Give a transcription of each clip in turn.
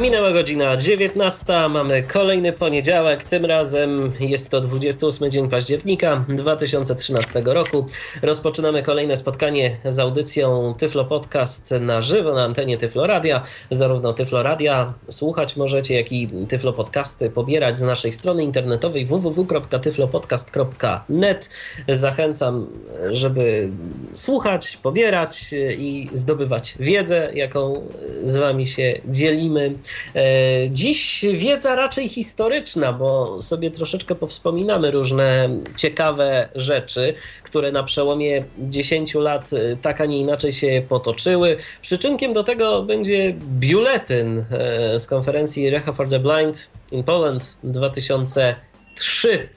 Minęła godzina 19, mamy kolejny poniedziałek, tym razem jest to 28 dzień października 2013 roku. Rozpoczynamy kolejne spotkanie z audycją Tyflo Podcast na żywo na antenie Tyflo Radia. Zarówno Tyflo Radia słuchać możecie, jak i Tyflo Podcasty pobierać z naszej strony internetowej www.tyflopodcast.net. Zachęcam, żeby słuchać, pobierać i zdobywać wiedzę, jaką z Wami się dzielimy. E, dziś wiedza raczej historyczna, bo sobie troszeczkę powspominamy różne ciekawe rzeczy, które na przełomie 10 lat e, tak, a nie inaczej się potoczyły. Przyczynkiem do tego będzie biuletyn e, z konferencji Recha for the Blind in Poland 2000 3,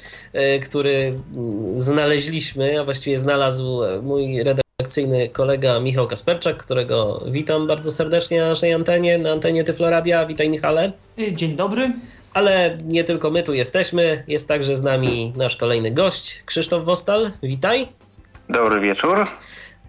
który znaleźliśmy, a właściwie znalazł mój redaktor redakcyjny kolega Michał Kasperczak, którego witam bardzo serdecznie na naszej antenie, na antenie Tyfloradia. Witaj Michale. Dzień dobry. Ale nie tylko my tu jesteśmy, jest także z nami nasz kolejny gość, Krzysztof Wostal. Witaj. Dobry wieczór.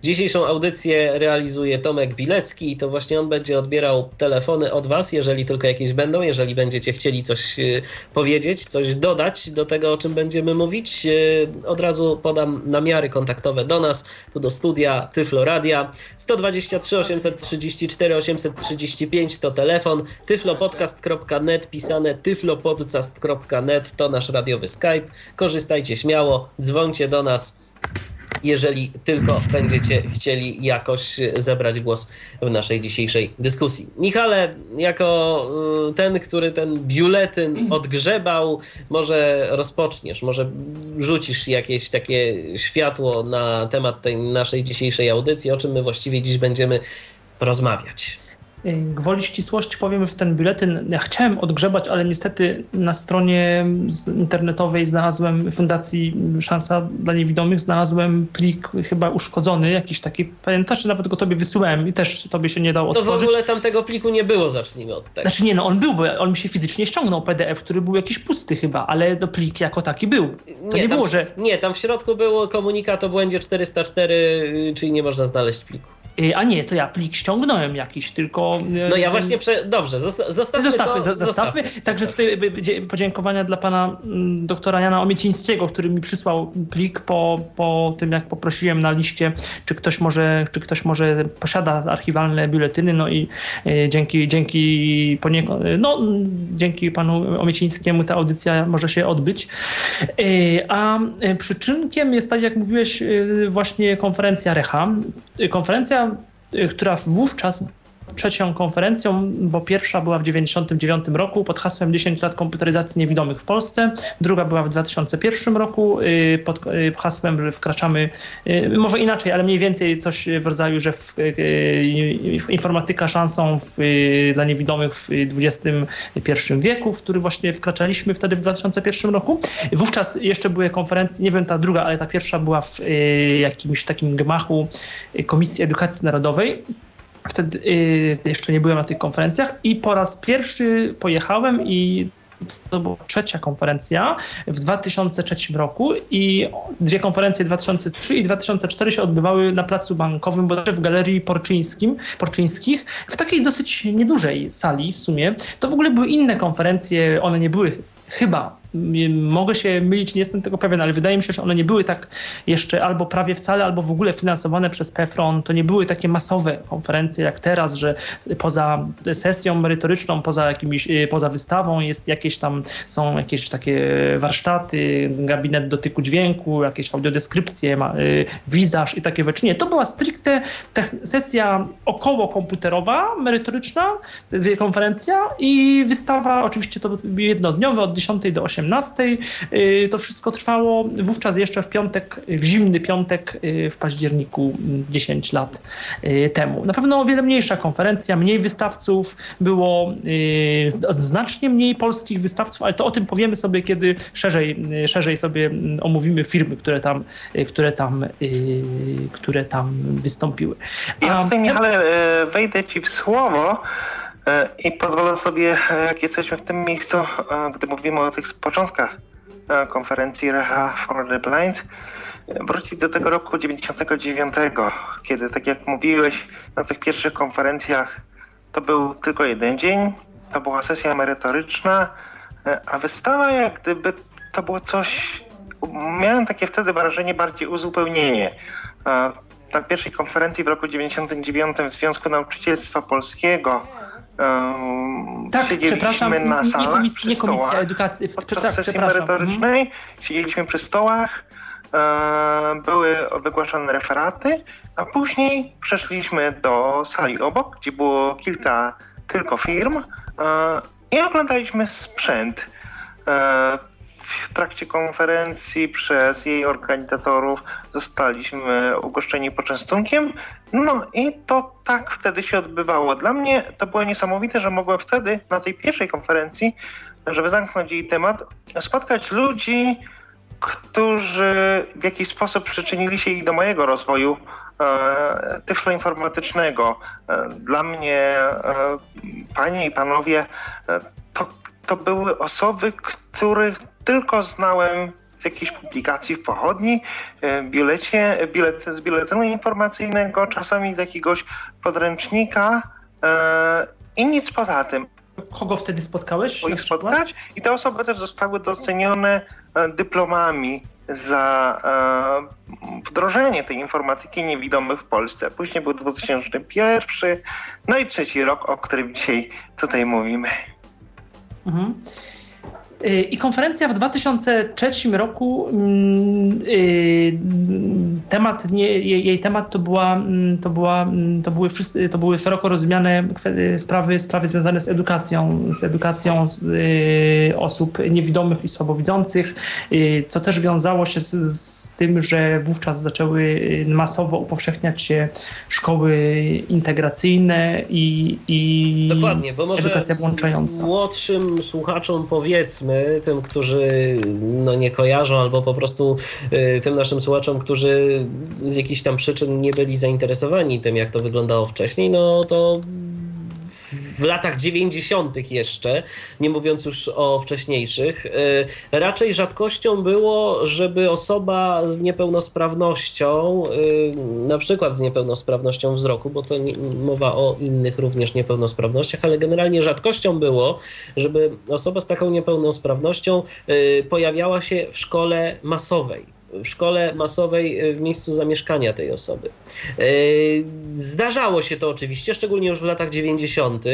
Dzisiejszą audycję realizuje Tomek Bilecki i to właśnie on będzie odbierał telefony od Was, jeżeli tylko jakieś będą, jeżeli będziecie chcieli coś y, powiedzieć, coś dodać do tego, o czym będziemy mówić. Y, od razu podam namiary kontaktowe do nas, tu do studia Tyflo Radia. 123 834 835 to telefon, tyflopodcast.net, pisane tyflopodcast.net to nasz radiowy Skype. Korzystajcie śmiało, dzwońcie do nas jeżeli tylko będziecie chcieli jakoś zebrać głos w naszej dzisiejszej dyskusji. Michale, jako y, ten, który ten biuletyn odgrzebał, może rozpoczniesz, może rzucisz jakieś takie światło na temat tej naszej dzisiejszej audycji, o czym my właściwie dziś będziemy rozmawiać. Gwoli ścisłości powiem, że ten biuletyn ja chciałem odgrzebać, ale niestety na stronie internetowej znalazłem Fundacji Szansa dla Niewidomych, znalazłem plik chyba uszkodzony, jakiś taki, pamiętasz, że nawet go tobie wysyłałem i też tobie się nie dało to otworzyć. To w ogóle tam tego pliku nie było, zacznijmy od tego. Znaczy nie, no on był, bo on mi się fizycznie ściągnął PDF, który był jakiś pusty chyba, ale no, plik jako taki był. To nie, nie było, że... Nie, tam w środku było komunikat o błędzie 404, czyli nie można znaleźć pliku. A nie, to ja plik ściągnąłem jakiś, tylko... E, no ja właśnie, prze... dobrze, zostawmy zostawmy, to, zostawmy. zostawmy. Także tutaj podziękowania dla pana mm, doktora Jana Omiecińskiego, który mi przysłał plik po, po tym, jak poprosiłem na liście, czy ktoś może, czy ktoś może posiada archiwalne biuletyny, no i dzięki, dzięki, no, dzięki panu Omiecińskiemu ta audycja może się odbyć. A przyczynkiem jest, tak jak mówiłeś, właśnie konferencja Recha. Konferencja Y, która wówczas trzecią konferencją, bo pierwsza była w 1999 roku pod hasłem 10 lat komputeryzacji niewidomych w Polsce, druga była w 2001 roku y, pod y, hasłem wkraczamy, może inaczej, ale mniej więcej coś w rodzaju, że w, informatyka szansą w, dla niewidomych w XXI wieku, w który właśnie wkraczaliśmy wtedy w 2001 roku. Wówczas jeszcze były konferencje, nie wiem ta druga, ale ta pierwsza była w jakimś takim gmachu Komisji Edukacji Narodowej Wtedy y, jeszcze nie byłem na tych konferencjach i po raz pierwszy pojechałem i to była trzecia konferencja w 2003 roku i dwie konferencje 2003 i 2004 się odbywały na placu bankowym, bodajże w Galerii Porczyńskim, Porczyńskich, w takiej dosyć niedużej sali w sumie. To w ogóle były inne konferencje, one nie były chyba mogę się mylić, nie jestem tego pewien, ale wydaje mi się, że one nie były tak jeszcze albo prawie wcale, albo w ogóle finansowane przez PFRON. To nie były takie masowe konferencje jak teraz, że poza sesją merytoryczną, poza jakimiś, y, poza wystawą jest jakieś tam, są jakieś takie warsztaty, gabinet dotyku dźwięku, jakieś audiodeskrypcje, y, wizaż i takie rzeczy. Nie, to była stricte sesja około komputerowa, merytoryczna, konferencja i wystawa, oczywiście to jednodniowe od 10 do 18 18. Y, to wszystko trwało wówczas jeszcze w piątek, w zimny piątek y, w październiku 10 lat y, temu. Na pewno o wiele mniejsza konferencja, mniej wystawców, było znacznie mniej polskich wystawców, ale to o tym powiemy sobie, kiedy szerzej, szerzej sobie omówimy firmy, które tam, które tam, które tam wystąpiły. Ja tutaj, Michale, wejdę ci w słowo. E, I pozwolę sobie, e, jak jesteśmy w tym miejscu, e, gdy mówimy o tych początkach konferencji Reha for the Blind wrócić do tego roku 99, kiedy, tak jak mówiłeś, na tych pierwszych konferencjach to był tylko jeden dzień, to była sesja merytoryczna, a wystawa jak gdyby to było coś, miałem takie wtedy wrażenie bardziej uzupełnienie. Na pierwszej konferencji w roku 99 w Związku Nauczycielstwa Polskiego tak, przepraszam, na salach, nie, nie komisja edukacji. Tak, merytorycznej siedzieliśmy przy stołach, e, były wygłaszane referaty, a później przeszliśmy do sali obok, gdzie było kilka tylko firm e, i oglądaliśmy sprzęt. W trakcie konferencji przez jej organizatorów zostaliśmy ugoszczeni poczęstunkiem. No i to tak wtedy się odbywało. Dla mnie to było niesamowite, że mogłem wtedy na tej pierwszej konferencji, żeby zamknąć jej temat, spotkać ludzi, którzy w jakiś sposób przyczynili się do mojego rozwoju e, tyfloinformatycznego. E, dla mnie, e, panie i panowie, e, to, to były osoby, których tylko znałem z jakiejś publikacji w pochodni, e, bilecie, bilet, z biletynu informacyjnego, czasami z jakiegoś podręcznika e, i nic poza tym. Kogo wtedy spotkałeś? Ich spotkać i te osoby też zostały docenione e, dyplomami za wdrożenie tej informatyki niewidomych w Polsce. Później był 2001, no i trzeci rok, o którym dzisiaj tutaj mówimy. Mhm. Y, I konferencja w 2003 roku, mm, y, temat, nie, jej temat to, była, mm, to, była, mm, to, były, wszyscy, to były szeroko rozumiane sprawy, sprawy związane z edukacją, z edukacją y, osób niewidomych i słabowidzących, co też wiązało się z, z tym, że wówczas zaczęły masowo upowszechniać się szkoły integracyjne i, i Dokładnie, bo może edukacja włączająca. Młodszym słuchaczom powiedzmy, tym, którzy no, nie kojarzą, albo po prostu y, tym naszym słuchaczom, którzy z jakichś tam przyczyn nie byli zainteresowani tym, jak to wyglądało wcześniej, no to w latach 90. jeszcze, nie mówiąc już o wcześniejszych, y, raczej rzadkością było, żeby osoba z niepełnosprawnością, y, na przykład z niepełnosprawnością wzroku, bo to mowa o innych również niepełnosprawnościach, ale generalnie rzadkością było, żeby osoba z taką niepełnosprawnością y, pojawiała się w szkole masowej w szkole masowej e, w miejscu zamieszkania tej osoby. E, zdarzało się to oczywiście, szczególnie już w latach 90. E,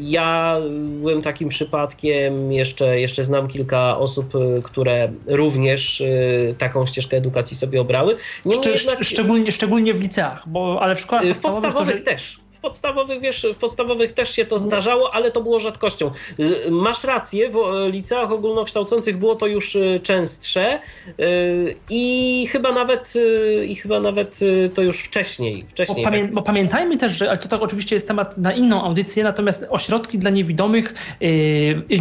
ja byłem takim przypadkiem, jeszcze, jeszcze znam kilka osób, które również taką ścieżkę edukacji sobie obrały. Szcz jednak... szczególnie, szczególnie w liceach, bo, ale w szkołach w podstawowych to, że... też podstawowych, wiesz, w podstawowych też się to zdarzało, ale to było rzadkością. Masz rację, w liceach ogólnokształcących było to już y, częstsze y, i chyba nawet y, i chyba nawet to już wcześniej. wcześniej bo, pamię tak. bo pamiętajmy też, że ale to tak oczywiście jest temat na inną audycję, natomiast ośrodki dla niewidomych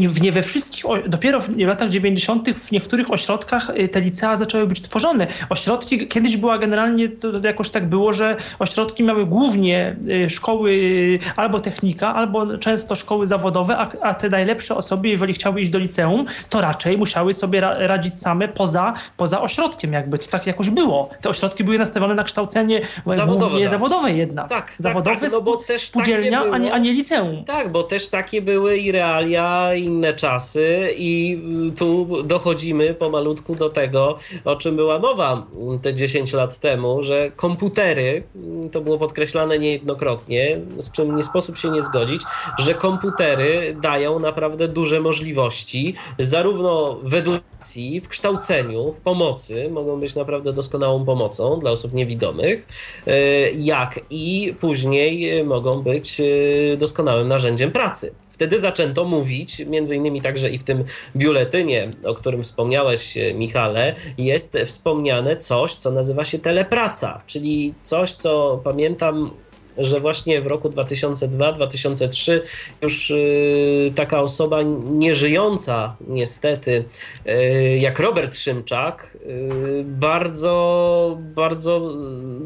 w nie we wszystkich, dopiero w latach 90. w niektórych ośrodkach te licea zaczęły być tworzone. Ośrodki, kiedyś była generalnie, to jakoś tak było, że ośrodki miały głównie szkoły szkoły albo technika, albo często szkoły zawodowe, a, a te najlepsze osoby, jeżeli chciały iść do liceum, to raczej musiały sobie ra radzić same poza, poza ośrodkiem, jakby to tak jakoś było. Te ośrodki były nastawione na kształcenie zawodowe, tak. zawodowe jednak. Tak, zawodowe tak, tak, no bo też spółdzielnia, było, a, nie, a nie liceum. Tak, bo też takie były i realia, inne czasy i tu dochodzimy pomalutku do tego, o czym była mowa te 10 lat temu, że komputery, to było podkreślane niejednokrotnie, z czym nie sposób się nie zgodzić, że komputery dają naprawdę duże możliwości, zarówno w edukacji, w kształceniu, w pomocy, mogą być naprawdę doskonałą pomocą dla osób niewidomych, e, jak i później mogą być e, doskonałym narzędziem pracy. Wtedy zaczęto mówić, między innymi także i w tym biuletynie, o którym wspomniałeś, e, Michale, jest wspomniane coś, co nazywa się telepraca, czyli coś, co pamiętam że właśnie w roku 2002-2003 już y, taka osoba nieżyjąca niestety, y, jak Robert Szymczak, y, bardzo, bardzo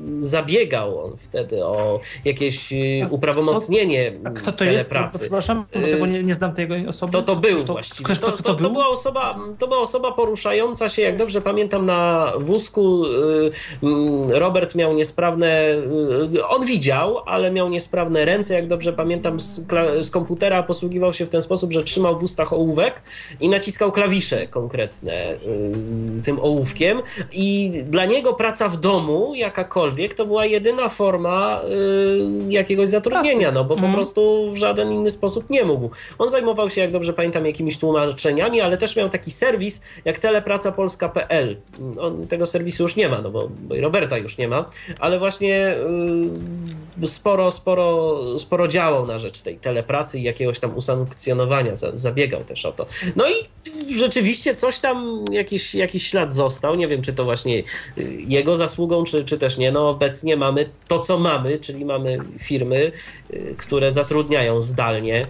zabiegał on wtedy o jakieś uprawomocnienie a kto to telepracy. jest? Przepraszam, bo tego nie, nie znam tej osoby. To to był to, właściwie. To, to, to, to, była osoba, to była osoba poruszająca się, jak dobrze pamiętam, na wózku. Robert miał niesprawne, on widział, ale miał niesprawne ręce, jak dobrze pamiętam, z, z komputera posługiwał się w ten sposób, że trzymał w ustach ołówek i naciskał klawisze konkretne y, tym ołówkiem i dla niego praca w domu, jakakolwiek, to była jedyna forma y, jakiegoś zatrudnienia, no bo po mm. prostu w żaden inny sposób nie mógł. On zajmował się, jak dobrze pamiętam, jakimiś tłumaczeniami, ale też miał taki serwis jak telepracapolska.pl. On tego serwisu już nie ma, no bo, bo i Roberta już nie ma, ale właśnie y, sporo, sporo, sporo działał na rzecz tej telepracy i jakiegoś tam usankcjonowania, zabiegał też o to. No i rzeczywiście coś tam, jakiś, jakiś ślad został. Nie wiem, czy to właśnie y, jego zasługą, czy, czy też nie. No obecnie mamy to, co mamy, czyli mamy firmy, y, które zatrudniają zdalnie.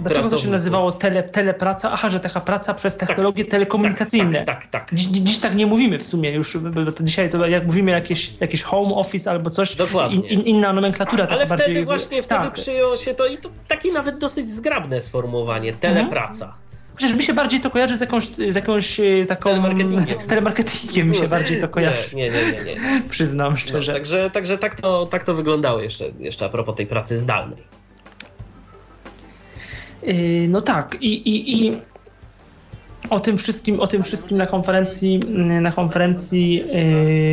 Dlaczego to się nazywało tele, telepraca? Aha, że taka praca przez tak. technologie tak, telekomunikacyjne. Tak, tak, tak. Dziś, dziś, tak nie mówimy w sumie już, bo to dzisiaj to jak mówimy jakieś, jakieś home office albo coś, Dokładnie. In, inna nomenklatura. Ale wtedy bardziej, właśnie, wtedy tak. przyjęło się to i to takie nawet dosyć zgrabne sformułowanie, telepraca. Mhm. Chociaż mi się bardziej to kojarzy z jakąś, z jakąś e, taką... Z telemarketingiem. Z telemarketingiem mi się bardziej to kojarzy. Nie, nie, nie, nie. nie. Przyznam szczerze. No, także także tak, to, tak to wyglądało jeszcze, jeszcze a propos tej pracy zdalnej. Yy, no tak i, i, i o tym wszystkim, o tym wszystkim na konferencji, na konferencji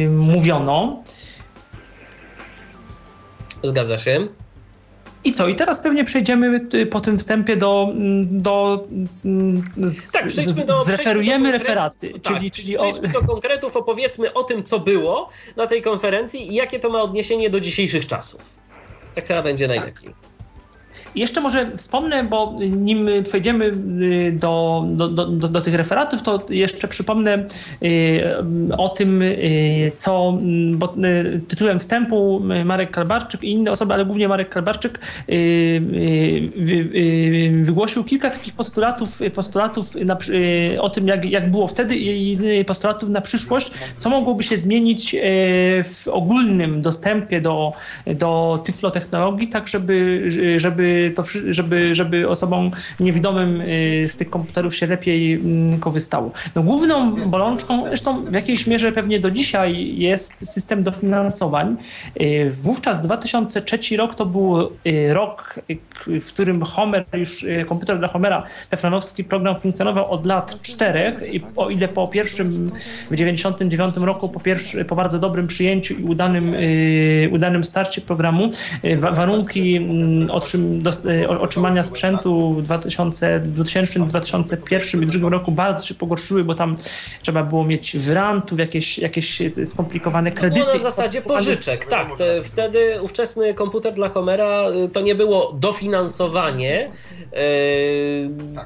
yy, mówiono. Zgadza się. I co? I teraz pewnie przejdziemy y, po tym wstępie do. Mm, do mm, tak, przejdźmy do. Zreferujemy referaty. Tak, czyli, czyli przejdźmy o... do konkretów, opowiedzmy o tym, co było na tej konferencji i jakie to ma odniesienie do dzisiejszych czasów. Tak chyba będzie najlepiej. Tak. Jeszcze może wspomnę, bo nim przejdziemy y, do, do, do, do, tych referatów, to jeszcze przypomnę y, o tym, y, co, bo tytułem wstępu Marek Kalbarczyk i inne osoby, ale głównie Marek Kalbarczyk wygłosił kilka takich postulatów, postulatów na, o tym, jak, jak było wtedy i postulatów na przyszłość, co mogłoby się zmienić w ogólnym dostępie do, do tyflotechnologii, tak żeby, żeby to, żeby, żeby osobom niewidomym y, z tych komputerów się lepiej mm, korzystało. No, główną bolączką, zresztą w jakiejś mierze pewnie do dzisiaj jest system dofinansowań. Y, wówczas 2003 rok to był y, rok, w którym Homer, już komputer dla Homera, Pefranowski program funkcjonował od lat czterech i o ile po pierwszym, w 99 roku, po, pierwszy, po bardzo dobrym przyjęciu i udanym, udanym starcie programu, warunki mm, otrzym, Y, otrzymania sprzętu w 2000, 2000 2001 i 2002 roku bardzo się pogorszyły, bo tam trzeba było mieć grantów, jakieś, jakieś skomplikowane kredyty. To było na zasadzie pożyczek, tak. Te, wtedy ówczesny komputer dla Homera y, to nie było dofinansowanie yy,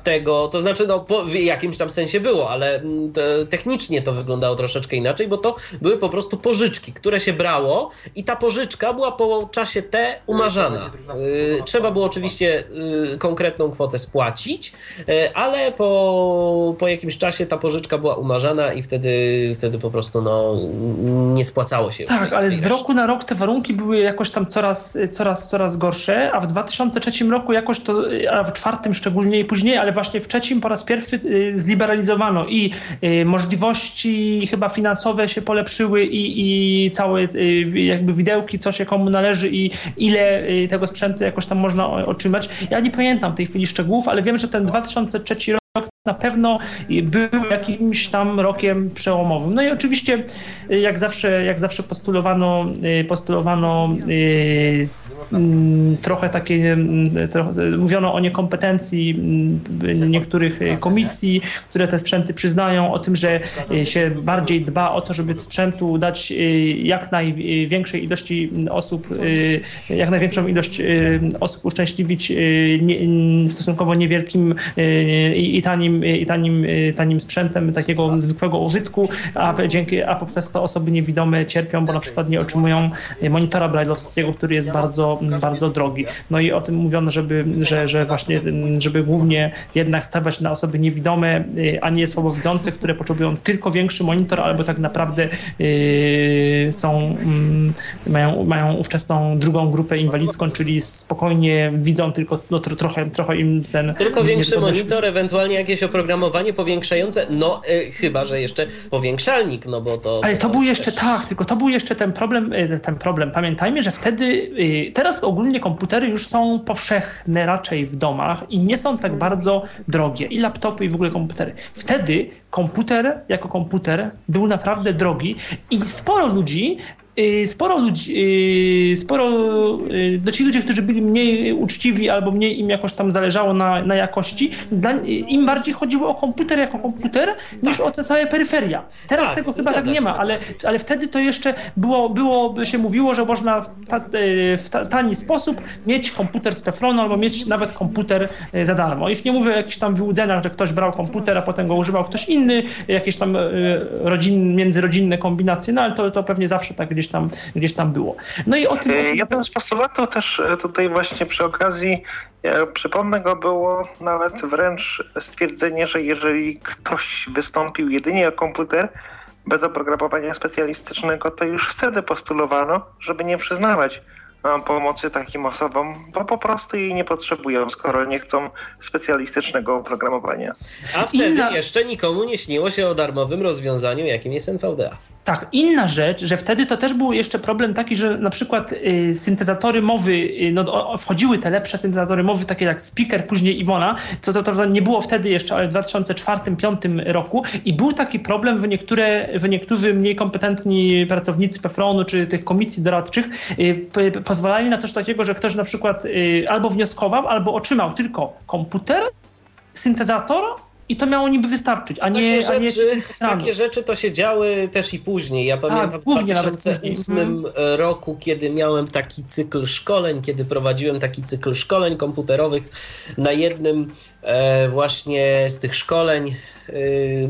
tego, to znaczy no, po, w jakimś tam sensie było, ale mm, te, technicznie to wyglądało troszeczkę inaczej, bo to były po prostu pożyczki, które się brało i ta pożyczka była po czasie T umarzana. Yy, trzeba było oczywiście y, konkretną kwotę spłacić, y, ale po, po jakimś czasie ta pożyczka była umarzana i wtedy, wtedy po prostu no, nie spłacało się. Tak, ale z roku na rok te warunki były jakoś tam coraz, coraz, coraz gorsze, a w 2003 roku jakoś to, a w czwartym szczególnie i później, ale właśnie w trzecim po raz pierwszy y, zliberalizowano i możliwości chyba finansowe się polepszyły i, i całe jakby widełki, co się komu należy i ile tego sprzętu jakoś tam można otrzymać. Ja nie pamiętam w tej chwili szczegółów, ale wiem, że ten 2003 rok na pewno był jakimś tam rokiem przełomowym. No i oczywiście jak zawsze, jak zawsze postulowano, postulowano yy, trochę takie, trochę, mówiono o niekompetencji niektórych komisji, które te sprzęty przyznają, o tym, że się bardziej dba o to, żeby sprzętu dać jak największej ilości osób, jak największą ilość osób uszczęśliwić stosunkowo niewielkim i tanim tanim, i tanim, tanim sprzętem takiego zwykłego użytku, a, dzięki, a poprzez to osoby niewidome cierpią, bo na przykład nie otrzymują monitora brajlowskiego, który jest bardzo, bardzo drogi. No i o tym mówiono, żeby, że, że właśnie, żeby głównie jednak stawiać na osoby niewidome, a nie słabowidzące, które potrzebują tylko większy monitor, albo tak naprawdę są, mają, mają ówczesną drugą grupę inwalidzką, czyli spokojnie widzą tylko no, trochę, trochę im ten... Tylko większy monitor, ewentualnie jakieś oprogramowanie powiększające, no y, chyba, że jeszcze powiększalnik, no bo to... Ale to, to był jeszcze, też... tak, tylko to był jeszcze ten problem, y, ten problem. Pamiętajmy, że wtedy, y, teraz ogólnie komputery już są powszechne raczej w domach i nie są tak bardzo drogie. I laptopy, i w ogóle komputery. Wtedy komputer jako komputer był naprawdę drogi i sporo ludzi sporo ludzi, y, sporo, y, do ci ludzie, którzy byli mniej uczciwi albo mniej im jakoś tam zależało na, na jakości, dla, im bardziej chodziło o komputer jako komputer niż tak. o te całe peryferia. Teraz tak, tego chyba tak nie ma, ale, ale wtedy to jeszcze było, było się mówiło, że można w, ta, w ta, tani sposób mieć komputer z Teflonu albo mieć nawet komputer za darmo. Już nie mówię o jakichś tam wyłudzeniach, że ktoś brał komputer, a potem go używał ktoś inny, jakieś tam rodzin, międzyrodzinne kombinacje, no ale to, to pewnie zawsze tak gdzieś gdzieś tam, gdzieś tam było. No i o tym... Jednym z postulatów też e, tutaj właśnie przy okazji, ja przypomnę go, było nawet wręcz stwierdzenie, że jeżeli ktoś wystąpił jedynie o komputer, bez oprogramowania specjalistycznego, to już wtedy postulowano, żeby nie przyznawać pomocy takim osobom, bo po prostu jej nie potrzebują, skoro nie chcą specjalistycznego oprogramowania. A wtedy jeszcze nikomu nie śniło się o darmowym rozwiązaniu, jakim jest NVDA. Tak, inna rzecz, że wtedy to też był jeszcze problem taki, że na przykład y, syntezatory mowy, y, no, o, wchodziły te lepsze syntezatory mowy, takie jak Speaker, później Iwona, co to, to, nie było wtedy jeszcze, ale w 2004-2005 roku. I był taki problem, że, niektóre, że niektórzy mniej kompetentni pracownicy PFRON-u czy tych komisji doradczych y, pozwalali na coś takiego, że ktoś na przykład y, albo wnioskował, albo otrzymał tylko komputer, syntezator i to miało niby wystarczyć, a nie, takie, a nie rzeczy, takie rzeczy to się działy też i później. Ja tak, pamiętam w 2008 mhm. roku, kiedy miałem taki cykl szkoleń, kiedy prowadziłem taki cykl szkoleń komputerowych na jednym e, właśnie z tych szkoleń e,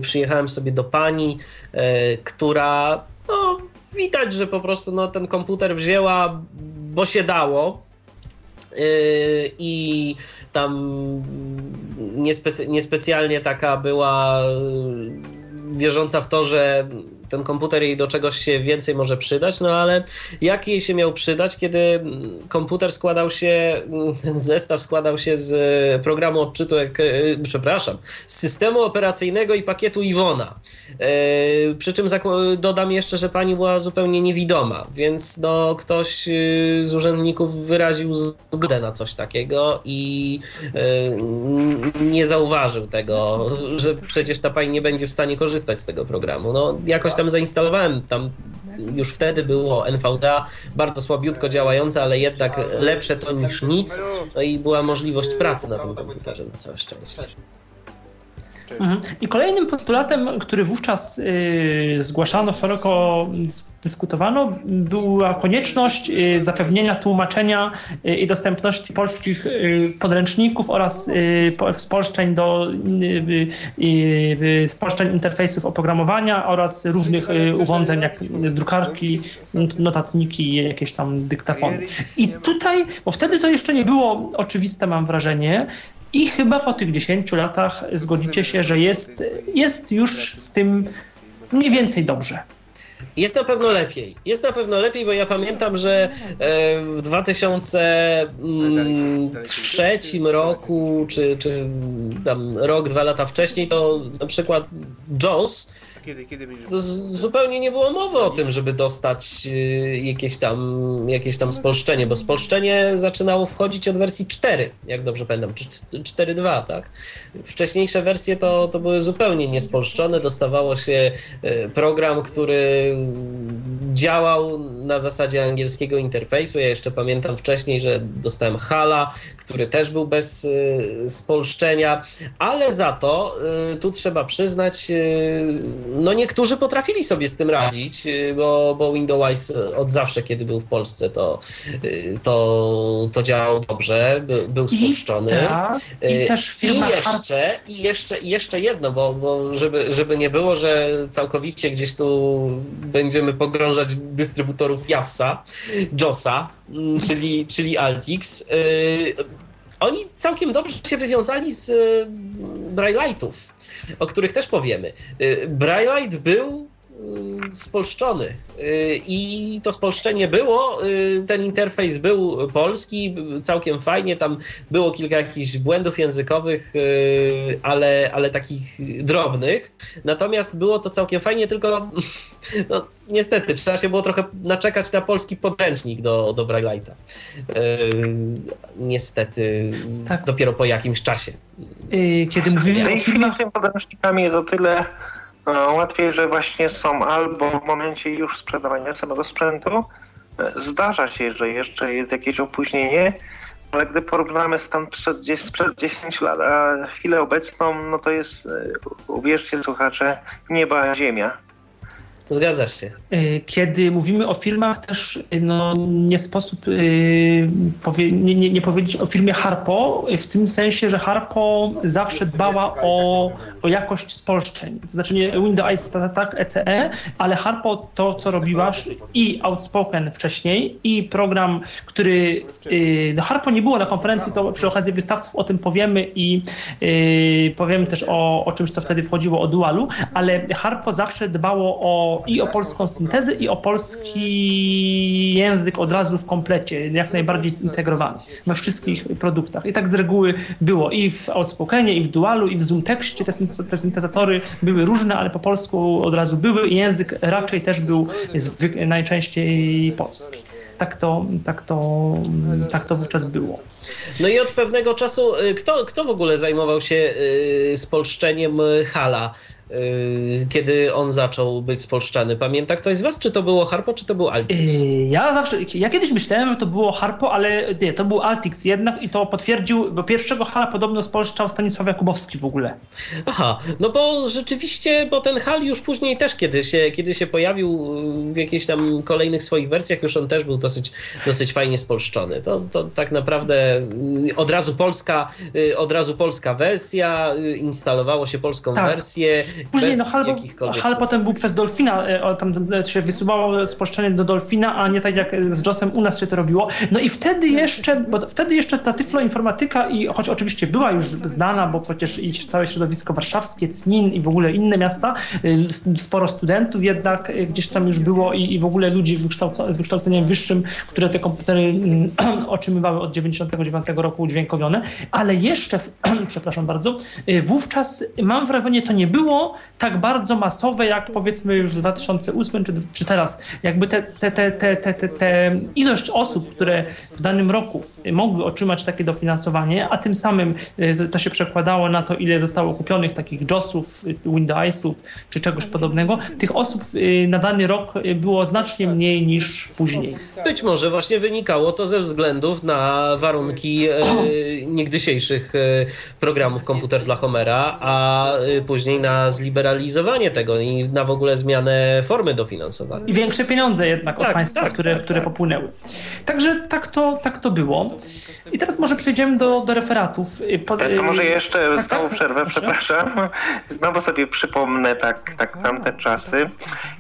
przyjechałem sobie do pani, e, która no, widać, że po prostu no, ten komputer wzięła, bo się dało. Yy, I tam niespecy niespecjalnie taka była yy, wierząca w to, że ten komputer jej do czegoś się więcej może przydać, no ale jak jej się miał przydać, kiedy komputer składał się, ten zestaw składał się z programu odczytu, e, przepraszam, z systemu operacyjnego i pakietu Iwona. E, przy czym dodam jeszcze, że pani była zupełnie niewidoma, więc no, ktoś e, z urzędników wyraził zgodę na coś takiego i nie zauważył tego, że przecież ta pani nie będzie w stanie korzystać z tego programu. No, jakoś tam zainstalowałem, tam już wtedy było NVDA, bardzo słabiutko działające, ale jednak lepsze to niż nic, no i była możliwość pracy na tym komputerze na całe szczęście. Mhm. I kolejnym postulatem, który wówczas y, zgłaszano, szeroko dyskutowano, była konieczność y, zapewnienia tłumaczenia y, i dostępności polskich podręczników oraz spolszczeń do spolszczeń interfejsów oprogramowania oraz różnych urządzeń jak drukarki, notatniki jakieś tam dyktafony. I tutaj, bo wtedy to jeszcze nie było oczywiste, mam wrażenie, i chyba po tych 10 latach zgodzicie się, że jest, jest już z tym mniej więcej dobrze. Jest na pewno lepiej. Jest na pewno lepiej, bo ja pamiętam, że e, w 2003 roku, czy, czy tam rok, dwa lata wcześniej, to na przykład JAWS kiedy, kiedy Zupełnie nie było mowy o tym, żeby dostać y, jakieś tam, jakieś tam spolszczenie, bo spolszczenie zaczynało wchodzić od wersji 4, jak dobrze pamiętam, czy 4.2, tak? Wcześniejsze wersje to, to były zupełnie niespolszczone, dostawało się y, program, który działał na zasadzie angielskiego interfejsu. Ja jeszcze pamiętam wcześniej, że dostałem Hala, który też był bez y, spolszczenia, ale za to tu trzeba przyznać, no niektórzy potrafili sobie z tym radzić, bo, bo Windows od zawsze, kiedy był w Polsce, to, to, to działał dobrze, był spolszczony. I, tak, i też firma I jeszcze, i jeszcze, i jeszcze jedno, bo, bo żeby, żeby nie było, że całkowicie gdzieś tu będziemy pogrążać dystrybutorów Jawsa, JOSa, mm, czyli, czyli Altix. Oni całkiem dobrze się wywiązali z Braille'ów, o których też powiemy. Yy, Brailleite był Y, spolszczony. Y, I to spolszczenie było, y, ten interfejs był polski, całkiem fajnie, tam było kilka jakichś błędów językowych, ale, ale takich drobnych. Natomiast było to całkiem fajnie, tylko no, niestety trzeba się było trochę naczekać na polski podręcznik do, do Braille'a. Niestety tak. dopiero po jakimś czasie. Kiedy mówimy o filmach... podręcznikami jest o tyle łatwiej, że właśnie są albo w momencie już sprzedawania samego sprzętu. E, zdarza się, że jeszcze jest jakieś opóźnienie, ale gdy porównamy stan sprzed, sprzed 10 lat a chwilę obecną, no to jest, e, uwierzcie słuchacze, nieba a ziemia. Zgadza się. E, kiedy mówimy o filmach, też no, nie sposób yy, powie, nie, nie, nie, powiedzieć o filmie Harpo, w tym sensie, że Harpo zawsze dbała o, o jakość spolszczeń. To znaczy nie Windows tak, ECE, ale Harpo to, co robiłaś i Outspoken wcześniej, i program, który. Yy, no Harpo nie było na konferencji, to przy okazji wystawców o tym powiemy i yy, powiemy też o, o czymś, co wtedy wchodziło o dualu, ale Harpo zawsze dbało o i o polską syntezę, i o polski język od razu w komplecie, jak najbardziej zintegrowany we wszystkich produktach. I tak z reguły było i w Outspokenie, i w Dualu, i w Zoomtekście te, te syntezatory były różne, ale po polsku od razu były i język raczej też był najczęściej polski tak to, tak to, tak to wówczas było. No i od pewnego czasu, y, kto, kto w ogóle zajmował się y, spolszczeniem Hala? Y, kiedy on zaczął być spolszczany. Pamięta ktoś z was, czy to było Harpo, czy to był Altix? Y, ja zawsze, ja kiedyś myślałem, że to było Harpo, ale nie, to był Altix jednak i to potwierdził, bo pierwszego Hala podobno spolszczał Stanisław Jakubowski w ogóle. Aha, no bo rzeczywiście, bo ten Hal już później też, kiedy się, kiedy się pojawił w jakichś tam kolejnych swoich wersjach, już on też był dosyć, dosyć fajnie spolszczony. To, to tak naprawdę y, od razu polska, od razu polska wersja, instalowało się polską tak. wersję, Później no, Hal, Hal potem był przez Dolfina, e, tam się wysuwało spolszczenie do Dolfina, a nie tak jak z JOSem u nas się to robiło. No i wtedy jeszcze, bo wtedy jeszcze ta tyfloinformatyka i choć oczywiście była już znana, bo przecież i całe środowisko warszawskie, CNIN i w ogóle inne miasta, y, sporo studentów jednak y, gdzieś tam już było i, i w ogóle ludzi z wykształceniem wyższym, które te komputery mm, otrzymywały od 99 roku udźwiękowione, ale jeszcze, przepraszam bardzo, y, wówczas mam wrażenie, to nie było tak bardzo masowe, jak powiedzmy już w 2008 czy, czy teraz. Jakby te, te, te, te, te, te, te ilość osób, które w danym roku mogły otrzymać takie dofinansowanie, a tym samym y, to się przekładało na to, ile zostało kupionych takich JOSów, Windowsów czy czegoś podobnego, tych osób y, na dany rok było znacznie mniej niż później. Być może właśnie wynikało to ze względów na warunki e, niegdysiejszych e, programów komputer dla Homera, a e, później na zliberalizowanie tego i na w ogóle zmianę formy dofinansowania. I większe pieniądze jednak tak, od państwa, tak, które, tak, które tak. popłynęły. Także tak to, tak to było. I teraz może przejdziemy do, do referatów. Po, to może jeszcze tak, znowu tak, przerwę, proszę. przepraszam. Znowu sobie przypomnę tak, tak tamte czasy.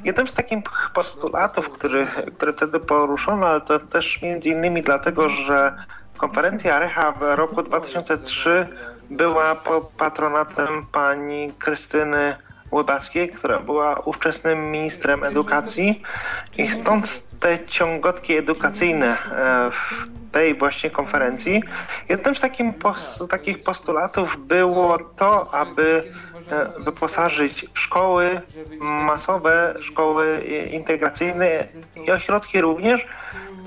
Jeden z takich postulatów, który, który wtedy poruszono, ale to też między innymi dlatego, że konferencja Recha w roku 2003 była pod patronatem pani Krystyny Łybackiej, która była ówczesnym ministrem edukacji i stąd te ciągotki edukacyjne e, w tej właśnie konferencji. Jednym z pos takich postulatów było to, aby e, wyposażyć szkoły masowe, szkoły integracyjne i ośrodki również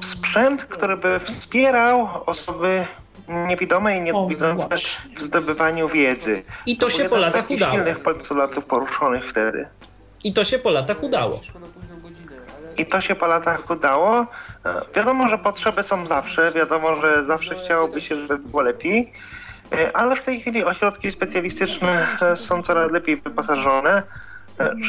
w sprzęt, który by wspierał osoby niewidome i niewidzące w zdobywaniu wiedzy. I to, to się po latach udało. silnych postulatów poruszonych wtedy. I to się po latach udało. i to się po latach udało. Wiadomo, że potrzeby są zawsze, wiadomo, że zawsze chciałoby się, żeby było lepiej, ale w tej chwili ośrodki specjalistyczne są coraz lepiej wyposażone.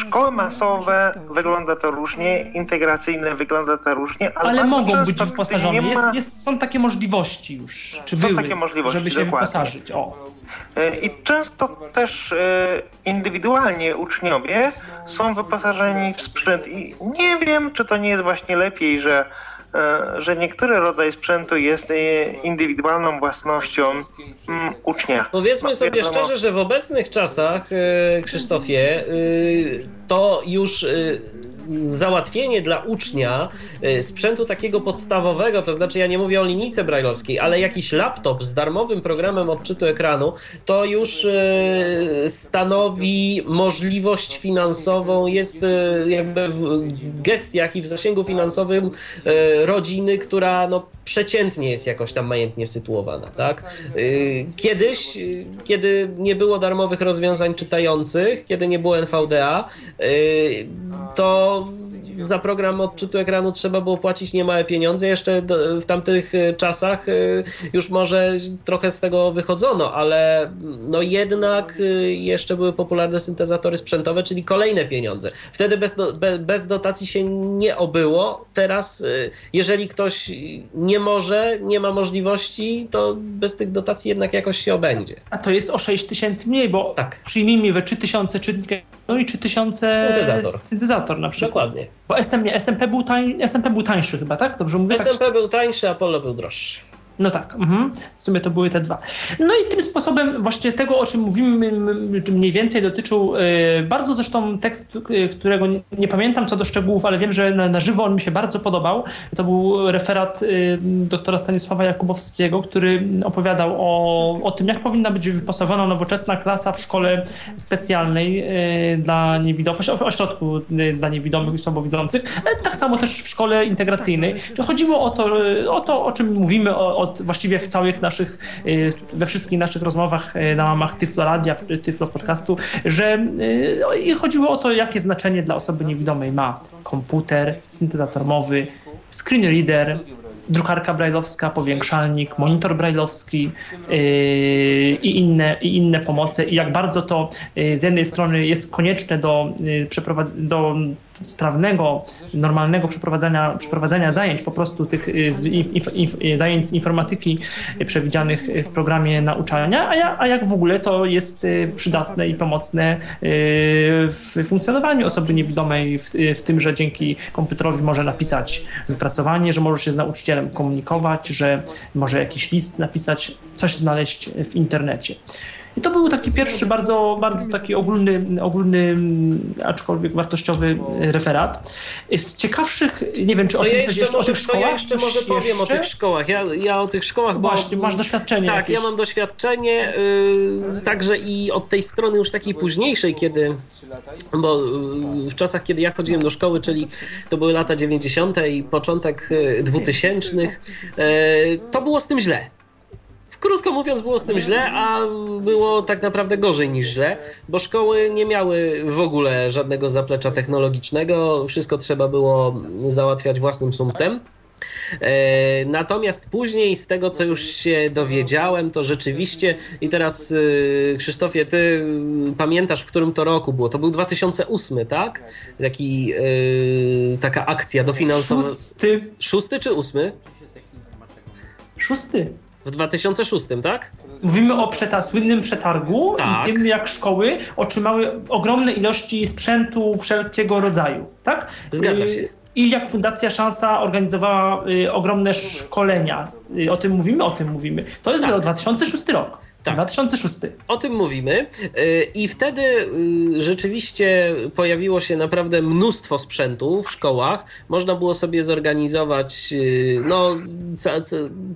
Szkoły masowe wygląda to różnie, integracyjne wygląda to różnie, ale, ale mogą być wyposażone. Ma... Jest, jest, są takie możliwości już, czy są były, takie możliwości, żeby się dokładnie. wyposażyć. O. E, I często też e, indywidualnie uczniowie są wyposażeni w sprzęt i nie wiem, czy to nie jest właśnie lepiej, że e, że niektóry rodzaj sprzętu jest indywidualną własnością mm, ucznia. Powiedzmy sobie szczerze, że w obecnych czasach, Krzysztofie, to już załatwienie dla ucznia y, sprzętu takiego podstawowego, to znaczy ja nie mówię o linijce brajlowskiej, ale jakiś laptop z darmowym programem odczytu ekranu, to już y, stanowi możliwość finansową, jest y, jakby w gestiach i w zasięgu finansowym rodziny, która no przeciętnie jest jakoś tam majętnie sytuowana, tak? Kiedyś, kiedy nie było darmowych rozwiązań czytających, kiedy nie było NVDA, to za program odczytu ekranu trzeba było płacić niemałe pieniądze. Jeszcze w tamtych e, czasach e, już może trochę z tego wychodzono, ale no jednak e, jeszcze były popularne syntezatory sprzętowe, czyli kolejne pieniądze. Wtedy bez, do, bez dotacji się nie obyło. Teraz, jeżeli ktoś nie może, nie ma możliwości, to bez tych dotacji jednak jakoś się obędzie. A to jest o 6 tysięcy mniej, bo tak. przyjmijmy, że 3000 czytnika no i 3000 syntezator. syntezator na przykład. Dokładnie. Bo SM, nie, SMP, był tań, SMP był tańszy chyba, tak? Dobrze mówię? SMP tak? był tańszy, Apollo był droższy. No tak, mhm. w sumie to były te dwa. No i tym sposobem właśnie tego, o czym mówimy, mniej więcej dotyczył yy, bardzo zresztą tekst, yy, którego nie, pamiętam co do szczegółów, ale wiem, że na, na żywo on mi się bardzo podobał. To był referat yy, doktora Stanisława Jakubowskiego, który opowiadał o, o tym, jak powinna być wyposażona nowoczesna klasa w szkole specjalnej dla niewidomych, ośrodku dla niewidomych i słabowidzących, tak samo też w szkole integracyjnej. Chodziło o to, o to o czym mówimy, o, o właściwie w całych naszych, y, we wszystkich naszych rozmowach y, na łamach Tyflo Radia, Tyflo Podcastu, że y, chodziło o to, jakie znaczenie dla osoby niewidomej ma komputer, syntezator mowy, screen reader, drukarka brajlowska, powiększalnik, monitor brajlowski i, inne, i inne pomoce. I jak bardzo to z jednej strony jest konieczne do, do sprawnego, normalnego przeprowadzania, przeprowadzania zajęć, po prostu tych y, inf, inf, zajęć z informatyki przewidzianych w programie nauczania, a, a jak w ogóle to jest y, przydatne i pomocne y, w funkcjonowaniu osoby niewidomej, w, w tym, że dzięki komputerowi może napisać wypracowanie, że może się z nauczycielem komunikować, że może jakiś list napisać, coś znaleźć w internecie. I to był taki pierwszy bardzo, bardzo taki ogólny, ogólny, aczkolwiek wartościowy referat. Z ciekawszych, nie wiem, czy o, tym jeszcze, może, o tych szkołach? ja jeszcze może powiem jeszcze? o tych szkołach. Ja, ja o tych szkołach, bo... Właśnie, masz doświadczenie Tak, jakieś. ja mam doświadczenie, yy, także i od tej strony już takiej późniejszej, kiedy, bo yy, w czasach, kiedy ja chodziłem do szkoły, czyli to były lata 90. i początek 2000, yy, to było z tym źle Krótko mówiąc, było z tym źle, a było tak naprawdę gorzej niż źle, bo szkoły nie miały w ogóle żadnego zaplecza technologicznego, wszystko trzeba było załatwiać własnym sumptem. E, natomiast później, z tego co już się dowiedziałem, to rzeczywiście, i teraz e, Krzysztofie, ty pamiętasz, w którym to roku było? To był 2008, tak? Taki, e, taka akcja dofinansowana. Szósty. Szósty czy ósmy? Szósty. W 2006, tak? Mówimy o przeta słynnym przetargu tak. i tym, jak szkoły otrzymały ogromne ilości sprzętu wszelkiego rodzaju, tak? Zgadza się. I jak Fundacja Szansa organizowała y, ogromne szkolenia. Y, o tym mówimy? O tym mówimy. To jest tak. 2006 rok. Tak. 2006. O tym mówimy. Y, I wtedy y, rzeczywiście pojawiło się naprawdę mnóstwo sprzętu w szkołach. Można było sobie zorganizować y, no,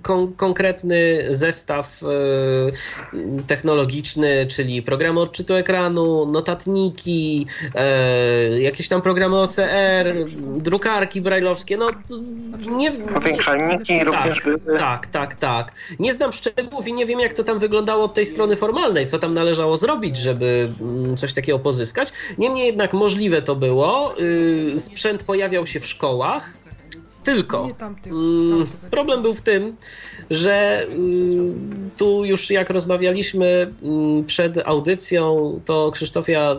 kon konkretny zestaw technologiczny, czyli programy odczytu ekranu, notatniki, jakieś tam programy OCR, drukarki brajlowskie. No, nie, Powiększalniki tak, również. Tak, tak, tak. Nie znam szczegółów i nie wiem, jak to tam wyglądało od tej strony formalnej, co tam należało zrobić, żeby mm, coś takiego pozyskać. Niemniej jednak możliwe to było. Y, sprzęt pojawiał się w szkołach, tylko mm, problem był w tym, że y, tu już jak rozmawialiśmy y, przed audycją, to Krzysztofia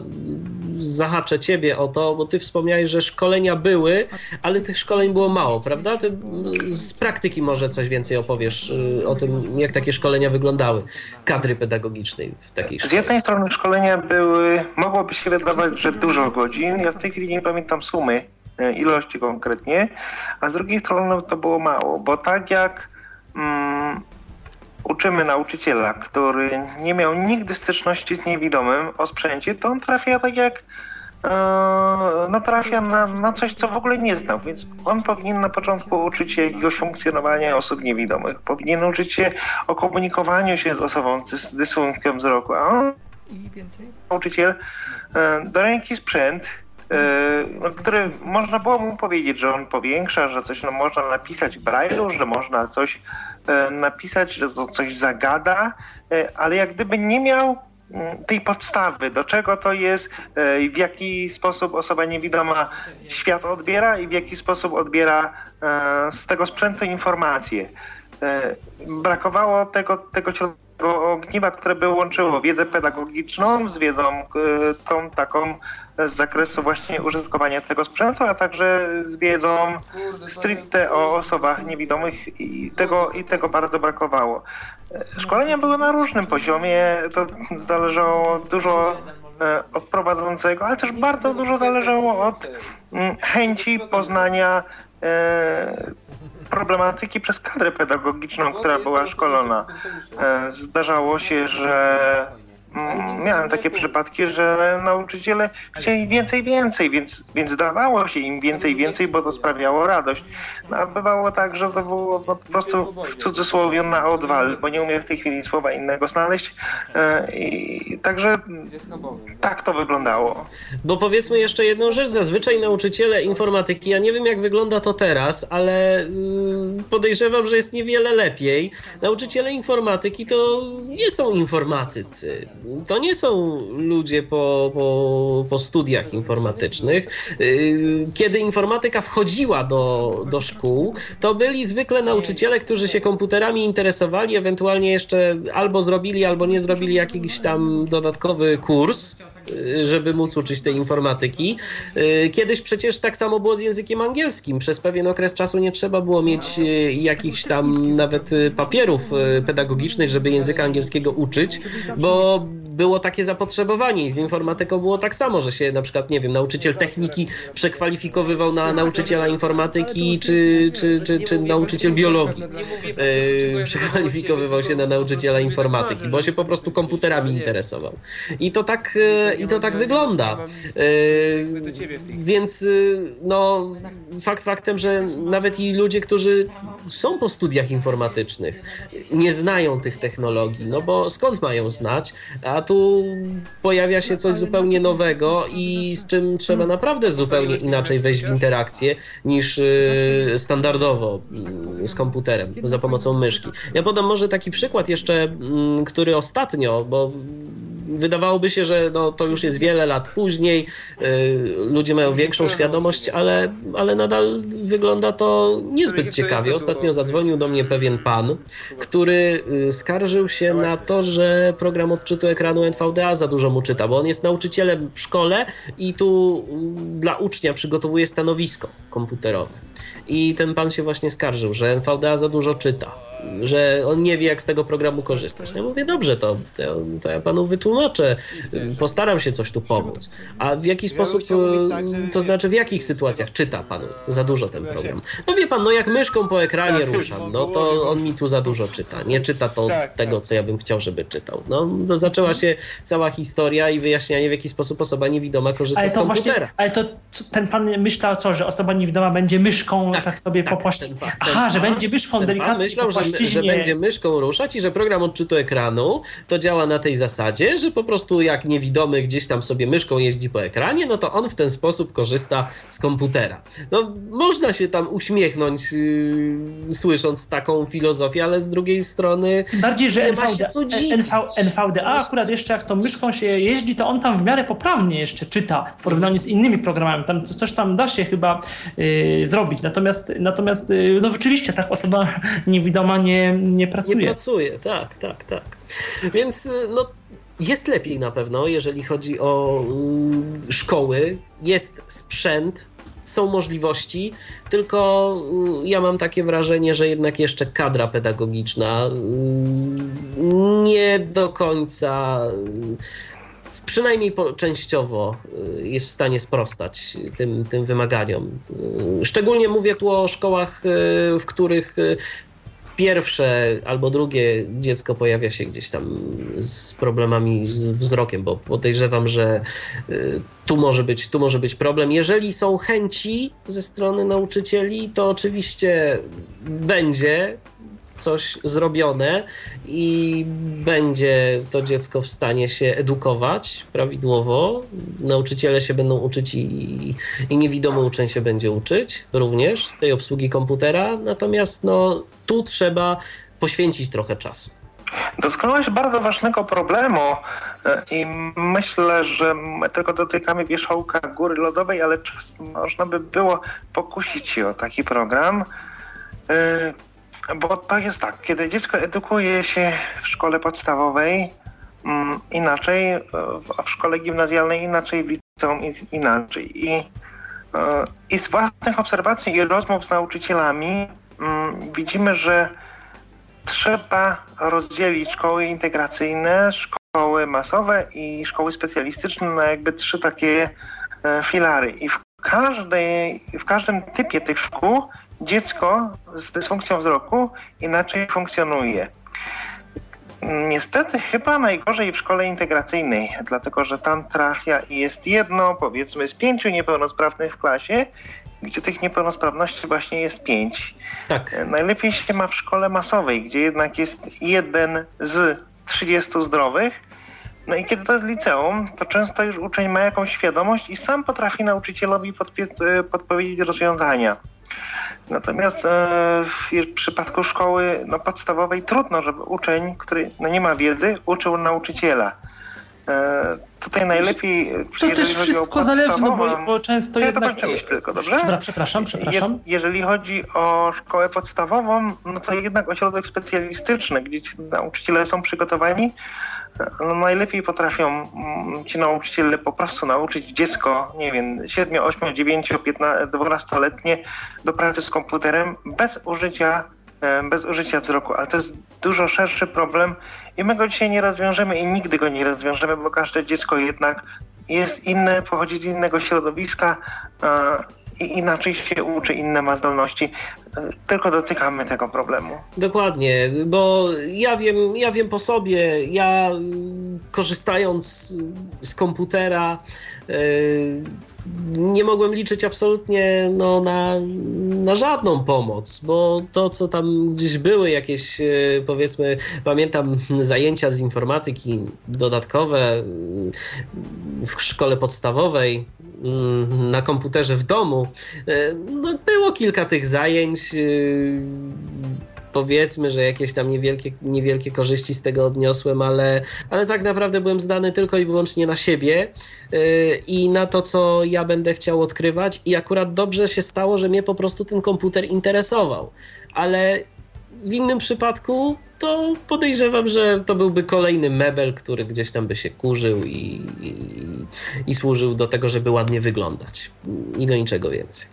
zahaczę ciebie o to, bo ty wspomniałeś, że szkolenia były, ale tych szkoleń było mało, prawda? Ty z praktyki może coś więcej opowiesz y, o tym, jak takie szkolenia wyglądały, kadry pedagogicznej w takiej szkole. Z jednej strony szkolenia były, mogłoby się wydawać, że dużo godzin. Ja w tej chwili nie pamiętam sumy, ilości konkretnie, a z drugiej strony to było mało, bo tak jak mm, uczymy nauczyciela, który nie miał nigdy styczności z niewidomym o sprzęcie, to on trafia tak jak e, no trafia na, na coś, co w ogóle nie znał, więc on powinien na początku uczyć się jakiegoś funkcjonowania osób niewidomych, powinien uczyć się o komunikowaniu się z osobą z dysfunkcją wzroku, a on, nauczyciel, e, do ręki sprzęt, e, który można było mu powiedzieć, że on powiększa, że coś no, można napisać w brajlu, że można coś e, napisać, że to coś zagada, e, ale jak gdyby nie miał mm, tej podstawy, do czego to jest, e, w jaki sposób osoba niewidoma świat odbiera i w jaki sposób odbiera e, z tego sprzętu informacje. E, Brakowało tego, tego tego ogniwa, które by łączyło wiedzę pedagogiczną z wiedzą e, tą taką z zakresu właśnie użytkowania tego sprzętu, a także z wiedzą stricte o osobach niewidomych i tego, i tego bardzo brakowało. E, Szkolenia były na różnym poziomie, to zależało dużo e, od prowadzącego, ale też bardzo dużo zależało od mm, chęci poznania problematyki przez kadrę pedagogiczną, która była szkolona. E, Zdarzało się, że miałem takie przypadki, że nauczyciele chcieli więcej, więcej, więc, więc dawało się im więcej, więcej, bo to sprawiało radość. No, a bywało tak, że to było po prostu w cudzysłowie na odwal, bo nie umiem w tej chwili słowa innego znaleźć. E, I także tak to wyglądało. Bo powiedzmy jeszcze jedną rzecz, zazwyczaj nauczyciele informatyki, ja nie wiem jak wygląda to teraz, ale y, podejrzewam, że jest niewiele lepiej. Nauczyciele informatyki to nie są informatycy. To nie są ludzie po, po, po studiach informatycznych. Y, Kiedy informatyka wchodziła do, do szkół, to byli zwykle nauczyciele, którzy się komputerami interesowali, ewentualnie jeszcze albo zrobili, albo nie zrobili jakiś tam dodatkowy kurs żeby móc uczyć tej informatyki. Y, Kiedyś przecież tak samo było z językiem angielskim. Przez pewien okres czasu nie trzeba było mieć y, jakichś tam nawet y, papierów y, pedagogicznych, żeby języka angielskiego uczyć, bo było takie zapotrzebowanie i z informatyką było tak samo, że się na przykład, nie wiem, nauczyciel techniki przekwalifikowywał na nauczyciela informatyki czy, czy, czy, czy nauczyciel biologii y, przekwalifikowywał się na nauczyciela informatyki, bo się po prostu komputerami interesował. I to tak, y, i to tak wygląda. Y, Więc y, no, fakt faktem, że nawet i ludzie, którzy są po studiach informatycznych, nie znają tych technologii, no bo skąd mają znać? A tu pojawia się coś zupełnie nowego i z czym trzeba naprawdę zupełnie inaczej wejść w interakcję niż y, standardowo y, z komputerem za pomocą myszki. Ja podam może taki przykład jeszcze, mm, który ostatnio, bo wydawałoby się, że no, to już jest wiele lat później, y, ludzie mają większą świadomość, ale, ale nadal wygląda to niezbyt ciekawie. Ostatnio zadzwonił do mnie pewien pan, który y, skarżył się na to, że program odczytu ekranu NVDA za dużo mu czyta, bo on jest nauczycielem w szkole i tu y, dla ucznia przygotowuje stanowisko komputerowe. I ten pan się właśnie skarżył, że NVDA za dużo czyta że on nie wie, jak z tego programu korzystać. Ja mówię, dobrze, to, to, to ja panu wytłumaczę, postaram się coś tu pomóc. A w jaki sposób, e, to znaczy w jakich sytuacjach czyta pan za dużo ten program? No wie pan, no jak myszką po ekranie ruszam, no to on mi tu za dużo czyta. Nie czyta to tego, co ja bym chciał, żeby czytał. No to zaczęła się cała historia i wyjaśnianie, w jaki sposób osoba niewidoma korzysta z komputera. właśnie, ale to ten pan myślał co, że osoba niewidoma będzie myszką tak, Tak, sobie tak, pan- ten Aha, że będzie myszką delikatnie myślał, że że będzie myszką ruszać i że program odczytu ekranu to działa na tej zasadzie, że po prostu jak niewidomy gdzieś tam sobie myszką jeździ po ekranie, no to on w ten sposób korzysta z komputera. No, można się tam uśmiechnąć yy, słysząc taką filozofię, ale z drugiej strony bardziej, że NVD, NV, NVDA akurat jeszcze jak tą myszką się jeździ, to on tam w miarę poprawnie jeszcze czyta w porównaniu z innymi programami. Tam coś tam da się chyba zrobić. Natomiast, natomiast yy, no rzeczywiście tak osoba niewidoma nie, nie pracuje. Nie pracuje, tak, tak, tak. Więc y, no jest lepiej na pewno, jeżeli chodzi o y, szkoły. Jest sprzęt, są możliwości, tylko y, ja mam takie wrażenie, że jednak jeszcze kadra pedagogiczna nie do końca przynajmniej częściowo jest w stanie sprostać tym, tym wymaganiom. Szczególnie mówię tu o szkołach, w których pierwsze albo drugie dziecko pojawia się gdzieś tam z problemami z wzrokiem, bo podejrzewam, że y, tu może być, tu może być problem. Jeżeli są chęci ze strony nauczycieli, to oczywiście będzie coś zrobione i będzie to dziecko w stanie się edukować prawidłowo. Nauczyciele się będą uczyć i, i niewidomy uczeń się będzie uczyć również tej obsługi komputera. Natomiast no, tu trzeba poświęcić trochę czasu. Dotknąłeś bardzo ważnego problemu e, i myślę, że my tylko dotykamy wierzchołka góry lodowej, ale można by było pokusić się o taki program. E, bo to jest tak, kiedy dziecko edukuje się w szkole podstawowej mm, inaczej, a w szkole gimnazjalnej inaczej, w liceum inaczej. I, e, I z własnych obserwacji i rozmów z nauczycielami mm, widzimy, że trzeba rozdzielić szkoły integracyjne, szkoły masowe i szkoły specjalistyczne na jakby trzy takie e, filary. I w, każdej, w każdym typie tych szkół dziecko z dysfunkcją wzroku inaczej funkcjonuje. Niestety chyba najgorzej w szkole integracyjnej, dlatego że tam trafia i jest jedno, powiedzmy, z pięciu niepełnosprawnych w klasie, gdzie tych niepełnosprawności właśnie jest pięć. Tak. Najlepiej się ma w szkole masowej, gdzie jednak jest jeden z 30 zdrowych. No i kiedy to jest liceum, to często już uczeń ma jakąś świadomość i sam potrafi nauczycielowi podpowiedzieć rozwiązania. Natomiast e, w przypadku szkoły no, podstawowej trudno, żeby uczeń, który no, nie ma wiedzy, uczył nauczyciela. E, tutaj najlepiej. To też wszystko zależy, no bo, bo często ja jednak. tylko, dobrze? Przepraszam, przepraszam. Je, jeżeli chodzi o szkołę podstawową, no to jednak ośrodek specjalistyczny, gdzie nauczyciele są przygotowani no najlepiej potrafią mm, ci nauczyciele po prostu nauczyć dziecko, nie wiem, 7, 8, 9, 15, 12-letnie do pracy z komputerem bez użycia, e, bez użycia wzroku. Ale to jest dużo szerszy problem i my go dzisiaj nie rozwiążemy i nigdy go nie rozwiążemy, bo każde dziecko jednak jest inne, pochodzi z innego środowiska inaczej się uczy, inne ma zdolności. Tylko dotykamy tego problemu. Dokładnie, bo ja wiem, ja wiem po sobie, ja korzystając z komputera yy, nie mogłem liczyć absolutnie no, na, na żadną pomoc, bo to, co tam gdzieś były, jakieś yy, powiedzmy, pamiętam zajęcia z informatyki dodatkowe w szkole podstawowej, na komputerze w domu. E, no, było kilka tych zajęć. E, powiedzmy, że jakieś tam niewielkie, niewielkie korzyści z tego odniosłem, ale, ale tak naprawdę byłem zdany tylko i wyłącznie na siebie e, i na to, co ja będę chciał odkrywać. I akurat dobrze się stało, że mnie po prostu ten komputer interesował. Ale w innym przypadku to podejrzewam, że to byłby kolejny mebel, który gdzieś tam by się kurzył i, i, i służył do tego, żeby ładnie wyglądać. I do niczego więcej.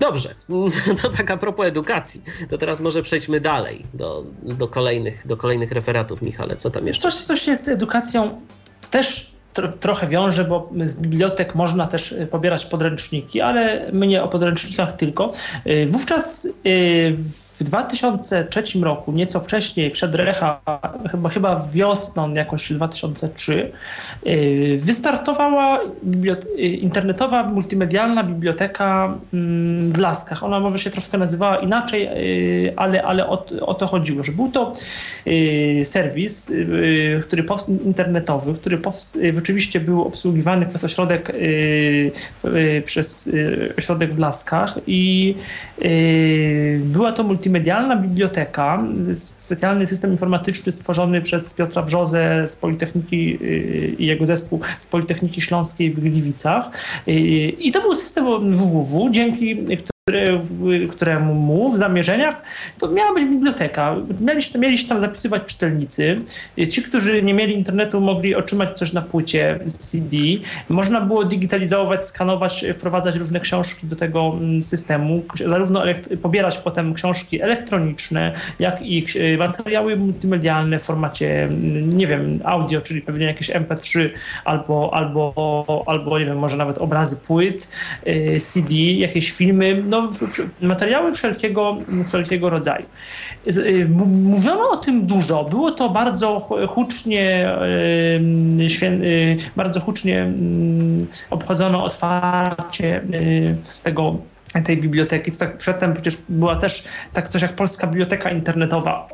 Dobrze, to tak a propos edukacji. To teraz może przejdźmy dalej do, do, kolejnych, do kolejnych referatów, Michale. Co tam jeszcze? Coś, coś jest z edukacją też trochę wiąże, bo z bibliotek można też y, pobierać podręczniki, ale mnie o podręcznikach tylko. Y, wówczas y, w 2003 roku, nieco wcześniej, przed Recha, chyba, chyba wiosną jakoś 2003, y, wystartowała y, internetowa, multimedialna biblioteka mm, w Laskach. Ona może się troszkę nazywała inaczej, y, ale, ale o, o to chodziło, że był to serwis który internetowy, który rzeczywiście był obsługiwany przez ośrodek, przez ośrodek w Laskach i była to multimedialna biblioteka, specjalny system informatyczny stworzony przez Piotra Brzozę z Politechniki y, i jego zespół z Politechniki Śląskiej w Gliwicach. Y, I to był system www, dzięki mu w zamierzeniach to miała być biblioteka. Mieliście, mieliście tam zapisywać czytelnicy. Ci, którzy nie mieli internetu, mogli otrzymać coś na płycie CD. Można było digitalizować, skanować, wprowadzać różne książki do tego mm, systemu, zarówno pobierać potem książki elektroniczne, jak i materiały multimedialne w formacie, mm, nie wiem, audio, czyli pewnie jakieś MP3 albo, albo, albo nie wiem, może nawet obrazy płyt, e, CD, jakieś filmy no, materiały wszelkiego, wszelkiego rodzaju. Y, mówiono o tym dużo. Było to bardzo hucznie, y, bardzo hucznie mm, obchodzono otwarcie y, tego tej biblioteki. To tak przedtem przecież była też tak coś jak Polska Biblioteka Internetowa.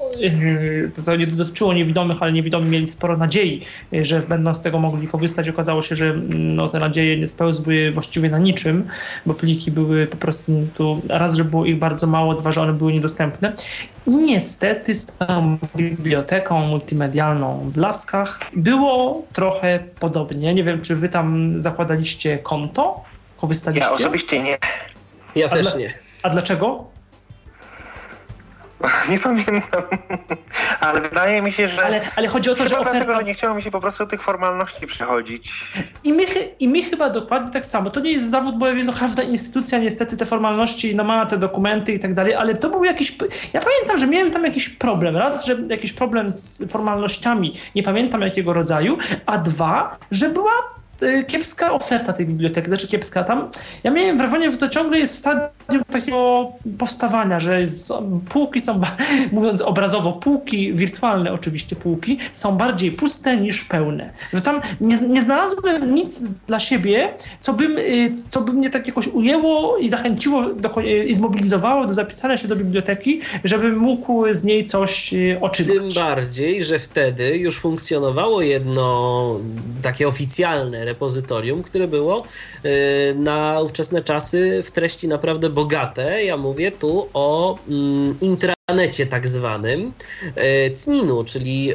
To, to nie dotyczyło niewidomych, ale niewidomi mieli sporo nadziei, że będą z tego mogli korzystać. Okazało się, że no, te nadzieje nie spełzły właściwie na niczym, bo pliki były po prostu tu, raz, że było ich bardzo mało, dwa, że one były niedostępne. Niestety z tą biblioteką multimedialną w Laskach było trochę podobnie. Nie wiem, czy wy tam zakładaliście konto? Korzystaliście? Ja osobiście nie. Ja a też dla, nie. A dlaczego? Nie pamiętam, ale wydaje mi się, że. Ale, ale chodzi o to, że oferta. Dlatego, że nie chciało mi się po prostu tych formalności przechodzić. I my, I my chyba dokładnie tak samo. To nie jest zawód, bo no, każda instytucja niestety te formalności, no ma te dokumenty i tak dalej, ale to był jakiś. Ja pamiętam, że miałem tam jakiś problem. Raz, że jakiś problem z formalnościami, nie pamiętam jakiego rodzaju, a dwa, że była Y, kiepska oferta tej biblioteki, znaczy kiepska tam. Ja miałem wrażenie, że to ciągle jest w stadium takiego powstawania, że półki są, mówiąc obrazowo, półki, wirtualne oczywiście półki, są bardziej puste niż pełne. Że tam nie, nie znalazłem nic dla siebie, co, bym, y, co by mnie tak jakoś ujęło i zachęciło do, y, i zmobilizowało do zapisania się do biblioteki, żebym mógł z niej coś otrzymać. Tym bardziej, że wtedy już funkcjonowało jedno takie oficjalne repozytorium, które było y, na ówczesne czasy w treści naprawdę bogate. Ja mówię tu o mm, intranecie tak zwanym y, CNIN-u, czyli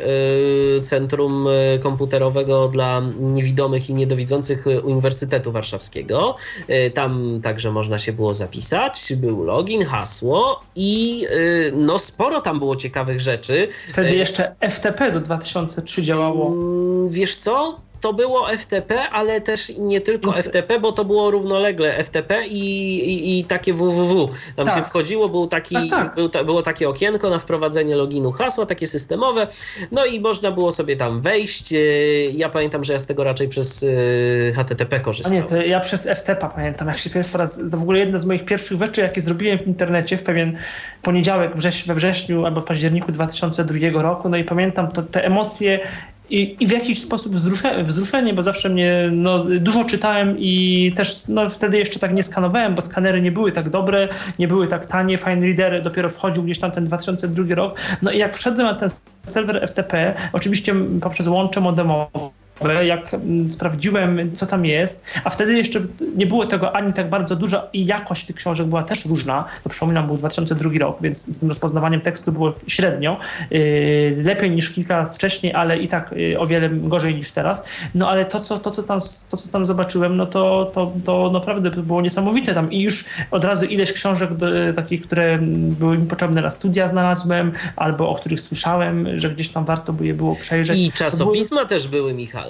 y, Centrum Komputerowego dla Niewidomych i Niedowidzących Uniwersytetu Warszawskiego. Tam także można się było zapisać, był login, hasło i no sporo tam było ciekawych rzeczy. Wtedy jeszcze FTP do 2003 działało. Mm, wiesz co? To było FTP, ale też nie tylko FTP, bo to było równolegle FTP i, i, i takie www. Tam tak. się wchodziło, był taki, tak, tak. Był ta, było takie okienko na wprowadzenie loginu hasła, takie systemowe, no i można było sobie tam wejść. E, ja pamiętam, że ja z tego raczej przez e, HTTP korzystałem. Nie, to ja przez FTP pamiętam, jak się pierwszy raz, to w ogóle jedna z moich pierwszych rzeczy, jakie zrobiłem w internecie w pewien poniedziałek we wrześniu albo w październiku 2002 roku, no i pamiętam to, te emocje, i, i w jakiś sposób wzruszenie, bo zawsze mnie no, dużo czytałem i też no, wtedy jeszcze tak nie skanowałem, bo skanery nie były tak dobre, nie były tak tanie. Fine Reader dopiero wchodził gdzieś tam ten 2002 rok. No i jak wszedłem na ten serwer FTP, oczywiście poprzez łącze modemowe, jak mm, sprawdziłem, co tam jest, a wtedy jeszcze nie było tego ani tak bardzo dużo i jakość tych książek była też różna. To przypominam, był 2002 rok, więc z tym rozpoznawaniem tekstu było średnio. Yy, lepiej niż kilka lat wcześniej, ale i tak yy, o wiele gorzej niż teraz. No ale to, co, to, co, tam, to, co tam zobaczyłem, no to, to, to naprawdę było niesamowite tam i już od razu ileś książek do, takich, które były mi potrzebne na studia znalazłem, albo o których słyszałem, że gdzieś tam warto by je było przejrzeć. I czasopisma były... też były, Michał.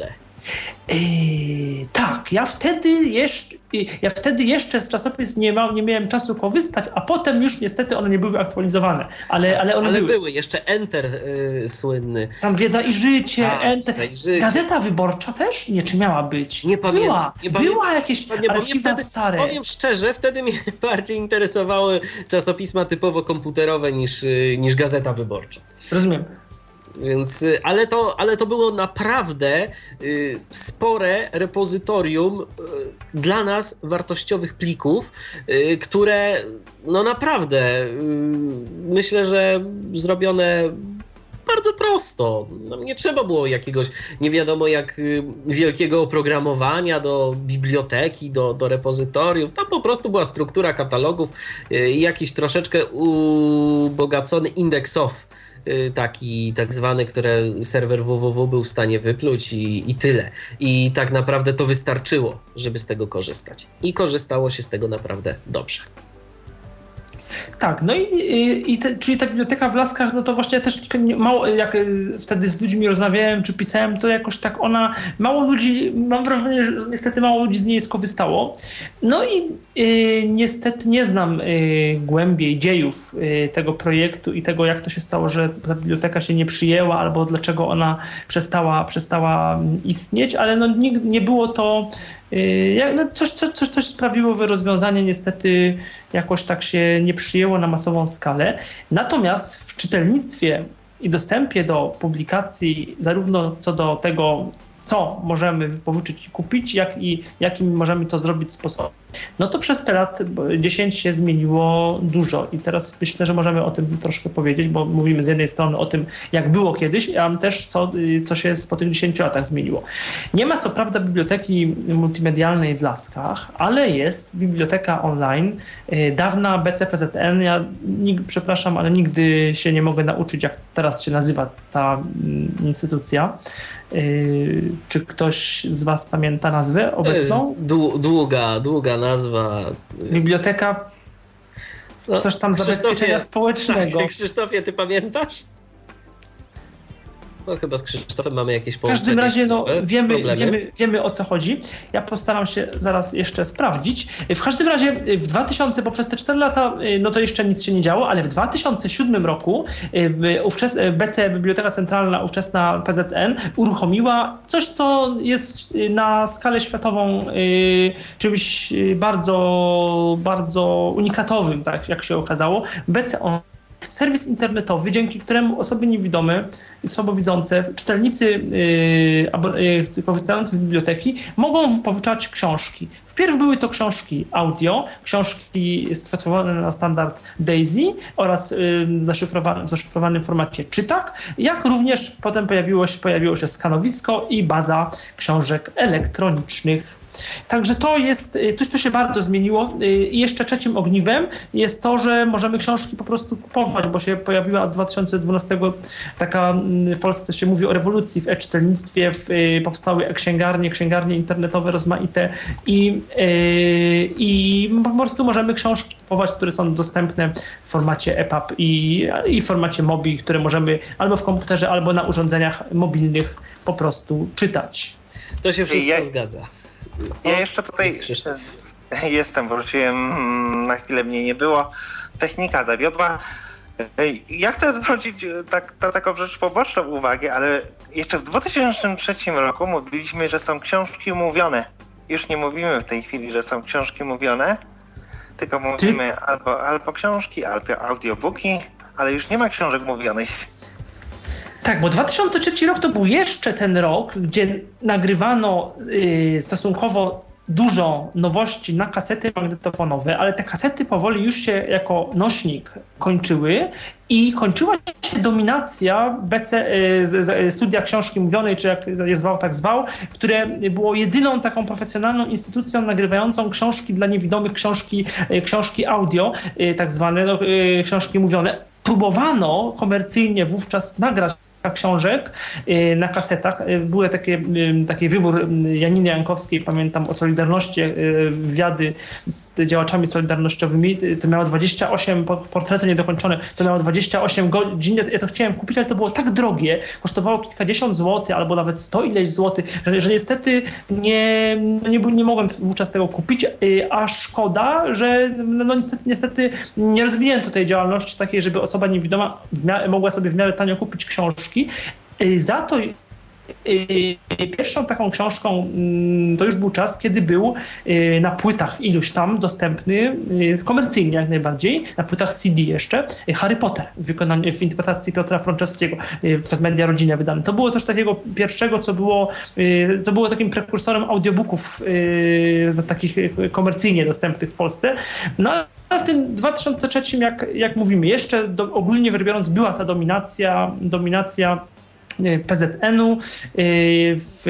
Yy, tak, ja wtedy jeszcze, ja wtedy jeszcze z czasopis nie, nie miałem czasu korzystać, a potem już niestety one nie były aktualizowane, ale, ale one ale były. były. Jeszcze Enter y, słynny. Tam Wiedza i Życie, Tak, Enter. I Życie. Gazeta Wyborcza też? Nie, czy miała być? Nie pamiętam. Była, nie była pamiętam. jakieś Nie, bo mnie wtedy, stare. Powiem szczerze, wtedy mnie bardziej interesowały czasopisma typowo komputerowe niż, y, niż Gazeta Wyborcza. Rozumiem. Więc, y, ale, to, ale to było naprawdę y, spore repozytorium y, dla nas wartościowych plików, y, które no naprawdę y, myślę, że zrobione bardzo prosto. No, nie trzeba było jakiegoś nie wiadomo jak y, wielkiego oprogramowania do biblioteki, do, do repozytoriów. Tam po prostu była struktura katalogów i jakiś troszeczkę ubogacony indeksow y, taki tak zwany, które serwer www był w stanie wypluć i, i tyle. I tak naprawdę to wystarczyło, żeby z tego korzystać. I korzystało się z tego naprawdę dobrze. Tak, no i, i, te, czyli ta biblioteka w Laskach, no to właśnie ja też mało, jak y, wtedy z ludźmi rozmawiałem czy pisałem, to jakoś tak ona, mało ludzi, mam wrażenie, że niestety mało ludzi z niej skorzystało. No i y, niestety nie znam y, głębiej dziejów y, tego projektu i tego, jak to się stało, że ta biblioteka się nie przyjęła, albo dlaczego ona przestała, przestała istnieć, ale no nie, nie było to no coś, coś, coś, coś sprawiło, że rozwiązanie niestety jakoś tak się nie przyjęło na masową skalę. Natomiast w czytelnictwie i dostępie do publikacji, zarówno co do tego, co możemy wypożyczyć i kupić, jak i jakim możemy to zrobić sposobem. No to przez te lat 10 się zmieniło dużo i teraz myślę, że możemy o tym troszkę powiedzieć, bo mówimy z jednej strony o tym, jak było kiedyś, a też co, co się po tych 10 latach zmieniło. Nie ma co prawda biblioteki multimedialnej w Laskach, ale jest biblioteka online, dawna BCPZN. Ja przepraszam, ale nigdy się nie mogę nauczyć, jak teraz się nazywa ta instytucja. Czy ktoś z Was pamięta nazwę obecną? Długa, długa nazwa. Biblioteka no, coś tam zabezpieczenia społecznego. Krzysztofie, ty pamiętasz? No chyba z Krzysztofem mamy jakieś połączenie. W każdym razie no, wiemy, wiemy, wiemy o co chodzi. Ja postaram się zaraz jeszcze sprawdzić. W każdym razie w 2000, bo przez te 4 lata no to jeszcze nic się nie działo, ale w 2007 roku ówczes, BC, Biblioteka Centralna, ówczesna PZN uruchomiła coś, co jest na skalę światową czymś bardzo, bardzo unikatowym, tak jak się okazało. BC serwis internetowy, dzięki któremu osoby niewidome i słabowidzące, czytelnicy yy, yy, korzystający z biblioteki mogą pożyczać książki. Wpierw były to książki audio, książki skonstruowane na standard DAISY oraz yy, zaszyfrowane, w zaszyfrowanym formacie czytak, jak również potem pojawiło się, pojawiło się skanowisko i baza książek elektronicznych. Także to jest, coś to się bardzo zmieniło. I jeszcze trzecim ogniwem jest to, że możemy książki po prostu kupować, bo się pojawiła od 2012 taka, w Polsce się mówi o rewolucji w e-czytelnictwie, powstały e-księgarnie, księgarnie internetowe rozmaite i, i po prostu możemy książki kupować, które są dostępne w formacie EPUB i, i w formacie MOBI, które możemy albo w komputerze, albo na urządzeniach mobilnych po prostu czytać. To się wszystko ja... zgadza. Ja jeszcze tutaj jestem, wróciłem, na chwilę mnie nie było. Technika zawiodła. Ja chcę zwrócić tak, na taką rzecz poboczną uwagę, ale jeszcze w 2003 roku mówiliśmy, że są książki umówione. Już nie mówimy w tej chwili, że są książki mówione, tylko mówimy albo, albo książki, albo audiobooki, ale już nie ma książek mówionych. Tak, bo 2003 rok to był jeszcze ten rok, gdzie nagrywano yy, stosunkowo dużo nowości na kasety magnetofonowe, ale te kasety powoli już się jako nośnik kończyły i kończyła się dominacja BC, y, studia książki mówionej, czy jak je zwał, tak zwał, które było jedyną taką profesjonalną instytucją nagrywającą książki dla niewidomych, książki, y, książki audio, y, tak zwane no, książki mówione. Próbowano komercyjnie wówczas nagrać książek na kasetach. Były takie, taki wybór Janiny Jankowskiej, pamiętam o Solidarności, wywiady z działaczami solidarnościowymi. To miało 28, portrety niedokończone, to miało 28 godzin. Ja to chciałem kupić, ale to było tak drogie, kosztowało kilkadziesiąt złotych albo nawet sto ileś złotych, że, że niestety nie, no nie, nie mogłem wówczas tego kupić, a szkoda, że no niestety, niestety nie rozwinięto tej działalności takiej, żeby osoba niewidoma mogła sobie w miarę tanio kupić książki. Za to Pierwszą taką książką mm, to już był czas, kiedy był y, na płytach iluś tam dostępny, y, komercyjnie jak najbardziej, na płytach CD jeszcze, y, Harry Potter w, wykonaniu, w interpretacji Piotra Frączewskiego przez Media Rodzinę wydane. To było coś takiego pierwszego, co było, co było takim prekursorem audiobooków takich komercyjnie dostępnych w Polsce. No a w tym 2003, jak, jak mówimy, jeszcze do, ogólnie rzecz biorąc była ta dominacja, dominacja PZN-u y, w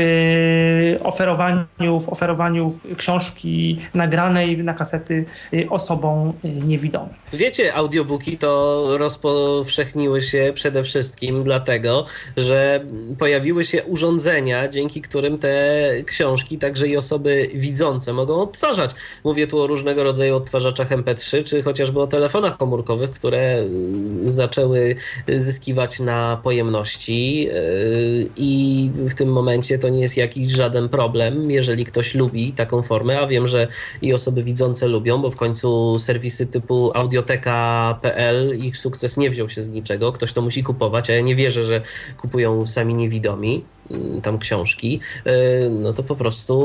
oferowaniu, w oferowaniu książki nagranej na kasety y, osobom niewidomym. Wiecie, audiobooki to rozpowszechniły się przede wszystkim dlatego, że pojawiły się urządzenia, dzięki którym te książki, także i osoby widzące mogą odtwarzać. Mówię tu o różnego rodzaju odtwarzaczach MP3, czy chociażby o telefonach komórkowych, które zaczęły zyskiwać na pojemności i w tym momencie to nie jest jakiś żaden problem, jeżeli ktoś lubi taką formę, a wiem, że i osoby widzące lubią, bo w końcu serwisy typu audioteka.pl, ich sukces nie wziął się z niczego, ktoś to musi kupować, a ja nie wierzę, że kupują sami niewidomi mm, tam książki, yy, no to po prostu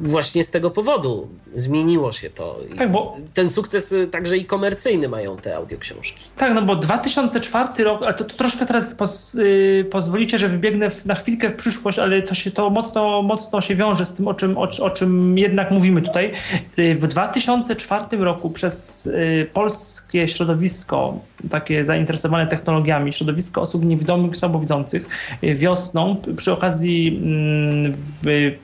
właśnie z tego powodu zmieniło się to. Tak, bo... Ten sukces y, także i komercyjny mają te audioksiążki. Tak, no bo 2004 rok, to, to troszkę teraz poz, yy, pozwolicie, że wybiegnę w, na chwilkę w przyszłość, ale to się to mocno, mocno się wiąże z tym, o czym, o, o czym jednak mówimy tutaj. Yy, w 2004 roku przez yy, polskie środowisko, takie zainteresowane technologiami, środowisko osób niewidomych, słabowidzących, y, wiosną przy okazji mm,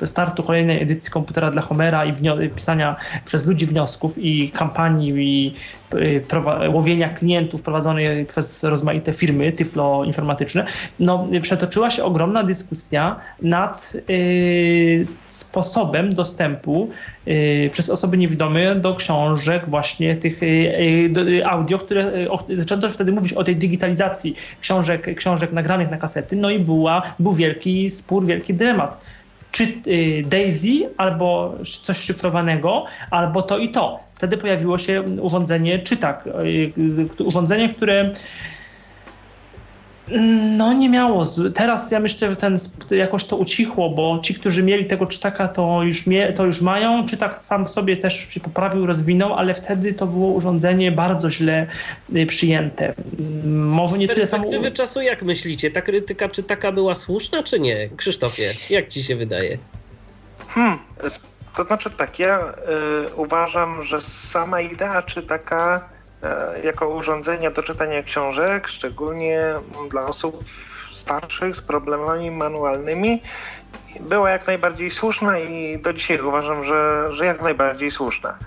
startu kolejnej edycji komputera dla Homera i pisania przez ludzi wniosków i kampanii i y, łowienia klientów prowadzonej przez rozmaite firmy tyflo-informatyczne, no, przetoczyła się ogromna dyskusja nad y, sposobem dostępu y, przez osoby niewidome do książek właśnie tych y, y audio, które zaczęto wtedy mówić o tej digitalizacji książek, książek nagranych na kasety, no i była, był wielki spór, wielki dylemat czy y, Daisy, albo coś szyfrowanego, albo to i to. Wtedy pojawiło się urządzenie czytak. Y, urządzenie, które no nie miało. Teraz ja myślę, że ten jakoś to ucichło, bo ci, którzy mieli tego czytaka, to już, mie, to już mają. Czytak sam w sobie też się poprawił, rozwinął, ale wtedy to było urządzenie bardzo źle y, przyjęte. Może Z nie perspektywy tyle samo... czasu jak myślicie? Ta krytyka czytaka była słuszna, czy nie? Krzysztofie, jak ci się wydaje? Hmm, to znaczy tak, ja y, uważam, że sama idea czytaka jako urządzenia do czytania książek, szczególnie dla osób starszych z problemami manualnymi, była jak najbardziej słuszna i do dzisiaj uważam, że, że jak najbardziej słuszna.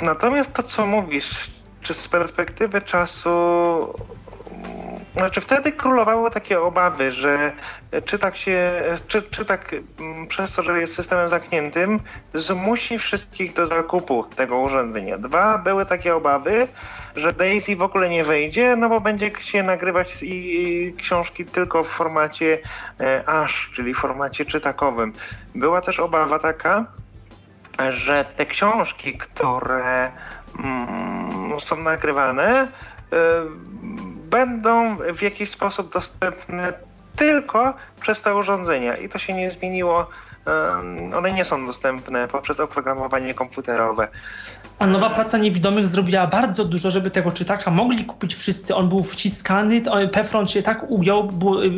E, natomiast to, co mówisz, czy z perspektywy czasu znaczy wtedy królowały takie obawy, że czy tak się, czy, czy tak mm, przez to, że jest systemem zamkniętym, zmusi wszystkich do zakupu tego urządzenia. Dwa, były takie obawy, że Daisy w ogóle nie wejdzie, no bo będzie się nagrywać i, książki tylko w formacie e, ASH, czyli formacie czytakowym. Była też obawa taka, że te książki, które mm, są nagrywane, y, będą w jakiś sposób dostępne tylko przez te urządzenia i to się nie zmieniło. One nie są dostępne poprzez oprogramowanie komputerowe. A nowa praca niewidomych zrobiła bardzo dużo, żeby tego czytaka mogli kupić wszyscy. On był wciskany, Pefron się tak ujął, były, y,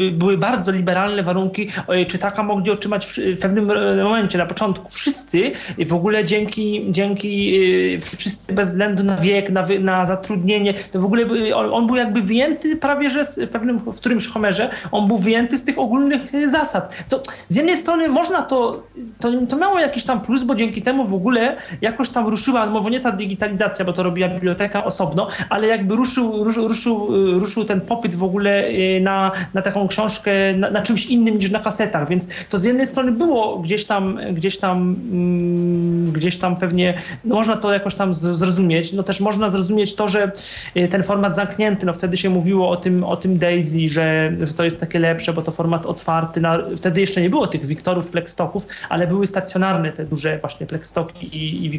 y, były bardzo liberalne warunki. Czytaka mogli otrzymać w pewnym momencie, na początku. Wszyscy w ogóle dzięki, dzięki y, wszyscy bez względu na wiek, na, na zatrudnienie, to w ogóle on, był jakby wyjęty prawie, że w pewnym, w którymś Homerze, on był wyjęty z tych ogólnych zasad. Co z jednej strony można to, to, to miało jakiś tam plus, bo dzięki temu w ogóle jakoś tam ruszyła, może nie ta digitalizacja, bo to robiła biblioteka osobno, ale jakby ruszył, ruszył, ruszył, ruszył ten popyt w ogóle y, na, na taką książkę, na, na czymś innym niż na kasetach, więc to z jednej strony było gdzieś tam, gdzieś tam, mm, gdzieś tam pewnie, no można to jakoś tam zrozumieć, no też można zrozumieć to, że y, ten format zamknięty, no wtedy się mówiło o tym, o tym Daisy, że, że to jest takie lepsze, bo to format otwarty, na, wtedy jeszcze nie było tych Wiktorów, Plexstoków, ale były stacjonarne te duże właśnie Plexstoki i, i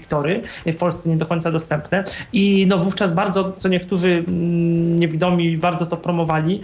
w Polsce nie do końca dostępne i no wówczas bardzo, co niektórzy mm, niewidomi bardzo to promowali.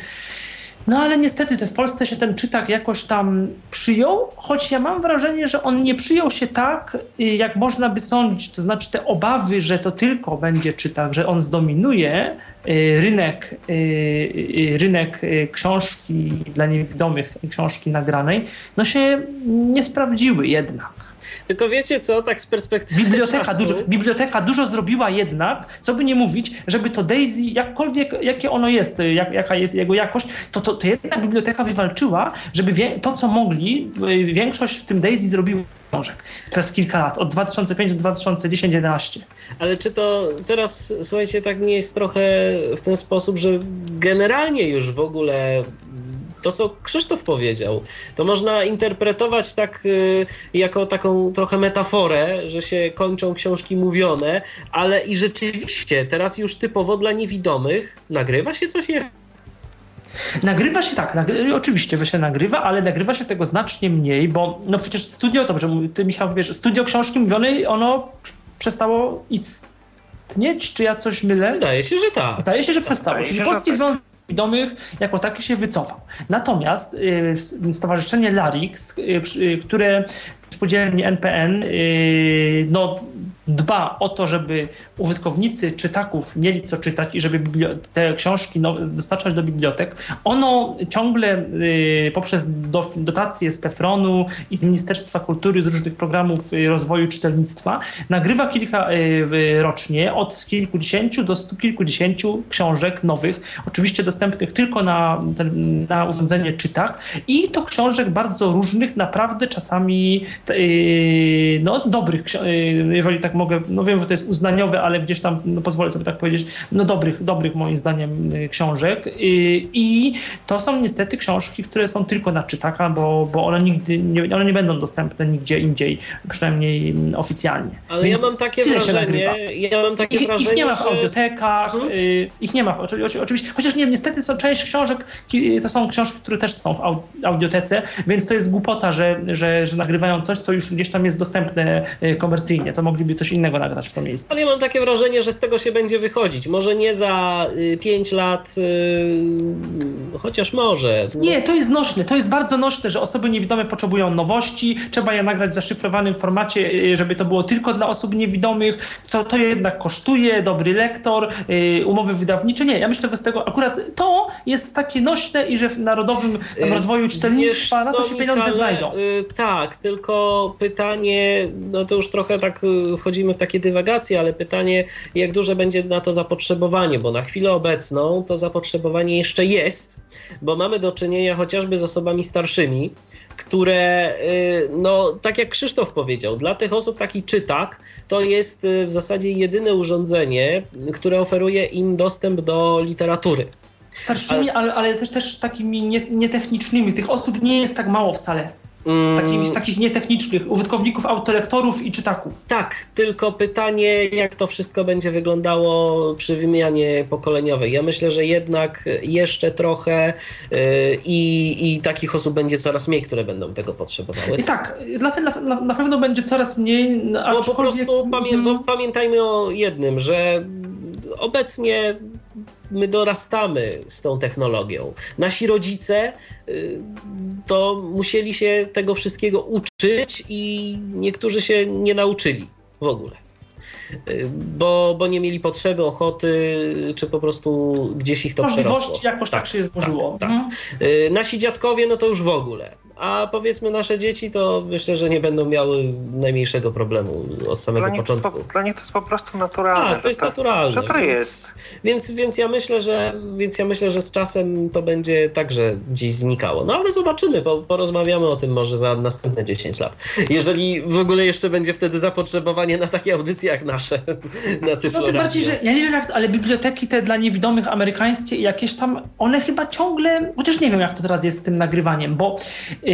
No ale niestety w Polsce się ten czytak jakoś tam przyjął, choć ja mam wrażenie, że on nie przyjął się tak, y, jak można by sądzić. To znaczy te obawy, że to tylko będzie czytak, że on zdominuje y, rynek, y, rynek książki dla niewidomych, książki nagranej, no się nie sprawdziły jednak. Tylko wiecie co, tak z perspektywy biblioteka czasu... Dużo, biblioteka dużo zrobiła jednak, co by nie mówić, żeby to Daisy, jakkolwiek, jakie ono jest, jak, jaka jest jego jakość, to, to, to jednak biblioteka wywalczyła, żeby wie, to, co mogli, większość w tym Daisy zrobiła książek przez kilka lat, od 2005 do 2010-11. Ale czy to teraz, słuchajcie, tak nie jest trochę w ten sposób, że generalnie już w ogóle to, co Krzysztof powiedział, to można interpretować tak y, jako taką trochę metaforę, że się kończą książki mówione, ale i rzeczywiście teraz już typowo dla niewidomych nagrywa się coś Nagrywa się tak, nagry oczywiście, że się nagrywa, ale nagrywa się tego znacznie mniej, bo no przecież studio, dobrze, ty Michał wiesz, studio książki mówionej, ono przestało istnieć, czy ja coś mylę? Zdaje się, że tak. Zdaje się, że przestało, czyli Polski tak. Związek widomych jako taki się wycofał. Natomiast y, Stowarzyszenie LARIX, y, y, które spółdzielni NPN no, dba o to, żeby użytkownicy czytaków mieli co czytać i żeby te książki no, dostarczać do bibliotek, ono ciągle y, poprzez dotacje z PEFRON-u i z Ministerstwa Kultury, z różnych programów y, rozwoju czytelnictwa, nagrywa kilka y, rocznie od kilkudziesięciu do stu kilkudziesięciu książek nowych, oczywiście dostępnych tylko na, na urządzenie czytak i to książek bardzo różnych, naprawdę czasami no, dobrych, jeżeli tak mogę, no wiem, że to jest uznaniowe, ale gdzieś tam, no pozwolę sobie tak powiedzieć, no dobrych, dobrych moim zdaniem y, książek I, i to są niestety książki, które są tylko na czytaka, bo, bo one nigdy, nie, one nie będą dostępne nigdzie indziej, przynajmniej mm, oficjalnie. Ale Więc ja mam takie wrażenie, ja mam takie ich, wrażenie, ich nie ma w audiotekach, mhm. y, ich nie ma, oczywiście, chociaż nie, niestety są część książek, to są książki, które też są w audiotece, więc to jest głupota, że, że, że nagrywają coś, co już gdzieś tam jest dostępne y, komercyjnie, to mogliby coś innego nagrać w to miejsce. Ale ja mam takie wrażenie, że z tego się będzie wychodzić. Może nie za y, 5 lat, y, chociaż może. Nie, to jest nośne. To jest bardzo nośne, że osoby niewidome potrzebują nowości. Trzeba je nagrać w zaszyfrowanym formacie, y, żeby to było tylko dla osób niewidomych. To, to jednak kosztuje, dobry lektor, y, umowy wydawnicze. Nie, ja myślę, że z tego akurat to jest takie nośne i że w narodowym y, rozwoju czytelnictwa na to się pieniądze Michale, znajdą. tak, tylko pytanie, no to już trochę tak wchodzimy w takie dywagacje, ale pytanie, jak duże będzie na to zapotrzebowanie, bo na chwilę obecną to zapotrzebowanie jeszcze jest, bo mamy do czynienia chociażby z osobami starszymi, które, y, no tak jak Krzysztof powiedział, dla tych osób taki czytak to jest y, w zasadzie jedyne urządzenie, które oferuje im dostęp do literatury. Starszymi, ale, ale też, też takimi nietechnicznymi. Tych osób nie jest tak mało wcale. Takich, mm. takich nietechnicznych użytkowników autolektorów i czytaków. Tak, tylko pytanie, jak to wszystko będzie wyglądało przy wymianie pokoleniowej. Ja myślę, że jednak jeszcze trochę yy, i, i takich osób będzie coraz mniej, które będą tego potrzebowały. I tak, na, na, na pewno będzie coraz mniej. Bo po prostu pamię bo pamiętajmy o jednym, że obecnie my dorastamy z tą technologią. Nasi rodzice y, to musieli się tego wszystkiego uczyć i niektórzy się nie nauczyli w ogóle. Y, bo, bo nie mieli potrzeby, ochoty, czy po prostu gdzieś ich to Możliwości przerosło. jakoś tak, tak się złożyło. Tak, tak. Mhm. Y, nasi dziadkowie, no to już w ogóle a powiedzmy nasze dzieci to myślę, że nie będą miały najmniejszego problemu od samego Dla nich, to, początku. dla nich to jest po prostu naturalne. Tak, to jest że naturalne. Że to więc, jest. Więc, więc, ja myślę, że, więc ja myślę, że z czasem to będzie także gdzieś znikało. No ale zobaczymy, po, porozmawiamy o tym może za następne 10 lat. Jeżeli w ogóle jeszcze będzie wtedy zapotrzebowanie na takie audycje jak nasze na Tyflo No tym bardziej, że ja nie wiem jak, ale biblioteki te dla niewidomych amerykańskie jakieś tam, one chyba ciągle, chociaż nie wiem jak to teraz jest z tym nagrywaniem, bo yy,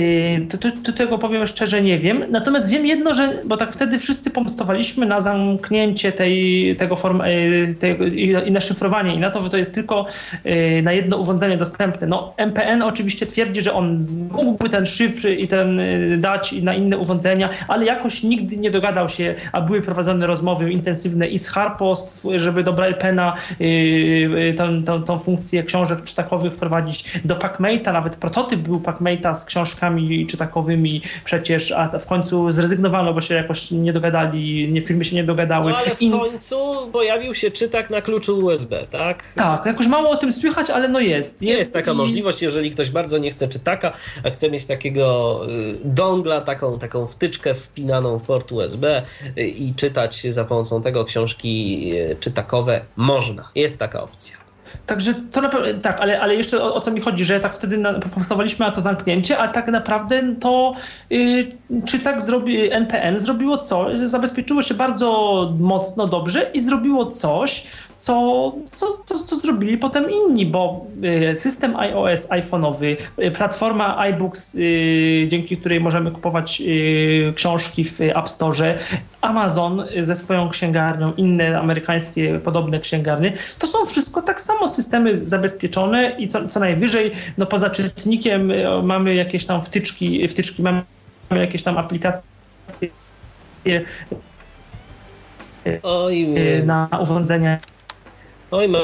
to, to, to tego powiem szczerze nie wiem. Natomiast wiem jedno, że, bo tak wtedy wszyscy pomstowaliśmy na zamknięcie tej, tego form, yy, tego, i, i na szyfrowanie i na to, że to jest tylko yy, na jedno urządzenie dostępne. No MPN oczywiście twierdzi, że on mógłby ten szyfr i ten yy, dać na inne urządzenia, ale jakoś nigdy nie dogadał się, a były prowadzone rozmowy intensywne i z Harpost, żeby do Braillepenna yy, tą, tą, tą funkcję książek czytakowych wprowadzić do PacMate'a, nawet prototyp był PacMate'a z książkami czytakowymi przecież, a w końcu zrezygnowano, bo się jakoś nie dogadali, nie, firmy się nie dogadały. No ale w I- końcu pojawił się czytak na kluczu USB, tak? tak, jakoś mało o tym słychać, ale no jest. Jest, taka i- możliwość, jeżeli ktoś bardzo nie chce czytaka, a chce mieć takiego y, dongla, taką, taką wtyczkę wpinaną w port USB y, i czytać za pomocą tego książki y, czytakowe, można. Jest taka opcja. Także to naprawdę, tak, ale, ale jeszcze o, o co mi chodzi, że tak wtedy na, powstawaliśmy na to zamknięcie, a tak naprawdę to y, czy tak zrobi NPN zrobiło co? Zabezpieczyło się bardzo mocno, dobrze i zrobiło coś, co, co, co, co zrobili potem inni, bo y, system iOS iPhone'owy, y, platforma iBooks, y, dzięki której możemy kupować książki w App Store, Amazon ze swoją księgarnią, inne amerykańskie podobne księgarnie, to są wszystko tak samo systemy zabezpieczone i co, co najwyżej, no poza czytnikiem mamy jakieś tam wtyczki, wtyczki mamy jakieś tam aplikacje Oj, na urządzenia oj, ma...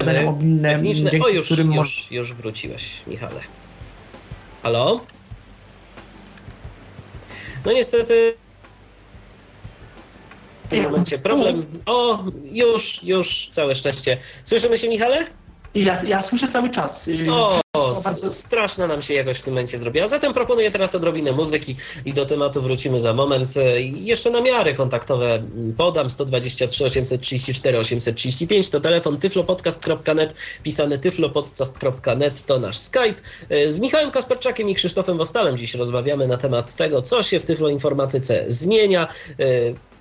urządzenia mobilne, techniczne. dzięki O, już, którym już, już wróciłeś, Michale. Halo? No niestety w tym momencie problem. O, już, już, całe szczęście. Słyszymy się, Michale? Ja, ja słyszę cały czas. y, O, bardzo- straszna nam się jakoś w tym momencie zrobiła. Zatem proponuję teraz odrobinę muzyki i do tematu wrócimy za moment. E, Jeszcze namiary kontaktowe mm, podam. 123 834 835 to telefon tyflopodcast.net, pisane tyflopodcast.net to nasz Skype. E, Z Michałem Kasperczakiem i Krzysztofem Wostalem dziś rozmawiamy na temat tego, co się w tyfloinformatyce zmienia.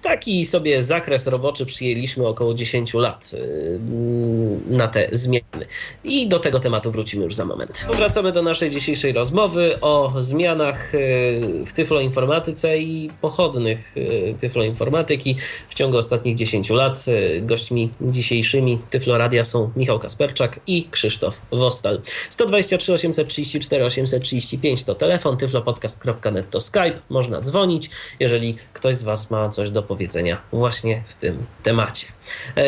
Taki sobie zakres roboczy przyjęliśmy około 10 lat y, na te zmiany. I do tego tematu wrócimy już za moment. Wracamy do naszej dzisiejszej rozmowy o zmianach y, w tyfloinformatyce i pochodnych y, tyfloinformatyki w ciągu ostatnich 10 lat. Gośćmi dzisiejszymi Tyfloradia są Michał Kasperczak i Krzysztof Wostal. 123 834 835 to telefon, tyflopodcast.net to Skype, można dzwonić, jeżeli ktoś z Was ma coś do powiedzenia właśnie w tym temacie. E,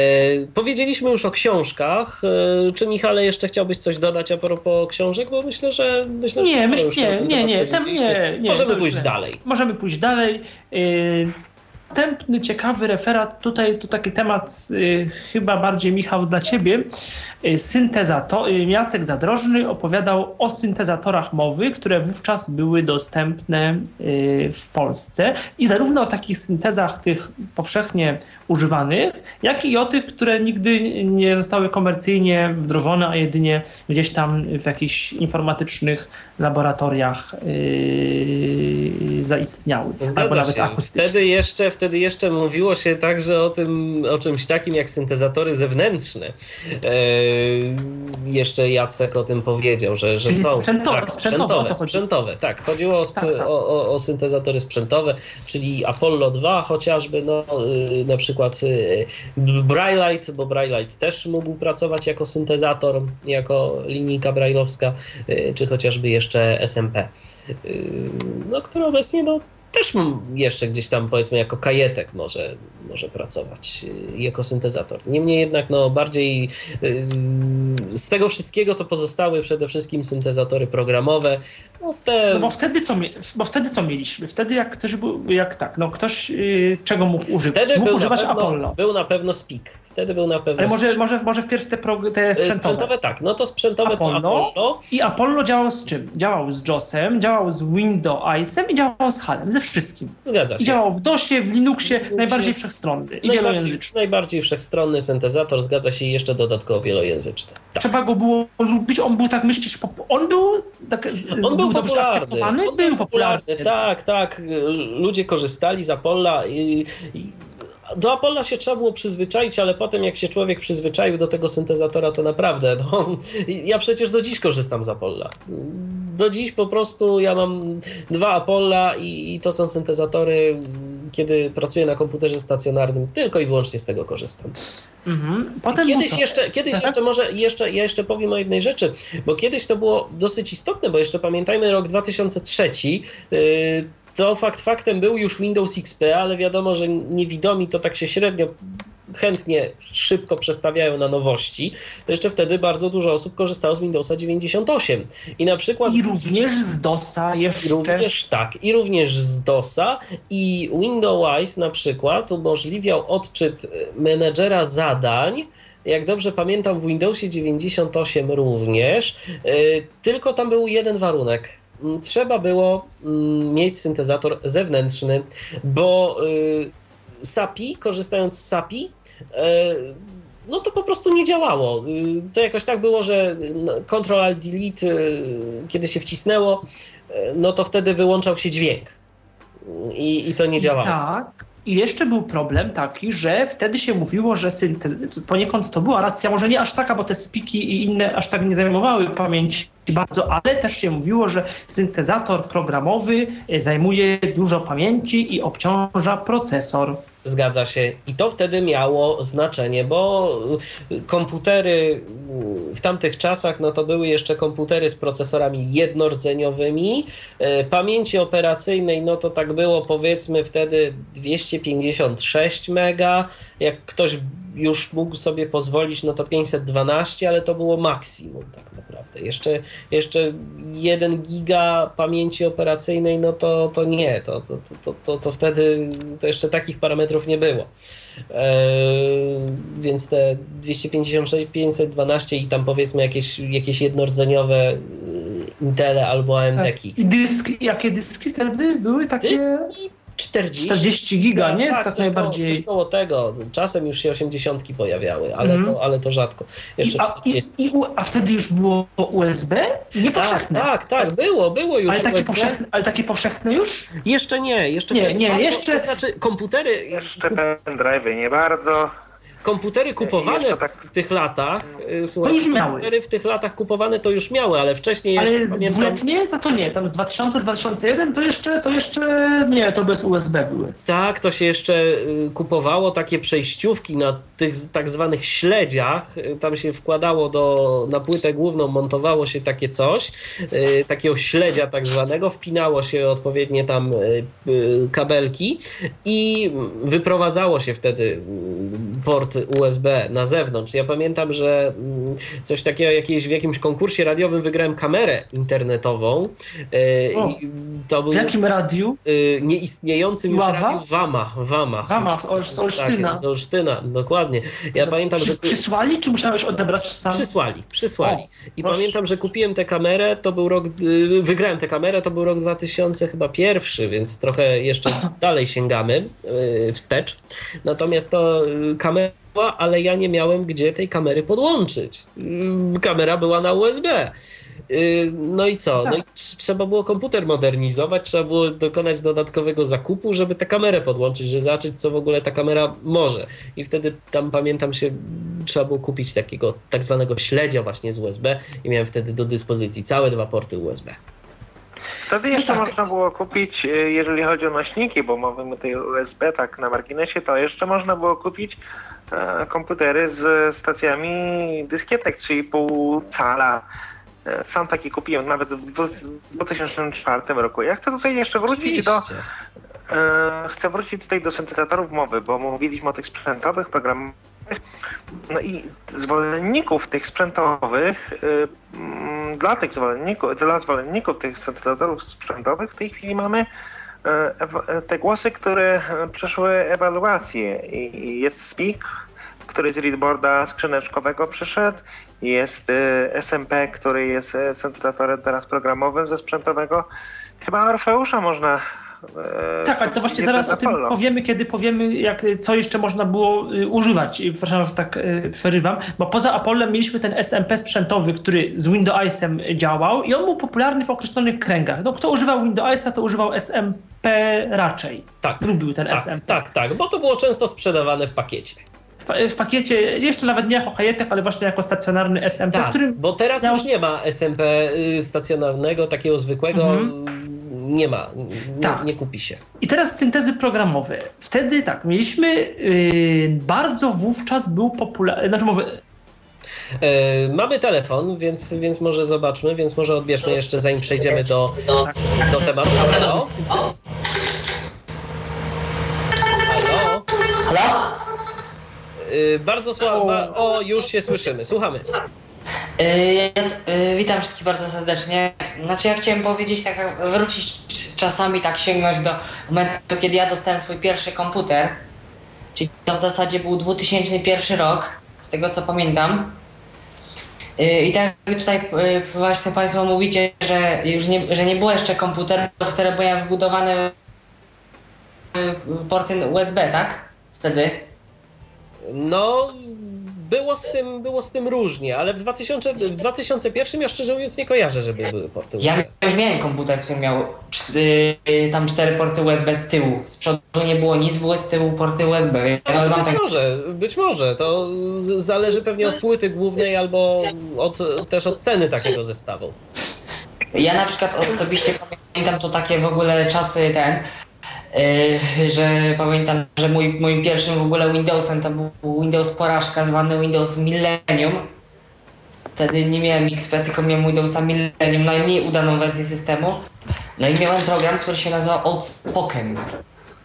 powiedzieliśmy już o książkach. E, czy Michale jeszcze chciałbyś coś dodać a propos książek? Bo myślę, że myślę, że Nie, myśl, nie, nie, nie, tam, nie, nie. Możemy pójść nie. dalej. Możemy pójść dalej. Yy, Następny ciekawy referat, tutaj to taki temat yy, chyba bardziej Michał dla ciebie. Yy, syntezator, yy, Jacek Zadrożny opowiadał o syntezatorach mowy, które wówczas były dostępne yy, w Polsce i zarówno o takich syntezach tych powszechnie używanych, jak i o tych, które nigdy nie zostały komercyjnie wdrożone, a jedynie gdzieś tam w jakichś informatycznych laboratoriach yy, zaistniały. Zgadza nawet się. akustycznych. Wtedy jeszcze, wtedy jeszcze mówiło się także o tym, o czymś takim jak syntezatory zewnętrzne. E, jeszcze Jacek o tym powiedział, że, że Czyli są sprzętowe, tak, sprzętowe, sprzętowe. Tak, chodziło o, sp- Tak, tak. O, o, o syntezatory sprzętowe, czyli Apollo 2 chociażby, no y, na przykład y, Braillite, bo Braillite też mógł pracować jako syntezator, jako linijka brailleowska, czy chociażby jeszcze SMP, y, no, który obecnie no, też jeszcze gdzieś tam powiedzmy jako kajetek może, może pracować y, jako syntezator. Niemniej jednak no bardziej y, z tego wszystkiego to pozostały przede wszystkim syntezatory programowe. No, te... no bo, wtedy co, bo wtedy co mieliśmy? Wtedy jak ktoś był, jak tak, no ktoś yy, czego mógł używać? Wtedy mógł był używać na pewno, Apollo. Był na pewno Speak. Wtedy był na pewno Ale może, może, może wpierw te, pro, te sprzętowe. sprzętowe. tak, no to sprzętowe Apollo. to Apollo. I Apollo działał z czym? Działał z JOSem, działał z Windowsem i działał z HALem, ze wszystkim. Zgadza się. Działał w DOSie, w Linuxie, najbardziej wszechstronny i wielojęzyczny. Najbardziej wszechstronny syntezator, zgadza się i jeszcze dodatkowo wielojęzyczny. Tak. Trzeba go było lubić, on był tak, myślisz, on był tak, on był dobrze popularny. On był, był popularny. Tak, tak. Ludzie korzystali z Apolla i, i do Apolla się trzeba było przyzwyczaić, ale potem jak się człowiek przyzwyczaił do tego syntezatora, to naprawdę, no, ja przecież do dziś korzystam z Apolla. Do dziś po prostu ja mam dwa Apolla i, i to są syntezatory, kiedy pracuję na komputerze stacjonarnym, tylko i wyłącznie z tego korzystam. Mhm. Kiedyś jeszcze, kiedyś jeszcze może, jeszcze, ja jeszcze powiem o jednej rzeczy, bo kiedyś to było dosyć istotne, bo jeszcze pamiętajmy rok 2003, yy, to fakt faktem był już Windows XP, ale wiadomo, że niewidomi to tak się średnio chętnie szybko przestawiają na nowości, to jeszcze wtedy bardzo dużo osób korzystało z Windowsa 98. I na przykład... I również z DOSa jeszcze. I również tak, i również z DOSa. I Windows na przykład umożliwiał odczyt menedżera zadań, jak dobrze pamiętam w Windowsie 98 również, yy, tylko tam był jeden warunek – trzeba było mieć syntezator zewnętrzny, bo SAPI, korzystając z SAPI, no to po prostu nie działało. To jakoś tak było, że Ctrl Alt Delete, kiedy się wcisnęło, no to wtedy wyłączał się dźwięk. I, i to nie działało. Tak. I jeszcze był problem taki, że wtedy się mówiło, że syntez... poniekąd to była racja, może nie aż taka, bo te spiki i inne aż tak nie zajmowały pamięci bardzo, ale też się mówiło, że syntezator programowy zajmuje dużo pamięci i obciąża procesor. Zgadza się. I to wtedy miało znaczenie, bo komputery w tamtych czasach, no to były jeszcze komputery z procesorami jednordzeniowymi. Pamięci operacyjnej, no to tak było powiedzmy wtedy 256 mega. Jak ktoś już mógł sobie pozwolić, no to 512, ale to było maksimum tak naprawdę. Jeszcze, jeszcze 1 giga pamięci operacyjnej, no to, to nie, to, to, to, to, to wtedy to jeszcze takich parametrów nie było. Eee, więc te 256, 512 i tam powiedzmy jakieś, jakieś jednordzeniowe Intele albo AMD-ki. Tak. I dyski, jakie dyski wtedy były takie? Dyski 40, 40 giga, nie? Tak, tak coś najbardziej. Koło, coś koło tego. Czasem już się 80 pojawiały, ale, mm. to, ale to rzadko. Jeszcze I, a, 40. I, i, a wtedy już było USB? Nie tak, powszechne. Tak, tak, było, było już ale takie, USB. powszechne, ale takie powszechne już? Jeszcze nie, jeszcze nie, nie, bardzo, jeszcze... To znaczy komputery... Jeszcze pendrive'y nie bardzo. Komputery kupowane tak... w tych latach, słuchajcie, komputery w tych latach kupowane to już miały, ale wcześniej jeszcze ale pamiętam... dwuletnie? To, to nie, tam z 2000-2001 to jeszcze, to jeszcze nie, to bez USB były. Tak, to się jeszcze kupowało takie przejściówki na tych tak zwanych śledziach, tam się wkładało do, na płytę główną, montowało się takie coś, takiego śledzia tak zwanego, wpinało się odpowiednie tam kabelki i wyprowadzało się wtedy port USB na zewnątrz. Ja pamiętam, że coś takiego jakieś, w jakimś konkursie radiowym wygrałem kamerę internetową. O, to był w jakim radiu? Nieistniejącym już Ława? radiu Wama. Wama, Wama z Olsztyna. Tak, z Olsztyna, dokładnie. Ja to pamiętam, przy, że... Przysłali, czy musiałeś odebrać sam? Przysłali, przysłali. O, I proszę. pamiętam, że kupiłem tę kamerę, to był rok, wygrałem tę kamerę, to był rok 2000 chyba pierwszy, więc trochę jeszcze dalej sięgamy wstecz. Natomiast to kamera ale ja nie miałem gdzie tej kamery podłączyć. Kamera była na USB. No i co? No i trzeba było komputer modernizować, trzeba było dokonać dodatkowego zakupu, żeby tę kamerę podłączyć, żeby zobaczyć, co w ogóle ta kamera może. I wtedy tam pamiętam się, trzeba było kupić takiego tak zwanego śledzia właśnie z USB i miałem wtedy do dyspozycji całe dwa porty USB. Wtedy jeszcze tak. można było kupić, jeżeli chodzi o nośniki, bo mówimy tutaj USB tak na marginesie, to jeszcze można było kupić komputery z stacjami dyskietek 3,5 cala. E, Sam taki kupiłem nawet w 2004 roku. Ja chcę tutaj jeszcze wrócić Oczywiście. do. E, chcę wrócić tutaj do syntezatorów mowy, bo mówiliśmy o tych sprzętowych, programowych, No i zwolenników tych sprzętowych, dla tych zwolenników, dla zwolenników tych syntezatorów sprzętowych w tej chwili mamy e, e, te głosy, które e, przeszły ewaluację. Jest SPIK, który z readboarda skrzyneczkowego przyszedł, jest e, SMP, który jest e, syntezatorem teraz programowym ze sprzętowego. Chyba Orfeusza można e, Tak, ale to właśnie zaraz o tym Apollo. powiemy, kiedy powiemy, jak, co jeszcze można było y, używać. I Przepraszam, że tak y, przerywam, bo poza Apollem mieliśmy ten SMP sprzętowy, który z Windowsem działał i on był popularny w określonych kręgach. No, kto używał Windowsa, to używał SMP raczej. Tak. Lubił ten Tak, SMP. tak, tak, bo to było często sprzedawane w pakiecie. W, pakiecie, jeszcze nawet nie jako kajetek, ale właśnie jako stacjonarny SMP, Tak, który bo teraz miał- już nie ma SMP y, stacjonarnego, takiego zwykłego. Mhm. Nie ma, nie, Tak. nie kupi się. I teraz syntezy programowe. Wtedy tak, mieliśmy yy, bardzo wówczas był popularny, znaczy może E, mamy telefon, więc, więc może zobaczmy, więc może odbierzmy jeszcze zanim przejdziemy do, do tematu. Halo? Halo? Halo? Y, bardzo słabo. O, już się słyszymy. Słuchamy. Ja, yy, witam wszystkich bardzo serdecznie. Znaczy ja chciałem powiedzieć, tak wrócić czasami, tak sięgnąć do momentu, kiedy ja dostałem swój pierwszy komputer. Czyli to w zasadzie był 2001 rok, z tego co pamiętam. Yy, I tak tutaj właśnie Państwo mówicie, że już nie, że nie było jeszcze komputerów, które były wbudowane w porty USB, tak? Wtedy. No, było z tym, było z tym różnie, ale w, 2000, w 2001 ja szczerze mówiąc nie kojarzę, żeby były porty Ja USB. już miałem komputer, który miał yy, tam cztery porty USB z tyłu. Z przodu nie było nic, były z tyłu porty USB. Ja być tak, może, być może. To zależy pewnie od płyty głównej albo od, też od ceny takiego zestawu. ja na przykład osobiście pamiętam to takie w ogóle czasy ten, że pamiętam, że mój, moim pierwszym w ogóle Windowsem to był Windows porażka zwany Windows Millennium. Wtedy nie miałem XP, tylko miałem Windowsa Millennium, najmniej udaną wersję systemu. No i miałem program, który się nazywał Outspoken.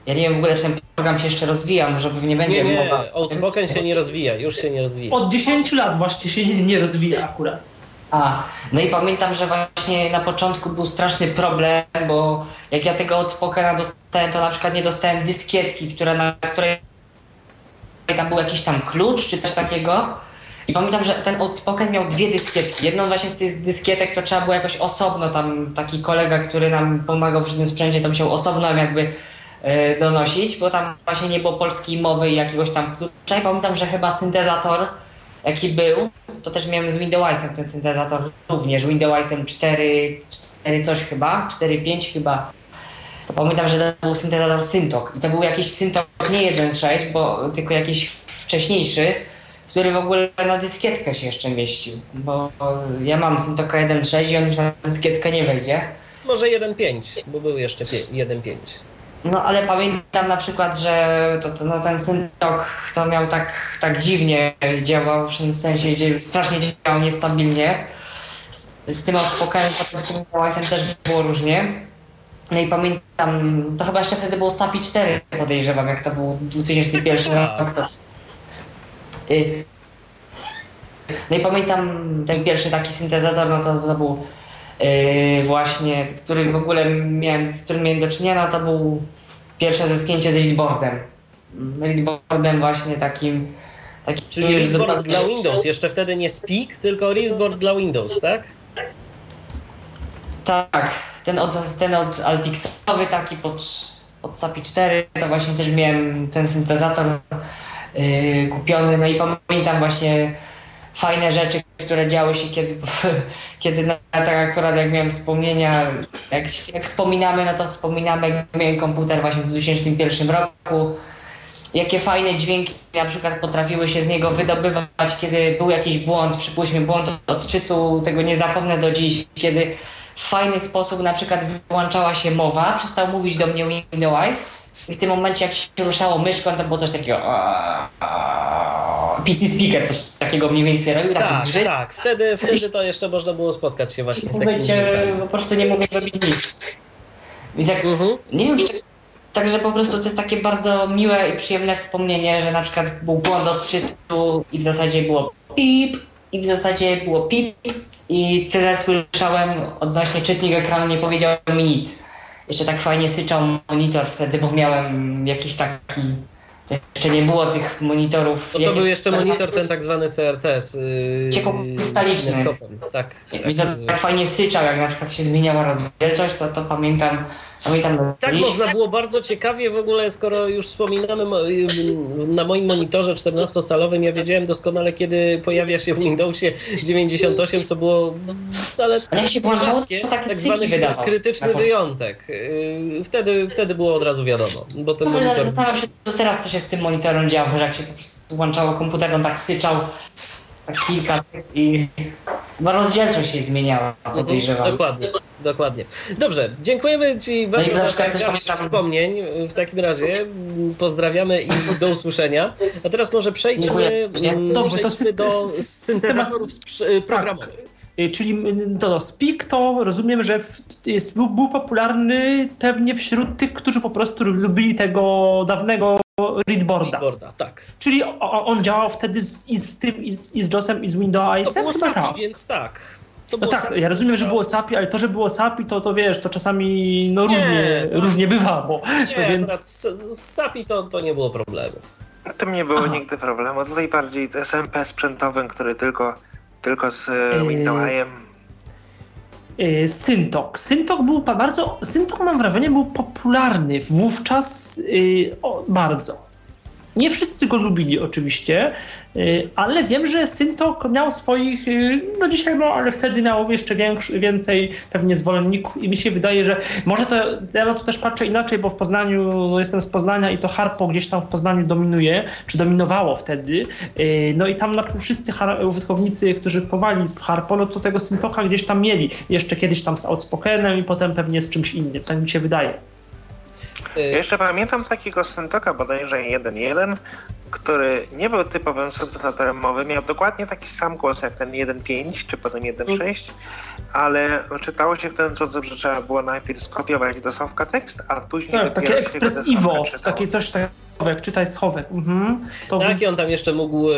Ja nie wiem w ogóle, czy ten program się jeszcze rozwija, może nie będzie Nie, mowa. nie, Outspoken się nie rozwija, już się nie rozwija. od 10 lat właśnie się nie, nie rozwija akurat. A, no i pamiętam, że właśnie na początku był straszny problem, bo jak ja tego Outspokena dostałem, to na przykład nie dostałem dyskietki, która, na której tam był jakiś tam klucz czy coś takiego. I pamiętam, że ten Outspoken miał dwie dyskietki. Jedną właśnie z tych dyskietek to trzeba było jakoś osobno, tam taki kolega, który nam pomagał przy tym sprzęcie, to musiał osobno jakby e, donosić, bo tam właśnie nie było polskiej mowy i jakiegoś tam klucza. I pamiętam, że chyba syntezator jaki był, to też miałem z Windowsem ten syntezator również, Windowsem 4, 4 coś chyba, 4.5 chyba. To pamiętam, że to był syntezator Syntok i to był jakiś Syntok nie 1.6, bo tylko jakiś wcześniejszy, który w ogóle na dyskietkę się jeszcze mieścił, bo ja mam Syntoka 1.6 i on już na dyskietkę nie wejdzie. Może 1.5, bo był jeszcze pie- 1.5. No ale pamiętam na przykład, że to, to, no, ten syntok to miał tak, tak dziwnie działał, w sensie strasznie działał niestabilnie. Z, z tym odspokojem, potem z tym Windowsem też było różnie. No i pamiętam, to chyba jeszcze wtedy było SAPI 4 podejrzewam, jak to był 2001 rok. To, y, no i pamiętam ten pierwszy taki syntezator, no to, to był właśnie, który w ogóle miałem, z którym miałem do czynienia, to był pierwsze zetknięcie z readboardem. Mm, Readboardem właśnie takim, takim Czyli już zupełnie- dla Windows, jeszcze wtedy nie Speak, tylko readboard dla Windows, tak? Tak, ten od, ten od Altixowy taki pod, pod SAPI 4, to właśnie też miałem ten syntezator yy, kupiony, no i pamiętam właśnie fajne rzeczy, które działy się, kiedy, kiedy na, tak akurat jak miałem wspomnienia, jak, jak wspominamy, no to wspominamy, jak miałem komputer właśnie w 2001 roku, jakie fajne dźwięki na przykład potrafiły się z niego wydobywać, kiedy był jakiś błąd, przypuśćmy błąd odczytu, tego nie zapomnę do dziś, kiedy w fajny sposób na przykład wyłączała się mowa, przestał mówić do mnie Windows i w tym momencie jak się ruszało myszką, to było coś takiego PC speaker, coś takiego mniej więcej robił, tak, Tak, tak. Wtedy, wtedy to jeszcze można było spotkać się właśnie z W takimi momencie po prostu nie mogę robić nic. Więc jak, Mhm. nie wiem, czy, Także po prostu to jest takie bardzo miłe i przyjemne wspomnienie, że na przykład był błąd odczytu i w zasadzie było pip, i w zasadzie było pip i tyle słyszałem odnośnie czytnik ekranu, nie powiedział mi nic. Jeszcze tak fajnie syczał monitor wtedy, bo miałem jakiś taki jeszcze nie było tych monitorów. No to był jeszcze monitor ten tak zwany CRT yy, Ciekłopistaliczny. z kineskopem. Tak, I to tak fajnie syczał, jak na przykład się zmieniała rozdzielczość, to, to pamiętam, pamiętam Tak, można było bardzo ciekawie w ogóle, skoro już wspominamy mo- na moim monitorze 14-calowym, ja wiedziałem doskonale, kiedy pojawia się w Windowsie 98, co było wcale Ale się włączało, to tak syki zwany wydawał. krytyczny wyjątek. Yy, Wtedy, wtedy było od razu wiadomo, bo ten No, monitor... Zastanawiam się do teraz, co się z tym monitorem działo, że jak się po prostu włączało komputer, on tak syczał, tak kilka i no rozdzielczość się zmieniała, Mhm, podejrzewam. Dokładnie, dokładnie. Dobrze, dziękujemy Ci bardzo No za garść pamiętam- wspomnień. W takim razie pozdrawiamy i do usłyszenia. A teraz może przejdźmy, Dobrze, to przejdźmy system- do system- syntezatorów sprzy- programowych. Y, Czyli y, to, to Speak to rozumiem, że w, jest, był, był popularny pewnie wśród tych, którzy po prostu lubili tego dawnego readboarda. Keyboarda, tak. Czyli o- o- on działał wtedy z, i z tym, i z, i z JOSem, i z Windows To było Chyba tak. SAPI, więc tak. To No tak, SAPI, ja rozumiem, że było więc- SAPI, ale to, że było SAPI, to, to wiesz, to czasami no, Nie, różnie, no. różnie bywa, bo Nie, no, więc... z z SAPI to, to nie było problemów. Z tym nie było Aha. nigdy problemu. Tutaj bardziej to jest MP sprzętowym, który tylko, tylko z e, Yy. Windowsem. y, Syntok. Syntok był bardzo, Syntok mam wrażenie był popularny wówczas o, bardzo. Nie wszyscy go lubili oczywiście, y, ale wiem, że Syntok miał swoich, y, no dzisiaj ma, ale wtedy miał jeszcze większy, więcej pewnie zwolenników i mi się wydaje, że może to, ja na to też patrzę inaczej, bo w Poznaniu, no jestem z Poznania i to Harpo gdzieś tam w Poznaniu dominuje, czy dominowało wtedy, y, no i tam wszyscy użytkownicy, którzy powali w Harpo, no to tego Syntoka gdzieś tam mieli, jeszcze kiedyś tam z Outspokenem i potem pewnie z czymś innym, tak mi się wydaje. Ja Y, jeszcze pamiętam takiego Syntoka bodajże 1.1, który nie był typowym syntezatorem mowy, miał dokładnie taki sam głos jak ten 1.5 czy potem 1.6, ale czytało się w ten sposób, że trzeba było najpierw skopiować do słowka tekst, a później Tak, takie słowka Iwo, takie coś takiego jak czytaj schowek. Mhm. To Tak, i on tam jeszcze mógł y,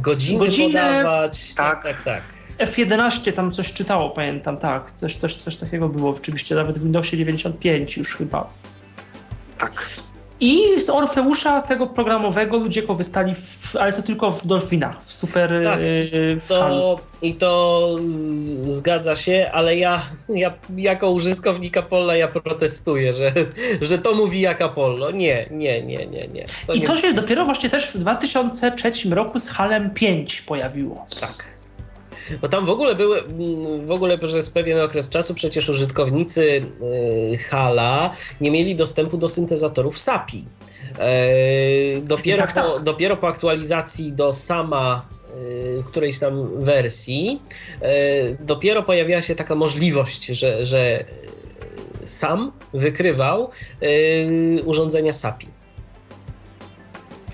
godziny, Godzinę, podawać. Tak, tak. tak, tak. F11 tam coś czytało, pamiętam, tak. Coś, coś, coś takiego było oczywiście, nawet w Windowsie 95 już chyba. Tak. I z Orfeusza tego programowego ludzie korzystali, w, ale to tylko w Dolfinach, w Super Tak, yy, w To. I to y, zgadza się, ale ja, ja jako użytkownik Apollo ja protestuję, że, że to mówi jak Apollo. Nie, nie, nie, nie, nie. I nie to się dopiero właśnie też w 2003 roku z Halem 5 pojawiło. Tak. Bo tam w ogóle były, mm, w ogóle przez pewien okres czasu przecież użytkownicy y, Hala nie mieli dostępu do syntezatorów SAPI. E, dopiero, Tak, tak. Po, dopiero po aktualizacji do sama y, którejś tam wersji, e, dopiero pojawiła się taka możliwość, że, że sam wykrywał y, urządzenia SAPI.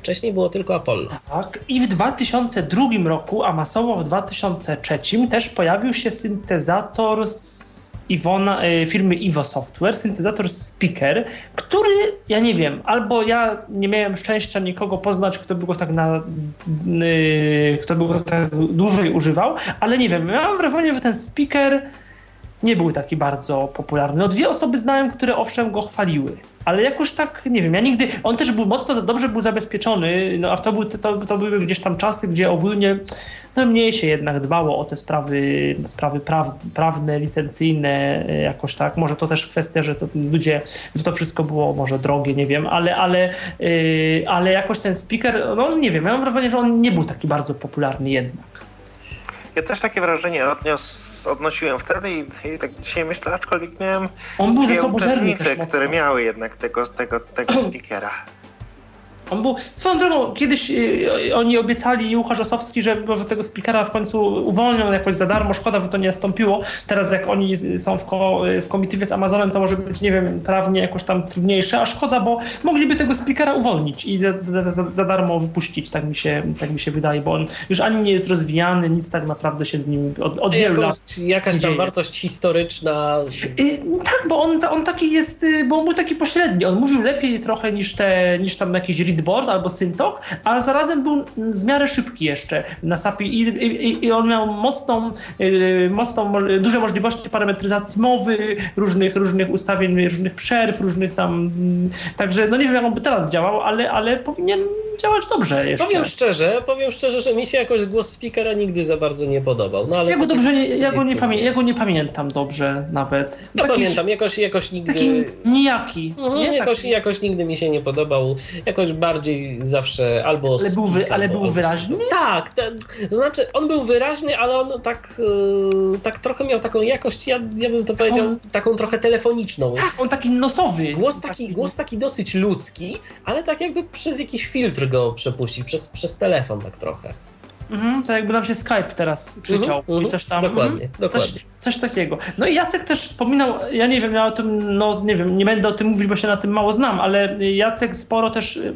Wcześniej było tylko Apollo. Tak. I w 2002 roku, a masowo w 2003 też pojawił się syntezator z Iwona, e, firmy Iwo Software, syntezator Speaker, który, ja nie wiem, albo ja nie miałem szczęścia nikogo poznać, kto by go tak na, y, kto by go tak dłużej używał, ale nie wiem, miałem wrażenie, że ten speaker nie był taki bardzo popularny. No dwie osoby znałem, które owszem go chwaliły, ale jakoś tak, nie wiem, ja nigdy, on też był mocno, dobrze był zabezpieczony, no a to, był, to, to były gdzieś tam czasy, gdzie ogólnie no mniej się jednak dbało o te sprawy, sprawy praw, prawne, licencyjne, e, jakoś tak. Może to też kwestia, że to ludzie, że to wszystko było może drogie, nie wiem, ale, ale, yy, ale jakoś ten speaker, no nie wiem, ja mam wrażenie, że on nie był taki bardzo popularny jednak. Ja też takie wrażenie odnios, odnosiłem wtedy i, i tak dzisiaj myślę, aczkolwiek miałem On był zasobożerny też mocno. które miały jednak tego, tego, tego speakera. On był, swoją drogą, kiedyś y, oni obiecali Łukasz Osowski, że może tego speakera w końcu uwolnią jakoś za darmo. Szkoda, że to nie nastąpiło. Teraz jak oni są w, ko, w komitywie z Amazonem, to może być, nie wiem, prawnie jakoś tam trudniejsze, a szkoda, bo mogliby tego speakera uwolnić i za, za, za, za darmo wypuścić, tak mi, się, tak mi się wydaje, bo on już ani nie jest rozwijany, nic tak naprawdę się z nim od, od wielu lat Jakaś tam dzieje. wartość historyczna. Y, tak, bo on, on taki jest, y, bo on był taki pośredni. On mówił lepiej trochę niż, te, niż tam jakiś readboard albo syntok, ale zarazem był w miarę szybki jeszcze na SAPI i, i, i on miał mocną, y, mocną, duże możliwości parametryzacji mowy, różnych, różnych ustawień, różnych przerw, różnych tam. Także no nie wiem, jak on by teraz działał, ale, ale powinien działać dobrze jeszcze. Powiem szczerze, powiem szczerze, że mi się jakoś głos speakera nigdy za bardzo nie podobał. No, ale ja, go dobrze nie, ja, go nie pamię- ja go nie pamiętam dobrze nawet. Ja taki, pamiętam, jakoś, jakoś nigdy... Taki nijaki. Mhm, nie? jakoś, taki... jakoś nigdy mi się nie podobał. Jakoś bardziej zawsze albo Ale był, wy, ale był wyraźny? Tak, ten, znaczy on był wyraźny, ale on tak, yy, tak trochę miał taką jakość, ja, ja bym to powiedział, on... taką trochę telefoniczną. Tak, on taki nosowy. Głos taki, taki, głos taki dosyć ludzki, ale tak jakby przez jakiś filtr go przepuścić, przez, przez telefon tak trochę. Mhm, tak jakby nam się Skype teraz przyciął mhm, i coś tam. Dokładnie, mhm, dokładnie. Coś, coś, takiego. No i Jacek też wspominał, ja nie wiem, ja o tym, no nie wiem, nie będę o tym mówić, bo się na tym mało znam, ale Jacek sporo też y,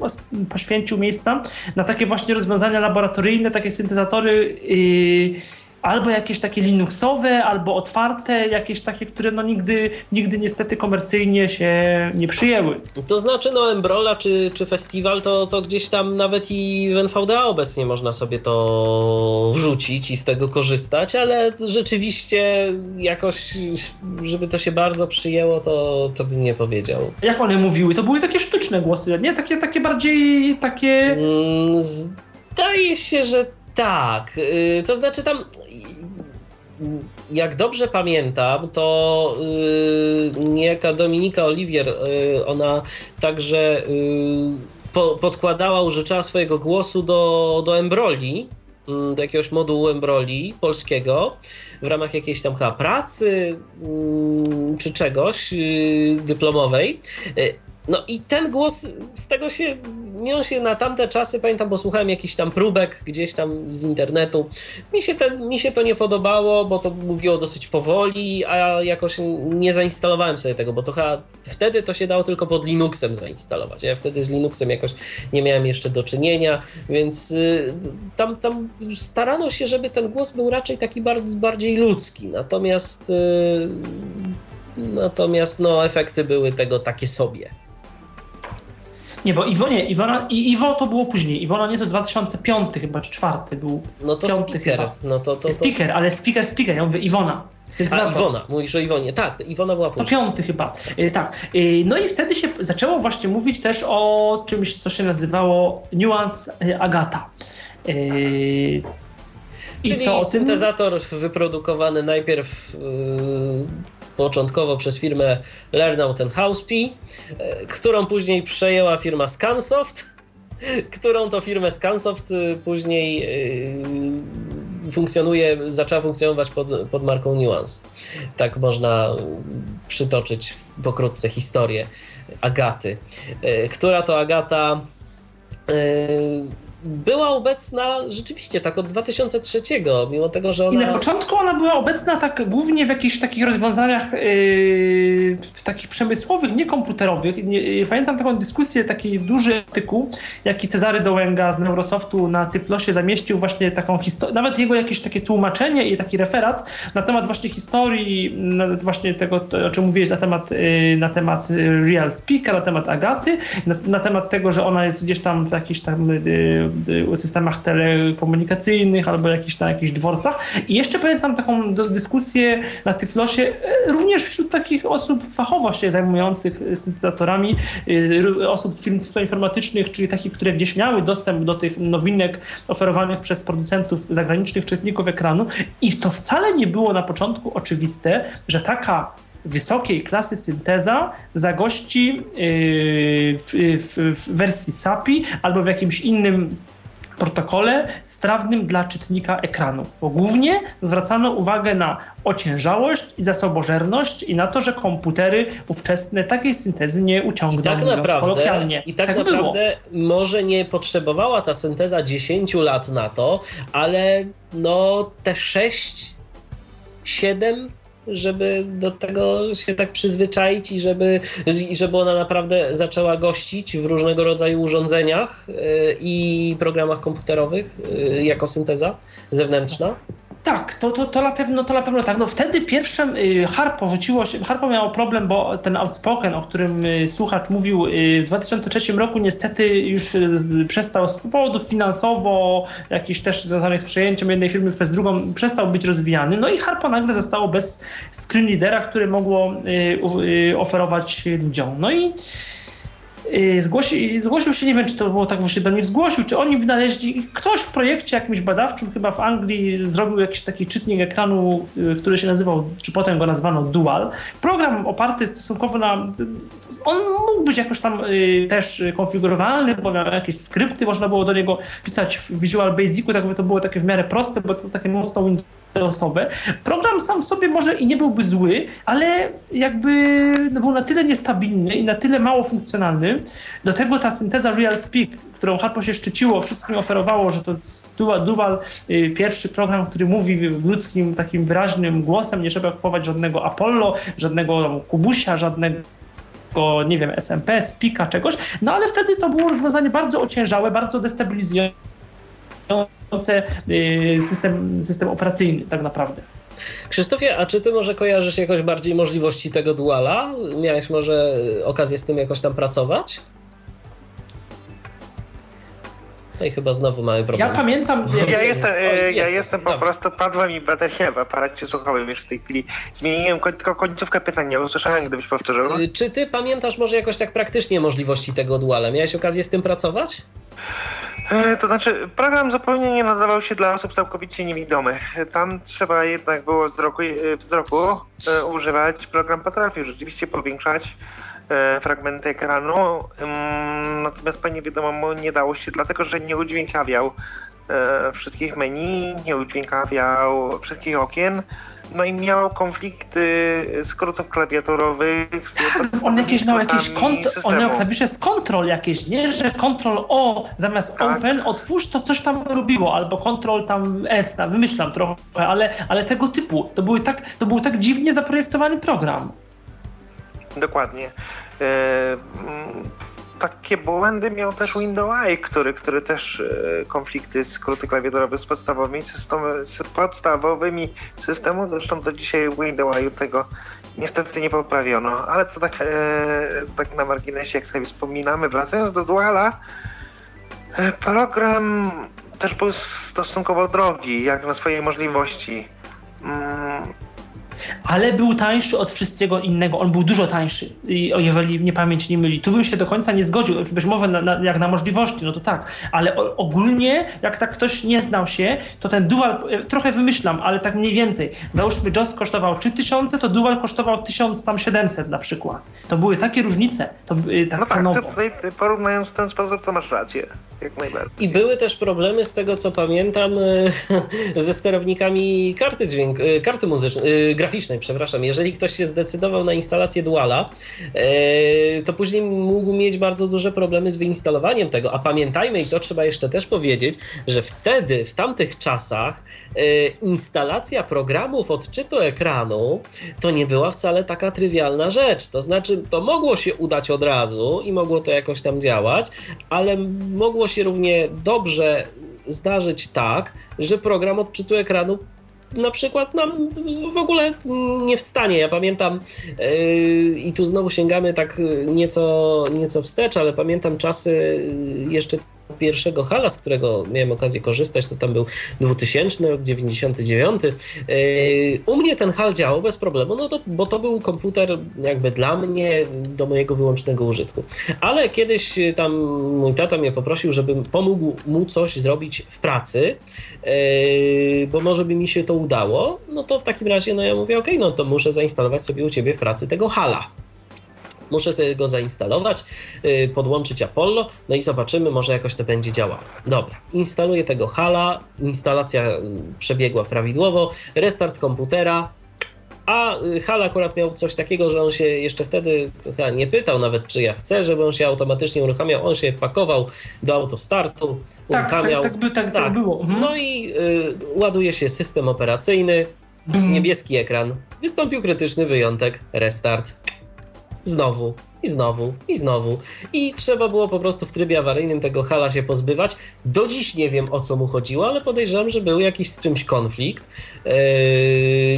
poświęcił miejsca na takie właśnie rozwiązania laboratoryjne, takie syntezatory. Yy, albo jakieś takie Linuxowe, albo otwarte, jakieś takie, które no nigdy, nigdy niestety komercyjnie się nie przyjęły. To znaczy, no Embrola czy, czy Festiwal, to, to gdzieś tam nawet i w NVDA obecnie można sobie to wrzucić i z tego korzystać, ale rzeczywiście jakoś, żeby to się bardzo przyjęło, to, to bym nie powiedział. Jak one mówiły? To były takie sztuczne głosy, nie? Takie, takie bardziej takie... Mm, zdaje się, że tak, yy, to znaczy tam jak dobrze pamiętam, to yy, niejaka Dominika Oliwier, yy, ona także yy, po, podkładała, użyczała swojego głosu do, do Embroli, yy, do jakiegoś modułu Embroli polskiego w ramach jakiejś tam chyba pracy yy, czy czegoś yy, dyplomowej. No i ten głos, z tego się, mi się na tamte czasy, pamiętam, bo słuchałem jakichś tam próbek gdzieś tam z internetu. Mi się, ten, mi się to nie podobało, bo to mówiło dosyć powoli, a ja jakoś nie zainstalowałem sobie tego, bo to chyba wtedy to się dało tylko pod Linuxem zainstalować. Ja wtedy z Linuxem jakoś nie miałem jeszcze do czynienia, więc y, tam, tam starano się, żeby ten głos był raczej taki bardziej, bardziej ludzki. Natomiast, y, natomiast no, efekty były tego takie sobie. Nie, bo Iwo nie, Iwona, i Iwo to było później. Iwona nie, to 2005 chyba, czy czwarty był. No to piąty speaker. Chyba. No to, to, to... Speaker, ale speaker, speaker, ja mówię Iwona. A Iwona, mówisz o Iwonie. Tak, Iwona była później. To piąty chyba. Y, tak. Y, no i wtedy się zaczęło właśnie mówić też o czymś, co się nazywało Nuance y, Agata. I Czyli syntezator wyprodukowany najpierw początkowo przez firmę Lernout Housepy, e, którą później przejęła firma Scansoft, którą to firmę Scansoft e, później e, funkcjonuje, zaczęła funkcjonować pod, pod marką Nuance. Tak można przytoczyć pokrótce historię Agaty. Która to Agata była obecna rzeczywiście tak od 2003, mimo tego, że ona... I na początku ona była obecna tak głównie w jakichś takich rozwiązaniach yy, takich przemysłowych, nie komputerowych. Nie, yy, pamiętam taką dyskusję, taki duży artykuł, jaki Cezary Dołęga z Neurosoftu na Tyflosie zamieścił właśnie taką historię, nawet jego jakieś takie tłumaczenie i taki referat na temat właśnie historii, właśnie tego, o czym mówiłeś, na temat, yy, na temat Real Speaker, na temat Agaty, na, na, temat tego, że ona jest gdzieś tam w jakiejś tam yy, systemach telekomunikacyjnych albo jakichś, na jakichś dworcach. I jeszcze pamiętam taką dyskusję na Tyflosie, e, również wśród takich osób fachowo się zajmujących syntezatorami, e, osób z firm informatycznych, czyli takich, które gdzieś miały dostęp do tych nowinek oferowanych przez producentów zagranicznych czytników ekranu. I to wcale nie było na początku oczywiste, że taka wysokiej klasy synteza zagości yy, w, w, w wersji SAPI albo w jakimś innym protokole strawnym dla czytnika ekranu. Bo głównie zwracano uwagę na ociężałość i zasobożerność i na to, że komputery ówczesne takiej syntezy nie uciągną, I tak naprawdę, I tak, tak naprawdę może nie potrzebowała ta synteza 10 lat na to, ale no te 6, 7 żeby do tego się tak przyzwyczaić i żeby, i żeby ona naprawdę zaczęła gościć w różnego rodzaju urządzeniach y, i programach komputerowych y, jako synteza zewnętrzna? Tak, to, to, to, na pewno, to na pewno tak. No wtedy pierwszym y, Harpo rzuciło się, Harpo miało problem, bo ten outspoken, o którym y, słuchacz mówił y, w 2003 roku niestety już przestał z powodów finansowo, jakichś też związanych z przejęciem jednej firmy przez drugą, przestał być rozwijany. No i Harpo nagle zostało bez screen leadera, które mogło oferować ludziom. No i Y, zgłosi, zgłosił się, nie wiem czy to było tak właśnie do nich zgłosił, czy oni wynaleźli, ktoś w projekcie jakimś badawczym chyba w Anglii zrobił jakiś taki czytnik ekranu, y, który się nazywał, czy potem go nazwano Dual. Program oparty stosunkowo na, on mógł być jakoś tam y, też konfigurowalny, bo miał jakieś skrypty, można było do niego pisać w Visual Basicu, tak żeby to było takie w miarę proste, bo to takie mocno Windowsowe. Program sam w sobie może i nie byłby zły, ale jakby no, był na tyle niestabilny i na tyle mało funkcjonalny. Do tego ta synteza Real Speak, którą Harpo się szczyciło, wszystkim oferowało, że to Dual, Dual y, pierwszy program, który mówi w ludzkim takim wyraźnym głosem, nie trzeba kupować żadnego Apollo, żadnego Kubusia, żadnego nie wiem, SMP, Spika, czegoś, no ale wtedy to było rozwiązanie bardzo ociężałe, bardzo destabilizujące system, system operacyjny tak naprawdę. Krzysztofie, a czy ty może kojarzysz jakoś bardziej możliwości tego duala? Miałeś może okazję z tym jakoś tam pracować? No i chyba znowu mamy problem. Ja pamiętam... Ja, ja jestem, Oj, ja jestem po Dobrze. prostu, padła mi bateria w aparacie słuchowym już w tej chwili. Zmieniłem tylko końcówkę pytania, usłyszałem, gdybyś powtórzył. Y, czy ty pamiętasz może jakoś tak praktycznie możliwości tego duala? Miałeś okazję z tym pracować? E, to znaczy, program zupełnie nie nadawał się dla osób całkowicie niewidomych. Tam trzeba jednak było wzroku, e, wzroku e, używać. Program potrafił rzeczywiście powiększać fragmenty ekranu, natomiast panie wiadomo nie dało się, dlatego że nie udźwiękawiał wszystkich menu, nie udźwiękawiał wszystkich okien no i miał konflikty skrótów klawiaturowych. Tak, on jakieś miał jakieś kont- on miał klawisze z kontrol jakieś, nie? Że kontrol O zamiast tak. open otwórz to coś tam robiło, albo kontrol tam S, tam, wymyślam trochę, ale, ale tego typu. To, były tak, to był tak dziwnie zaprojektowany program. Dokładnie. E, takie błędy miał też Windows który, który też e, konflikty, skróty klawiaturowe z podstawowymi, systemy, z podstawowymi systemu, zresztą do dzisiaj Windows tego niestety nie poprawiono, ale to tak, e, tak na marginesie, jak sobie wspominamy, wracając do Duala, e, program też był stosunkowo drogi, jak na swoje możliwości. Mm, ale był tańszy od wszystkiego innego. On był dużo tańszy, jeżeli mnie pamięć nie myli. Tu bym się do końca nie zgodził, być może na, na, jak na możliwości, no to tak, ale o, ogólnie, jak tak ktoś nie znał się, to ten dual, e, trochę wymyślam, ale tak mniej więcej. Załóżmy, JOS kosztował 3000, to dual kosztował 1700 na przykład. To były takie różnice, to e, tak no cenowo. Tak, porównując w ten sposób, to masz rację, jak najbardziej. I były też problemy z tego, co pamiętam, e, ze sterownikami karty dźwięk, karty muzycznej, graficznej, przepraszam, jeżeli ktoś się zdecydował na instalację Duala, e, to później mógł mieć bardzo duże problemy z wyinstalowaniem tego. A pamiętajmy, i to trzeba jeszcze też powiedzieć, że wtedy, w tamtych czasach, e, instalacja programów odczytu ekranu to nie była wcale taka trywialna rzecz. To znaczy, to mogło się udać od razu i mogło to jakoś tam działać, ale mogło się równie dobrze zdarzyć tak, że program odczytu ekranu na przykład nam w ogóle nie wstanie. Ja pamiętam yy, i tu znowu sięgamy tak nieco, nieco wstecz, ale pamiętam czasy jeszcze pierwszego hala, z którego miałem okazję korzystać, to tam był 2000, rok 99. Yy, u mnie ten hal działał bez problemu, no to, bo to był komputer jakby dla mnie, do mojego wyłącznego użytku. Ale kiedyś tam mój tata mnie poprosił, żebym pomógł mu coś zrobić w pracy, yy, bo może by mi się to udało, no to w takim razie no ja mówię, ok, no to muszę zainstalować sobie u ciebie w pracy tego hala. Muszę sobie go zainstalować, yy, podłączyć Apollo, no i zobaczymy, może jakoś to będzie działało. Dobra, instaluję tego Hala, instalacja y, przebiegła prawidłowo, restart komputera, a y, Hal akurat miał coś takiego, że on się jeszcze wtedy chyba nie pytał nawet, czy ja chcę, żeby on się automatycznie uruchamiał. On się pakował do autostartu, Tak, tak, uruchamiał. tak, by, tak, tak było. Mhm. No i y, ładuje się system operacyjny, niebieski ekran. Wystąpił krytyczny wyjątek, restart. Znowu, i znowu, i znowu. I trzeba było po prostu w trybie awaryjnym tego hala się pozbywać. Do dziś nie wiem o co mu chodziło, ale podejrzewam, że był jakiś z czymś konflikt. Yy,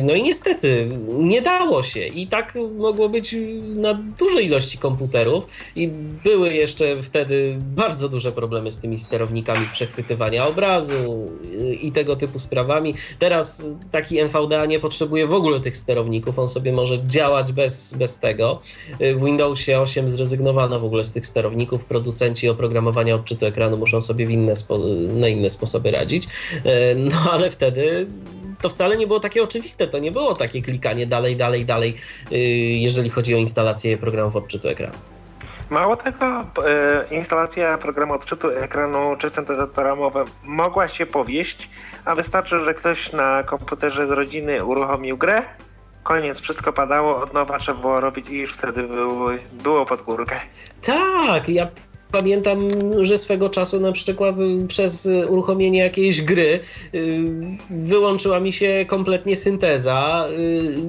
no i niestety nie dało się. I tak mogło być na dużej ilości komputerów. I były jeszcze wtedy bardzo duże problemy z tymi sterownikami przechwytywania obrazu yy, i tego typu sprawami. Teraz taki NVDA nie potrzebuje w ogóle tych sterowników. On sobie może działać bez, bez tego. Yy, W Windowsie 8 zrezygnowano w ogóle z tych sterowników. Producenci oprogramowania odczytu ekranu muszą sobie inne na inne sposoby radzić. E, No ale wtedy to wcale nie było takie oczywiste. To nie było takie klikanie dalej, dalej, dalej, y, jeżeli chodzi o instalację programów odczytu ekranu. Mało tego, e, instalacja programu odczytu ekranu czy syntezatora mowy mogła się powieść, a wystarczy, że ktoś na komputerze z rodziny uruchomił grę, koniec, wszystko padało, od nowa trzeba było robić i już wtedy było, było pod górkę. Tak, ja pamiętam, że swego czasu na przykład przez uruchomienie jakiejś gry y, wyłączyła mi się kompletnie synteza,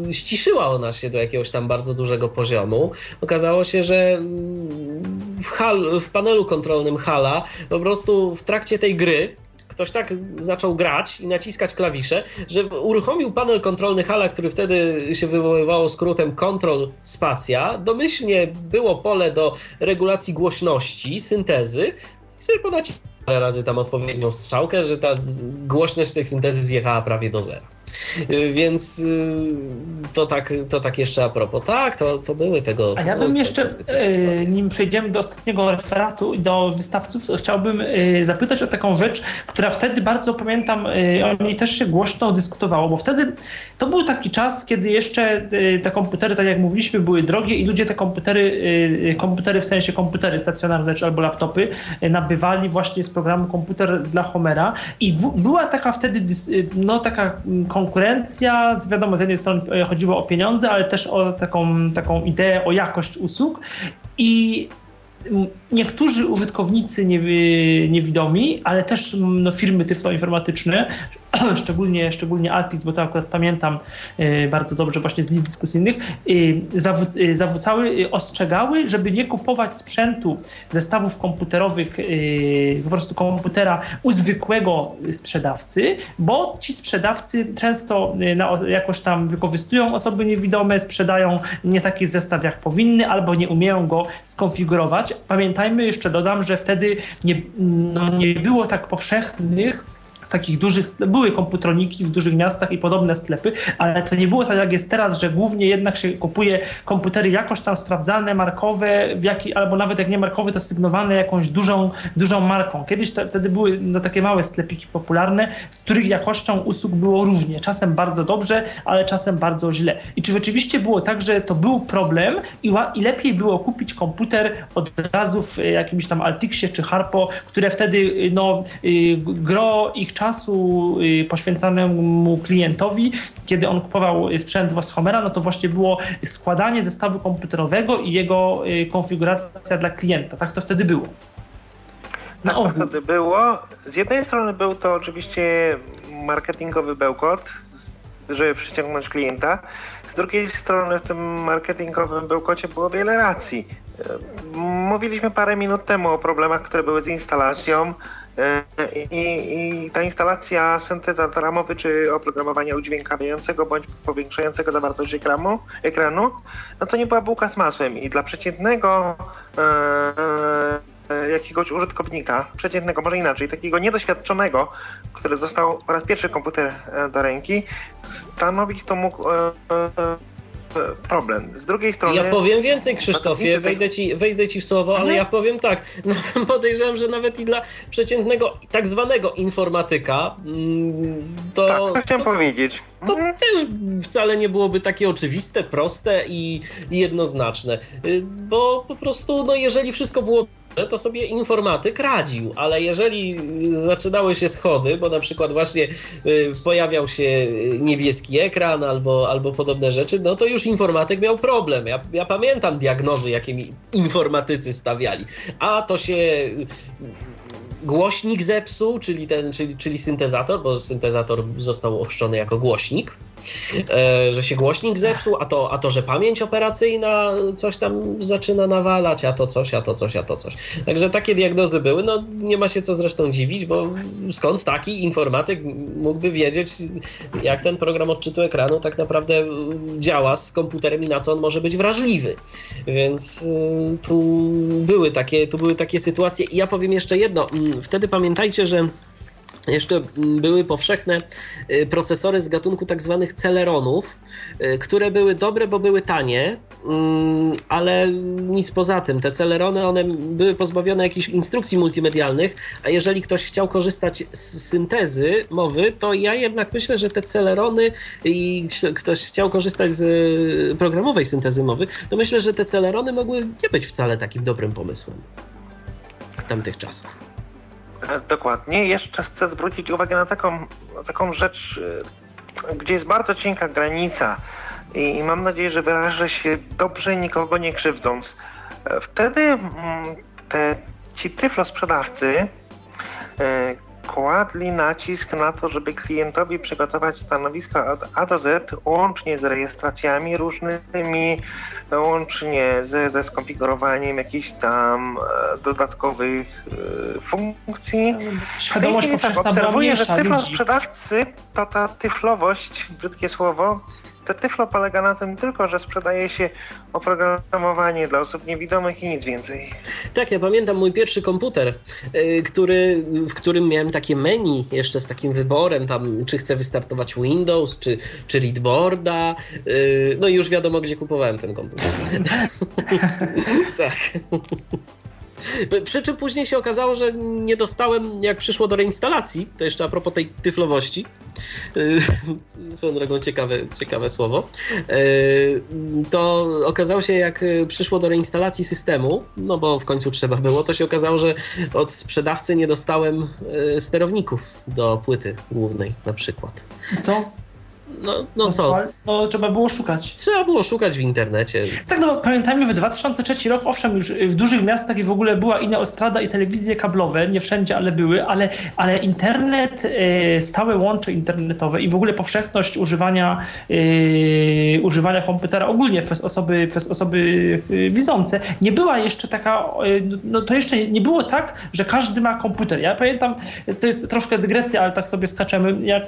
y, ściszyła ona się do jakiegoś tam bardzo dużego poziomu. Okazało się, że mm, w, hal, w panelu kontrolnym Hala po prostu w trakcie tej gry ktoś tak zaczął grać i naciskać klawisze, że uruchomił panel kontrolny Hala, który wtedy się wywoływało skrótem Control Spacja. Domyślnie było pole do regulacji głośności, syntezy i sobie podać parę razy tam odpowiednią strzałkę, że ta głośność tej syntezy zjechała prawie do zera. Y, Więc y, to tak, to tak jeszcze a propos. Tak, to, to były tego. A ja bym jeszcze, te- e, nim przejdziemy do ostatniego referatu i do wystawców, chciałbym zapytać o taką rzecz, która wtedy bardzo pamiętam, o niej też się głośno dyskutowało, bo wtedy to był taki czas, kiedy jeszcze te komputery, tak jak mówiliśmy, były drogie i ludzie te komputery, komputery w sensie komputery stacjonarne czy albo laptopy nabywali właśnie z programu komputer dla Homera i w, była taka wtedy no taka mm, konkurencja, z wiadomo z jednej strony e, chodziło o pieniądze, ale też o taką, taką ideę, o jakość usług. I niektórzy użytkownicy niewi- niewidomi, ale też no, firmy tyfloinformatyczne, szczególnie, szczególnie Altix, bo to akurat pamiętam e, bardzo dobrze właśnie z list dyskusyjnych, zawó- e, zawrócały, e, ostrzegały, żeby nie kupować sprzętu, zestawów komputerowych, po prostu komputera u zwykłego sprzedawcy, bo ci sprzedawcy często jakoś tam wykorzystują osoby niewidome, sprzedają nie taki zestaw jak powinny, albo nie umieją go skonfigurować. Pamiętajmy, jeszcze dodam, że wtedy nie, no, nie było tak powszechnych takich dużych, były komputroniki w dużych miastach i podobne sklepy, ale to nie było tak jak jest teraz, że głównie jednak się kupuje komputery jakoś tam sprawdzalne, markowe, w jaki, albo nawet jak nie markowe, to sygnowane jakąś dużą, dużą marką. Kiedyś wtedy były no, takie małe sklepiki popularne, z których jakością usług było różnie. Czasem bardzo dobrze, ale czasem bardzo źle. I czy rzeczywiście było tak, że to był problem i, i lepiej było kupić komputer od razu w jakimś tam Altixie czy Harpo, które wtedy y, no, y, gro ich czasu y, poświęcanemu klientowi, kiedy on kupował y, sprzęt z Homera, no to właśnie było składanie zestawu komputerowego i jego y, konfiguracja dla klienta. Tak to wtedy było. Na Tak to wtedy było. Z jednej strony był to oczywiście marketingowy bełkot, żeby przyciągnąć klienta. Z drugiej strony w tym marketingowym bełkocie było wiele racji. Mówiliśmy parę minut temu o problemach, które były z instalacją. E, I, I ta instalacja syntezatora mowy czy oprogramowania udźwiękawiającego bądź powiększającego zawartość ekranu, ekranu, no to nie była bułka z masłem. I dla przeciętnego e, e, jakiegoś użytkownika, przeciętnego, może inaczej, takiego niedoświadczonego, który dostał po raz pierwszy komputer e, do ręki, stanowić to mógł e, problem. Z drugiej strony... Ja powiem więcej, Krzysztofie, wejdę ci, wejdę ci w słowo, ale ja powiem tak, no, podejrzewam, że nawet i dla przeciętnego tak zwanego informatyka mm, to... Tak, to chciałem to, powiedzieć. To Mhm. też wcale nie byłoby takie oczywiste, proste i i jednoznaczne, Y, bo po prostu, no jeżeli wszystko było to sobie informatyk radził, ale jeżeli zaczynały się schody, bo na przykład właśnie y, pojawiał się y, niebieski ekran albo, albo podobne rzeczy, no to już informatyk miał problem. Ja, ja pamiętam diagnozy, jakie mi informatycy stawiali. A to się y, głośnik zepsuł, czyli ten, czyli, czyli syntezator, bo syntezator został ochrzczony jako głośnik. E, że się głośnik zepsuł, a to, a to, że pamięć operacyjna coś tam zaczyna nawalać, a to coś, a to coś, a to coś. Także takie diagnozy były. No nie ma się co zresztą dziwić, bo skąd taki informatyk mógłby wiedzieć, jak ten program odczytu ekranu tak naprawdę y, działa z komputerem i na co on może być wrażliwy. Więc y, tu były takie, tu były takie sytuacje. I ja powiem jeszcze jedno. Mm, Wtedy pamiętajcie, że jeszcze były powszechne y, procesory z gatunku tak zwanych celeronów, y, które były dobre, bo były tanie, mm, ale nic poza tym. Te celerony, one były pozbawione jakichś instrukcji multimedialnych, a jeżeli ktoś chciał korzystać z syntezy mowy, to ja jednak myślę, że te celerony i ktoś chciał korzystać z programowej syntezy mowy, to myślę, że te celerony mogły nie być wcale takim dobrym pomysłem w tamtych czasach. E, Dokładnie. Jeszcze chcę zwrócić uwagę na taką, na taką rzecz, e, gdzie jest bardzo cienka granica i, i mam nadzieję, że wyrażę się dobrze, nikogo nie krzywdząc. E, Wtedy mm, te, ci tyflo sprzedawcy e, kładli nacisk na to, żeby klientowi przygotować stanowisko od A do Z, łącznie z rejestracjami różnymi, łącznie ze, ze skonfigurowaniem jakichś tam e, dodatkowych e, funkcji. Świadomość tak powszechna była obserwuję, że tyflo ludzi. sprzedawcy, to ta tyflowość, brzydkie słowo, to tyflo polega na tym tylko, że sprzedaje się oprogramowanie dla osób niewidomych i nic więcej. Tak, ja pamiętam mój pierwszy komputer, y, który, w którym miałem takie menu jeszcze z takim wyborem, tam czy chcę wystartować Windows, czy, czy Readboarda. y, No i już wiadomo, gdzie kupowałem ten komputer. tak. Przy czym później się okazało, że nie dostałem, jak przyszło do reinstalacji, to jeszcze a propos tej tyflowości, yy, swoją drogą ciekawe, ciekawe słowo, yy, to okazało się, jak przyszło do reinstalacji systemu, no bo w końcu trzeba było, to się okazało, że od sprzedawcy nie dostałem yy, sterowników do płyty głównej na przykład. Co? No, no co? No, trzeba było szukać. Trzeba było szukać w internecie. Tak, no bo pamiętajmy, w 2003 rok, owszem, już w dużych miastach i w ogóle była i neostrada i telewizje kablowe, nie wszędzie, ale były, ale, ale internet, e, stałe łącze internetowe i w ogóle powszechność używania, e, używania komputera ogólnie przez osoby, przez osoby e, widzące nie była jeszcze taka, no to jeszcze nie było tak, że każdy ma komputer. Ja pamiętam, to jest troszkę dygresja, ale tak sobie skaczemy, jak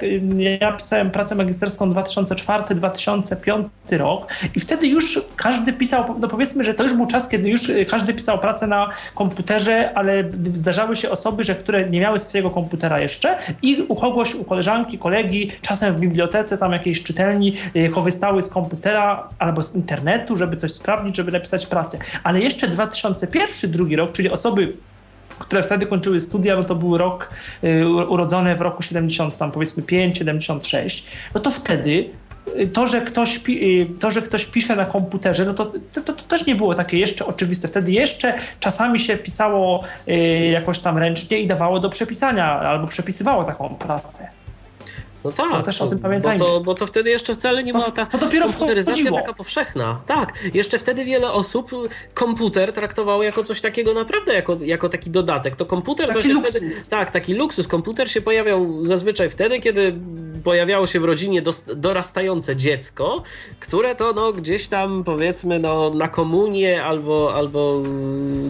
ja pisałem pracę magisterską 2004-2005 rok i wtedy już każdy pisał, no powiedzmy, że to już był czas, kiedy już y, każdy pisał pracę na komputerze, ale zdarzały się osoby, że które nie miały swojego komputera jeszcze i u kogoś, u koleżanki, kolegi, czasem w bibliotece, tam jakiejś czytelni y, korzystały z komputera albo z internetu, żeby coś sprawdzić, żeby napisać pracę. Ale jeszcze 2001, drugi rok, czyli osoby które wtedy kończyły studia, no to był rok y, urodzony w roku 70, tam powiedzmy 5, 76, no to wtedy y, to, że ktoś, y, to, że ktoś pisze na komputerze, no to, to, to, też nie było takie jeszcze oczywiste. Wtedy jeszcze czasami się pisało jakoś tam ręcznie i dawało do przepisania, albo przepisywało taką pracę. No tak, To też o tym bo, pamiętajmy. to, bo to wtedy jeszcze wcale nie To- była ta to dopiero komputeryzacja wchodziło. taka powszechna. Tak, jeszcze wtedy wiele osób komputer traktowało jako coś takiego naprawdę, jako, jako taki dodatek. To komputer to Taki się luksus. wtedy... Tak, taki luksus. Komputer się pojawiał zazwyczaj wtedy, kiedy pojawiało się w rodzinie dos- dorastające dziecko, które to no, gdzieś tam powiedzmy no, na komunię albo, albo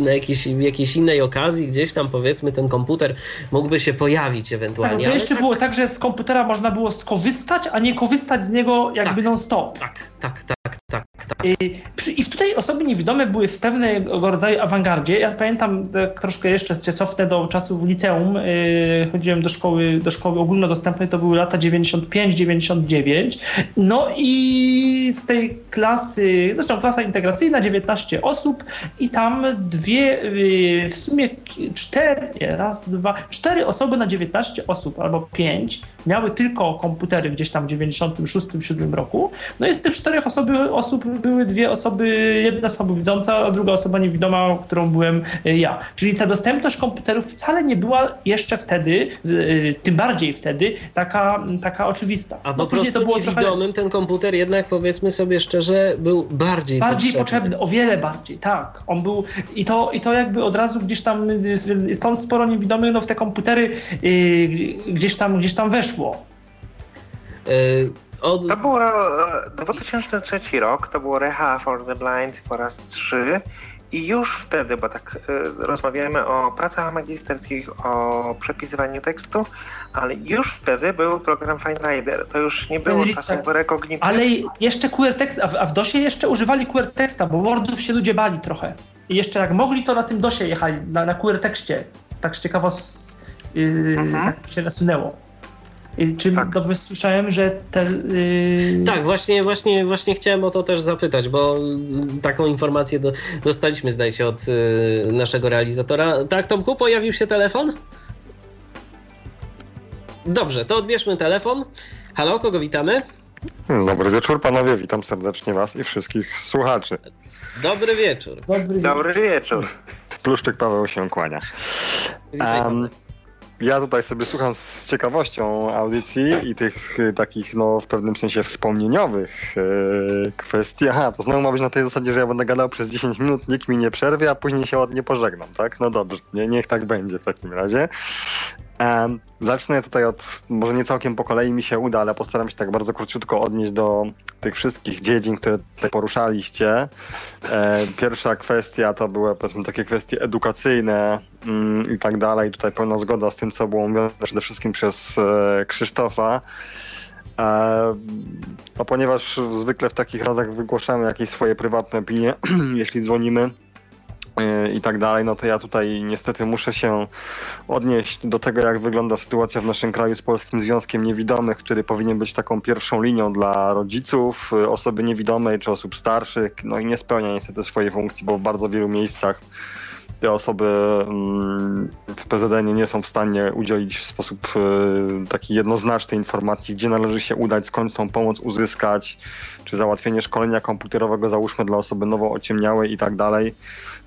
na jakiejś, w jakiejś innej okazji, gdzieś tam powiedzmy ten komputer mógłby się pojawić Tak, ewentualnie. to ale jeszcze tak- było tak, że z komputera można było skorzystać, a nie korzystać z niego jakby Tak. non-stop. Tak, tak, tak, tak, tak. I tutaj osoby niewidome były w pewnego rodzaju awangardzie. Ja pamiętam troszkę jeszcze się cofnę do czasów liceum. Chodziłem do szkoły, do szkoły ogólnodostępnej, to były lata 95-99. No i z tej klasy, zresztą klasa integracyjna, 19 osób i tam dwie, w sumie cztery, raz, dwa, cztery osoby na 19 osób albo pięć miały tylko komputery gdzieś tam w 96-7 roku. No i z tych czterech osoby, osób były dwie osoby, jedna słabowidząca, a druga osoba niewidoma, którą byłem e, ja. Czyli ta dostępność komputerów wcale nie była jeszcze wtedy, e, tym bardziej wtedy, taka, taka oczywista. A no po prostu to było niewidomym trochę... ten komputer jednak powiedzmy sobie szczerze był bardziej Bardziej potrzebny. potrzebny, o wiele bardziej, tak. On był i to, i to jakby od razu gdzieś tam, stąd sporo niewidomych no w te komputery yy, gdzieś tam, gdzieś tam weszło. Yy, od... To było 2003 e, rok, to było Reha for the Blind po raz 3 i już wtedy, bo tak y, rozmawiamy o pracach magisterskich, o przepisywaniu tekstu, ale już wtedy był program FineRider. To już nie było czasem tak. rekognicji. Ale jeszcze QR text, a w, a w DOSie jeszcze używali QR teksta, bo Wordów się ludzie bali trochę. I jeszcze jak mogli, to na tym DOSie jechali, na, na QR tekście. Tak ciekawo yy, mhm. tak się nasunęło. Czy tak. dobrze słyszałem, że te. Yy... Tak, właśnie, właśnie, właśnie chciałem o to też zapytać, bo taką informację do, dostaliśmy, zdaje się, od yy, naszego realizatora. Tak, Tomku, pojawił się telefon? Dobrze, to odbierzmy telefon. Halo, kogo witamy? Dobry wieczór, panowie. Witam serdecznie Was i wszystkich słuchaczy. Dobry wieczór. Dobry, Dobry wieczór. Pluszczyk Paweł się kłania. Witaj, um, ja tutaj sobie słucham z ciekawością audycji i tych y, takich, no w pewnym sensie wspomnieniowych yy, kwestii. Aha, to znowu ma być na tej zasadzie, że ja będę gadał przez 10 minut, nikt mi nie przerwie, a później się ładnie pożegnam, tak? No dobrze, nie, niech tak będzie w takim razie. Zacznę tutaj od, może nie całkiem po kolei mi się uda, ale postaram się tak bardzo króciutko odnieść do tych wszystkich dziedzin, które tutaj poruszaliście. Pierwsza kwestia to były powiedzmy takie kwestie edukacyjne mm, i tak dalej. Tutaj pełna zgoda z tym, co było mówione przede wszystkim przez e, Krzysztofa. A ponieważ zwykle w takich razach wygłaszamy jakieś swoje prywatne opinie, jeśli dzwonimy, i tak dalej, no to ja tutaj niestety muszę się odnieść do tego, jak wygląda sytuacja w naszym kraju z Polskim Związkiem Niewidomych, który powinien być taką pierwszą linią dla rodziców, y, osoby niewidomej czy osób starszych, no i nie spełnia niestety swojej funkcji, bo w bardzo wielu miejscach te osoby mm, w PZN nie są w stanie udzielić w sposób y, taki jednoznaczny informacji, gdzie należy się udać, skąd tą pomoc uzyskać, czy załatwienie szkolenia komputerowego, załóżmy dla osoby nowo ociemniałej i tak dalej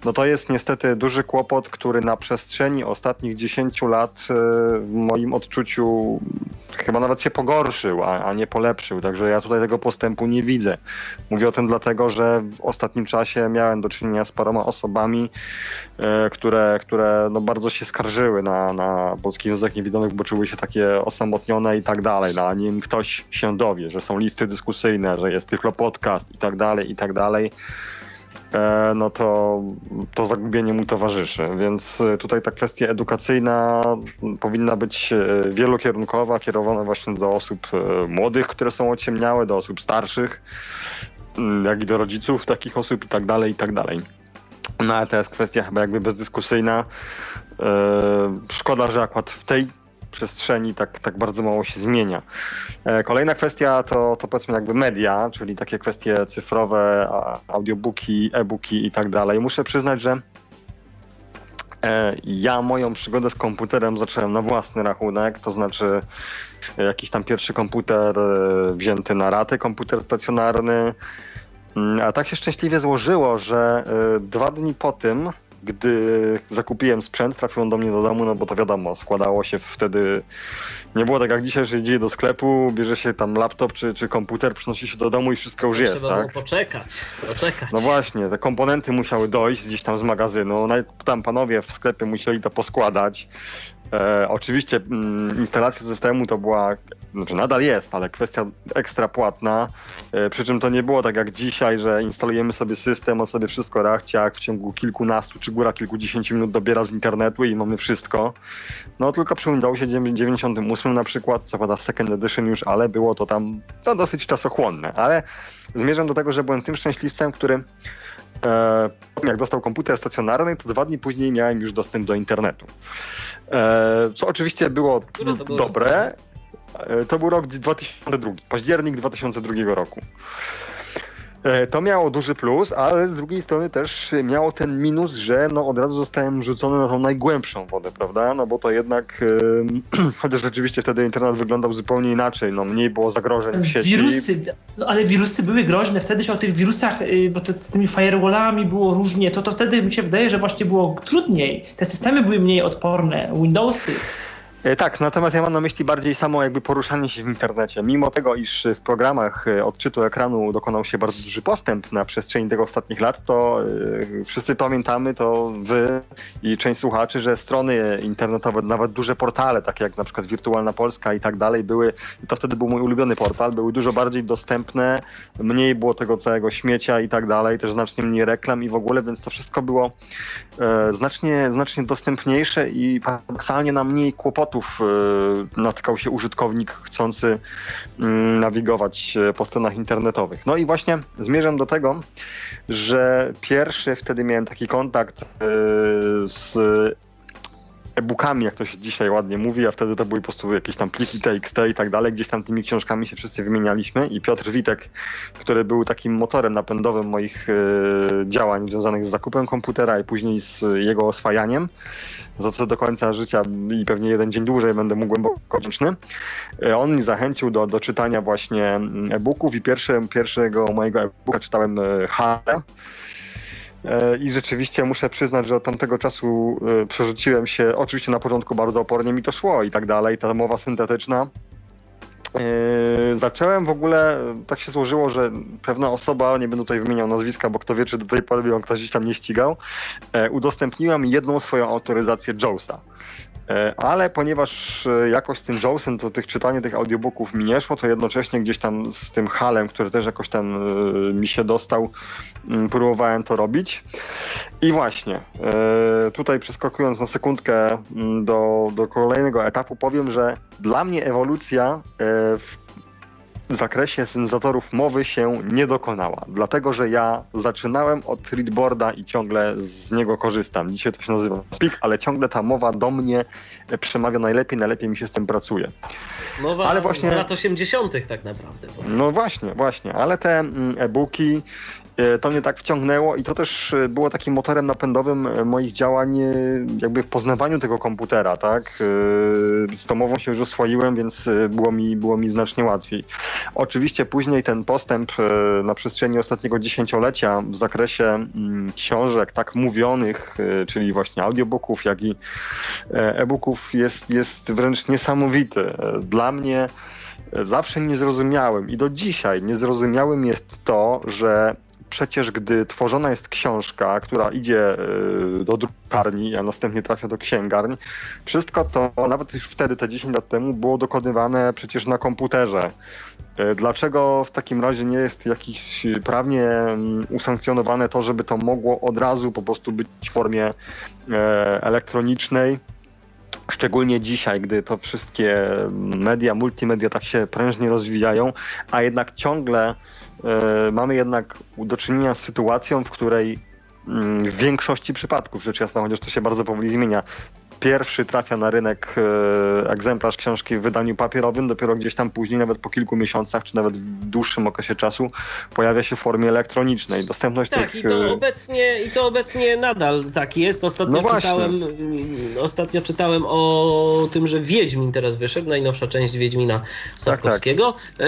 no to jest niestety duży kłopot, który na przestrzeni ostatnich 10 lat e, w moim odczuciu chyba nawet się pogorszył, a, a, nie polepszył. Także ja tutaj tego postępu nie widzę. Mówię o tym dlatego, że w ostatnim czasie miałem do czynienia z paroma osobami, e, które, które no bardzo się skarżyły na, na Polski Związek Niewidomych, bo czuły się takie osamotnione i tak dalej. No, a nim ktoś się dowie, że są listy dyskusyjne, że jest Tyflo Podcast i tak dalej, i tak dalej no to, to zagubienie mu towarzyszy. Więc e, tutaj ta kwestia edukacyjna powinna być e, wielokierunkowa, kierowana właśnie do osób młodych, które są ociemniałe, do osób starszych, mm, jak i do rodziców takich osób i tak dalej, i tak dalej. No ale to jest kwestia chyba jakby bezdyskusyjna. Szkoda, że akurat w tej przestrzeni tak, tak bardzo mało się zmienia. E, kolejna kwestia to, to powiedzmy jakby media, czyli takie kwestie cyfrowe, audiobooki, e-booki i tak dalej. Muszę przyznać, że e, ja moją przygodę z komputerem zacząłem na własny rachunek, to znaczy jakiś tam pierwszy komputer e, wzięty na ratę, komputer stacjonarny. Mm, a tak się szczęśliwie złożyło, że dwa dni po tym gdy zakupiłem sprzęt, trafił on do mnie do domu, no bo to wiadomo, składało się wtedy. Nie było tak jak dzisiaj, że idzie do sklepu, bierze się tam laptop czy, czy komputer, przynosi się do domu i wszystko już jest, Trzeba tak? Było poczekać, poczekać. No właśnie, te komponenty musiały dojść gdzieś tam z magazynu. No tam panowie w sklepie musieli to poskładać. E, oczywiście mm, instalacja systemu to była, znaczy nadal jest, ale kwestia ekstra płatna. E, przy czym to nie było tak jak dzisiaj, że instalujemy sobie system, on sobie wszystko rachciak w ciągu kilkunastu czy góra kilkudziesięciu minut dobiera z internetu i mamy wszystko. No tylko przy Windowsie 98 na przykład, co pada w Second Edition już, ale było to tam no, dosyć czasochłonne. Ale zmierzam do tego, że byłem tym szczęśliwcem, który e, jak dostał komputer stacjonarny, to dwa dni później miałem już dostęp do internetu. E, co oczywiście było Który to był dobre. E, To był rok 2002, październik 2002 roku. E, To miało duży plus, ale z drugiej strony też miało ten minus, że no od razu zostałem rzucony na tą najgłębszą wodę, prawda? No bo to jednak, e, chociaż rzeczywiście wtedy internet wyglądał zupełnie inaczej, no mniej było zagrożeń w sieci. Wirusy, no, ale wirusy były groźne. Wtedy się o tych wirusach, y, bo to z tymi firewallami było różnie, to, to wtedy mi się wydaje, że właśnie było trudniej. Te systemy były mniej odporne, Windowsy. E, Tak, natomiast ja mam na myśli bardziej samo jakby poruszanie się w internecie. Mimo tego, iż w programach e, odczytu ekranu dokonał się bardzo duży postęp na przestrzeni tego ostatnich lat, to e, wszyscy pamiętamy, to wy i część słuchaczy, że strony internetowe, nawet duże portale, takie jak na przykład Wirtualna Polska i tak dalej, były, to wtedy był mój ulubiony portal, były dużo bardziej dostępne, mniej było tego całego śmiecia i tak dalej, też znacznie mniej reklam i w ogóle, więc to wszystko było znacznie, znacznie dostępniejsze i paradoksalnie na mniej kłopotów e, natkał się użytkownik chcący mm, nawigować e, po stronach internetowych. No i właśnie zmierzam do tego, że pierwszy wtedy miałem taki kontakt e, z e-bookami, jak to się dzisiaj ładnie mówi, a wtedy to były po prostu jakieś tam pliki TXT i tak dalej, gdzieś tam tymi książkami się wszyscy wymienialiśmy i Piotr Witek, który był takim motorem napędowym moich e, działań związanych z zakupem komputera i później z jego oswajaniem, za co do końca życia i pewnie jeden dzień dłużej będę mu głęboko wdzięczny. E, On mnie zachęcił do, do czytania właśnie e-booków i pierwsze, pierwszego mojego e-booka czytałem e, Hale. E, I rzeczywiście muszę przyznać, że od tamtego czasu e, przerzuciłem się, oczywiście na początku bardzo opornie mi to szło i tak dalej, ta mowa syntetyczna. E, Zacząłem w ogóle, tak się złożyło, że pewna osoba, nie będę tutaj wymieniał nazwiska, bo kto wie, czy do tej pory ją ktoś tam nie ścigał, udostępniła mi jedną swoją autoryzację Jawsa. E, Ale ponieważ e, jakoś z tym Jawsem to tych czytanie tych audiobooków mi nie szło, to jednocześnie gdzieś tam z tym Halem, który też jakoś tam e, mi się dostał, mm, próbowałem to robić. I właśnie, tutaj przeskakując na sekundkę mm, do, do kolejnego etapu, powiem, że dla mnie ewolucja w zakresie syntezatorów mowy się nie dokonała, dlatego że ja zaczynałem od readboarda i ciągle z niego korzystam. Dzisiaj to się nazywa Speak, ale ciągle ta mowa do mnie przemawia najlepiej, najlepiej mi się z tym pracuje. Mowa Ale właśnie- z lat 80. tak naprawdę. powiedzmy. No właśnie, właśnie, ale te mm, e-booki to mnie tak wciągnęło i to też e, było takim motorem napędowym e, moich działań e, jakby w poznawaniu tego komputera, tak? E, Z domową się już oswoiłem, więc e, było mi, było mi znacznie łatwiej. Oczywiście później ten postęp e, na przestrzeni ostatniego dziesięciolecia w zakresie mm, książek tak mówionych, e, czyli właśnie audiobooków, jak i e, e-booków jest, jest wręcz niesamowity. E, Dla mnie zawsze niezrozumiałym i do dzisiaj niezrozumiałym jest to, że przecież gdy tworzona jest książka, która idzie y, do drukarni, a następnie trafia do księgarni, wszystko to, nawet już wtedy, te 10 lat temu, było dokonywane przecież na komputerze. Y, Dlaczego w takim razie nie jest jakiś prawnie mm, usankcjonowane to, żeby to mogło od razu po prostu być w formie e, elektronicznej? Szczególnie dzisiaj, gdy to wszystkie media, multimedia tak się prężnie rozwijają, a jednak ciągle mamy jednak do czynienia z sytuacją, w której mm, w większości przypadków, rzecz jasna, chociaż to się bardzo powoli zmienia, pierwszy trafia na rynek e, egzemplarz książki w wydaniu papierowym, dopiero gdzieś tam później, nawet po kilku miesiącach, czy nawet w dłuższym okresie czasu, pojawia się w formie elektronicznej. Dostępność Tak, tych... i to, e, obecnie, i to obecnie nadal tak jest. Ostatnio, No czytałem, mm, ostatnio czytałem o tym, że Wiedźmin teraz wyszedł, najnowsza część Wiedźmina Tak, Sapkowskiego, yy,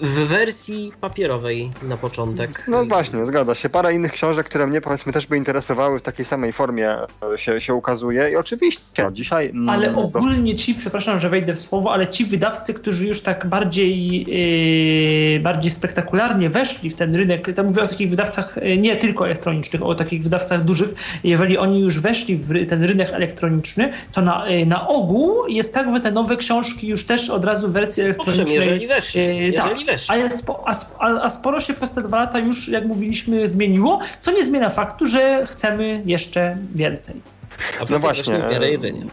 w wersji papierowej na początek. No właśnie, zgadza się. Parę innych książek, które mnie powiedzmy też by interesowały w takiej samej formie e, się, się ukazuje. I oczywiście oczywiście. No, dzisiaj. Mm, ale ogólnie ci, przepraszam, że wejdę w słowo, ale ci wydawcy, którzy już tak bardziej, yy, bardziej spektakularnie weszli w ten rynek, to mówię o takich wydawcach yy, nie tylko elektronicznych, o takich wydawcach dużych, jeżeli oni już weszli w ten rynek elektroniczny, to na, yy, na ogół jest tak, że te nowe książki już też od razu w wersji elektronicznej. Owszem, jeżeli weszli. Yy, tak. jeżeli tak, weszli. A, spo, a, a sporo się przez te dwa lata już, jak mówiliśmy, zmieniło, co nie zmienia faktu, że chcemy jeszcze więcej. A no właśnie. W miarę jedzenia.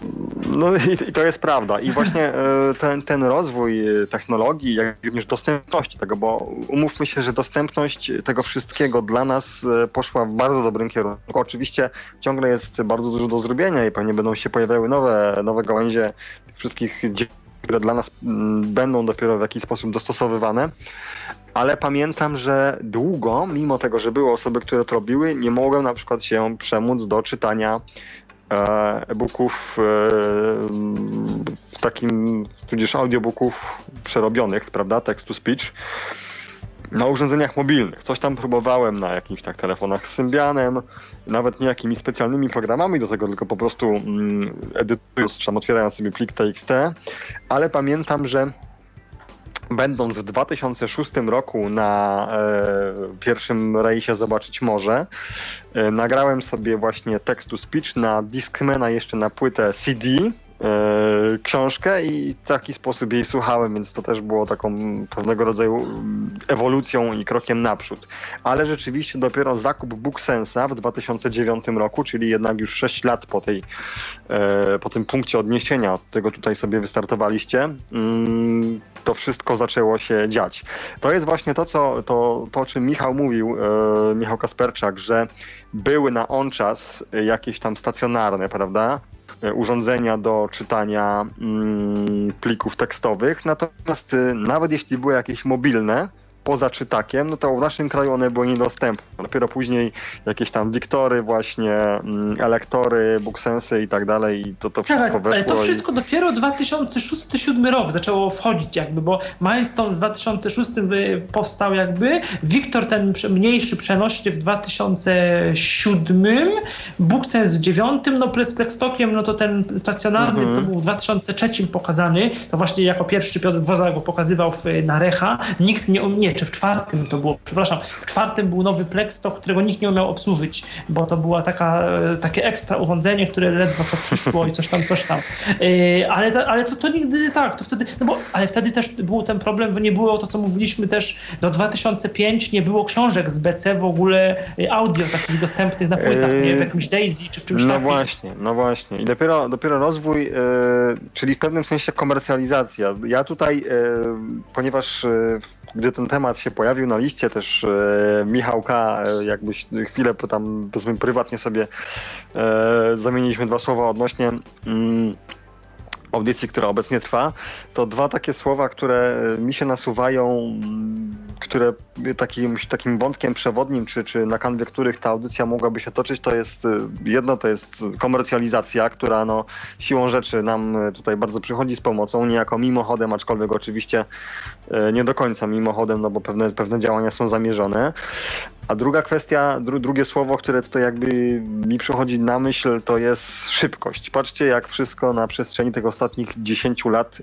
No i, i, to jest prawda. I właśnie e, ten, ten rozwój technologii, jak również dostępności tego, bo umówmy się, że dostępność tego wszystkiego dla nas e, poszła w bardzo dobrym kierunku. Oczywiście ciągle jest bardzo dużo do zrobienia i pewnie będą się pojawiały nowe, nowe gałęzie wszystkich które dla nas mm, będą dopiero w jakiś sposób dostosowywane, ale pamiętam, że długo, mimo tego, że były osoby, które to robiły, nie mogłem na przykład się przemóc do czytania e, e-booków, e, takim, tudzież audiobooków przerobionych, prawda, text to speech na urządzeniach mobilnych. Coś tam próbowałem na jakimś tak telefonach z Symbianem, nawet nie jakimiś specjalnymi programami do tego, tylko po prostu mm, edytując, czy otwierając sobie plik TXT, ale pamiętam, że będąc w 2006 roku na e, pierwszym rejsie Zobaczyć Morze, e, nagrałem sobie właśnie tekstu speech na Discmana jeszcze na płytę CD, książkę i w taki sposób jej słuchałem, więc to też było taką pewnego rodzaju mm, ewolucją i krokiem naprzód. Ale rzeczywiście dopiero zakup BookSensa w 2009 roku, czyli jednak już 6 lat po, tej, e, po tym punkcie odniesienia, od tego tutaj sobie wystartowaliście, mm, to wszystko zaczęło się dziać. To jest właśnie to, co, to, to o czym Michał mówił, e, Michał Kasperczak, że były na on czas jakieś tam stacjonarne, prawda? E, urządzenia do czytania mm, plików tekstowych. Natomiast y, nawet jeśli były jakieś mobilne, poza czytakiem, no to w naszym kraju one były niedostępne. Dopiero później jakieś tam Wiktory właśnie, mm, elektory, booksensy i tak dalej i to, to wszystko tak, weszło. Ale to wszystko i... dopiero 2006-2007 rok zaczęło wchodzić jakby, bo Milestone w 2006 powstał jakby, Wiktor ten mniejszy przenośny w 2007, Booksense w 2009, no Plextokiem, no to ten stacjonarny mhm. to był w 2003 pokazany, to właśnie jako pierwszy Piotr Woza go pokazywał w, na Recha. Nikt nie, nie czy w czwartym to było, przepraszam, w czwartym był nowy Plexstock, którego nikt nie umiał obsłużyć, bo to było taka, e, takie ekstra urządzenie, które ledwo co przyszło i coś tam, coś tam. E, ale, ale to, to nigdy tak, to wtedy, no bo, ale wtedy też był ten problem, że nie było to, co mówiliśmy też do 2005, nie było książek z BC w ogóle e, audio takich dostępnych na płytach, nie w jakimś Daisy czy w czymś no takim. No właśnie, no właśnie. I dopiero, dopiero rozwój, yy, czyli w pewnym sensie komercjalizacja. Ja tutaj, yy, ponieważ yy, gdy ten temat się pojawił na liście, też e, Michałka, e, jakbyś chwilę tam powiedzmy prywatnie sobie e, zamieniliśmy dwa słowa odnośnie mm, audycji, która obecnie trwa, to dwa takie słowa, które mi się nasuwają, które takim, takim wątkiem przewodnim, czy, czy na kanwie których ta audycja mogłaby się toczyć, to jest jedno to jest komercjalizacja, która no, siłą rzeczy nam tutaj bardzo przychodzi z pomocą, niejako mimochodem, aczkolwiek oczywiście e, nie do końca mimochodem, no bo pewne, pewne działania są zamierzone. A druga kwestia, dru, drugie słowo, które tutaj jakby mi przychodzi na myśl, to jest szybkość. Patrzcie, jak wszystko na przestrzeni tych ostatnich 10 lat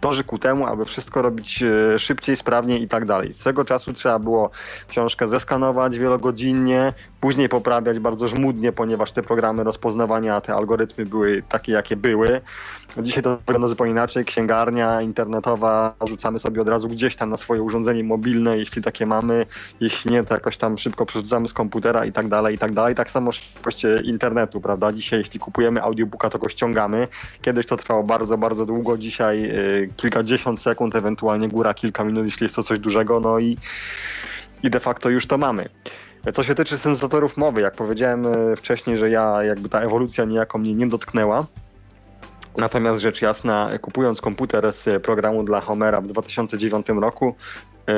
dąży ku temu, aby wszystko robić e, szybciej, sprawniej i tak dalej. Z tego czasu trzeba było książkę zeskanować wielogodzinnie, później poprawiać bardzo żmudnie, ponieważ te programy rozpoznawania, te algorytmy były takie, jakie były. Dzisiaj to wygląda zupełnie inaczej. Księgarnia internetowa rzucamy sobie od razu gdzieś tam na swoje urządzenie mobilne, jeśli takie mamy. Jeśli nie, to jakoś tam szybko przerzucamy z komputera i tak dalej, i tak dalej. Tak samo szybkość internetu, prawda? Dzisiaj jeśli kupujemy audiobooka, to go ściągamy. Kiedyś to trwało bardzo, bardzo długo. Dzisiaj y, kilkadziesiąt sekund, ewentualnie góra kilka minut, jeśli jest to coś dużego. No i, i de facto już to mamy. Co się tyczy sensatorów mowy, jak powiedziałem wcześniej, że ja jakby ta ewolucja niejako mnie nie dotknęła, Natomiast rzecz jasna, kupując komputer z programu dla Homera w 2009 roku, yy,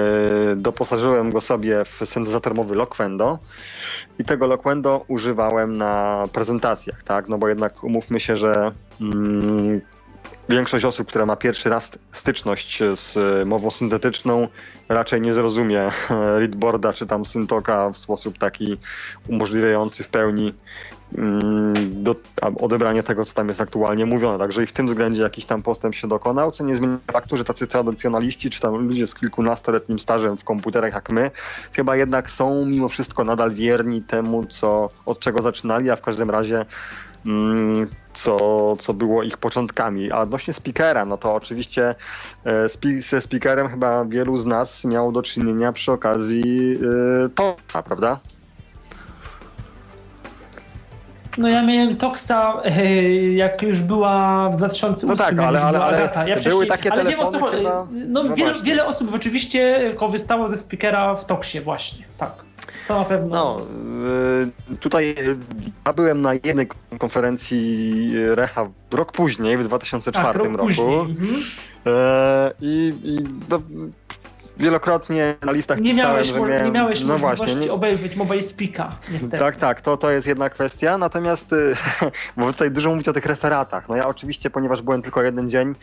doposażyłem go sobie w syntezator mowy Loquendo i tego Loquendo używałem na prezentacjach, tak? No bo jednak umówmy się, że mm, większość osób, która ma pierwszy raz styczność z mową syntetyczną, raczej nie zrozumie readboarda czy tam syntoka w sposób taki umożliwiający w pełni mm, do, odebranie tego, co tam jest aktualnie mówione. Także i w tym względzie jakiś tam postęp się dokonał, co nie zmienia faktu, że tacy tradycjonaliści, czy tam ludzie z kilkunastoletnim stażem w komputerach jak my, chyba jednak są mimo wszystko nadal wierni temu, co, od czego zaczynali, a w każdym razie co, co było ich początkami. A odnośnie speakera, no to oczywiście e, ze speakerem chyba wielu z nas miało do czynienia przy okazji e, TOSa, prawda? No ja miałem Toxa, e, jak już była w 2008 No tak, ale, ale, ale. Ja były takie ale wiem, o co, chyba... No, no wiele, wiele osób rzeczywiście korzystało ze speakera w Toxie właśnie, tak. To na pewno. No, y, tutaj ja byłem na jednej konferencji Recha rok później, w 2004 tak, rok roku. Później. Mhm. E, I, i no, wielokrotnie na listach Nie pisałem, miałeś, że miałem, nie miałeś no możliwości właśnie, nie, obejrzeć Mobile Speaka, niestety. Tak, tak, to, to jest jedna kwestia. Natomiast, bo tutaj dużo mówicie o tych referatach. No ja oczywiście, ponieważ byłem tylko jeden dzień,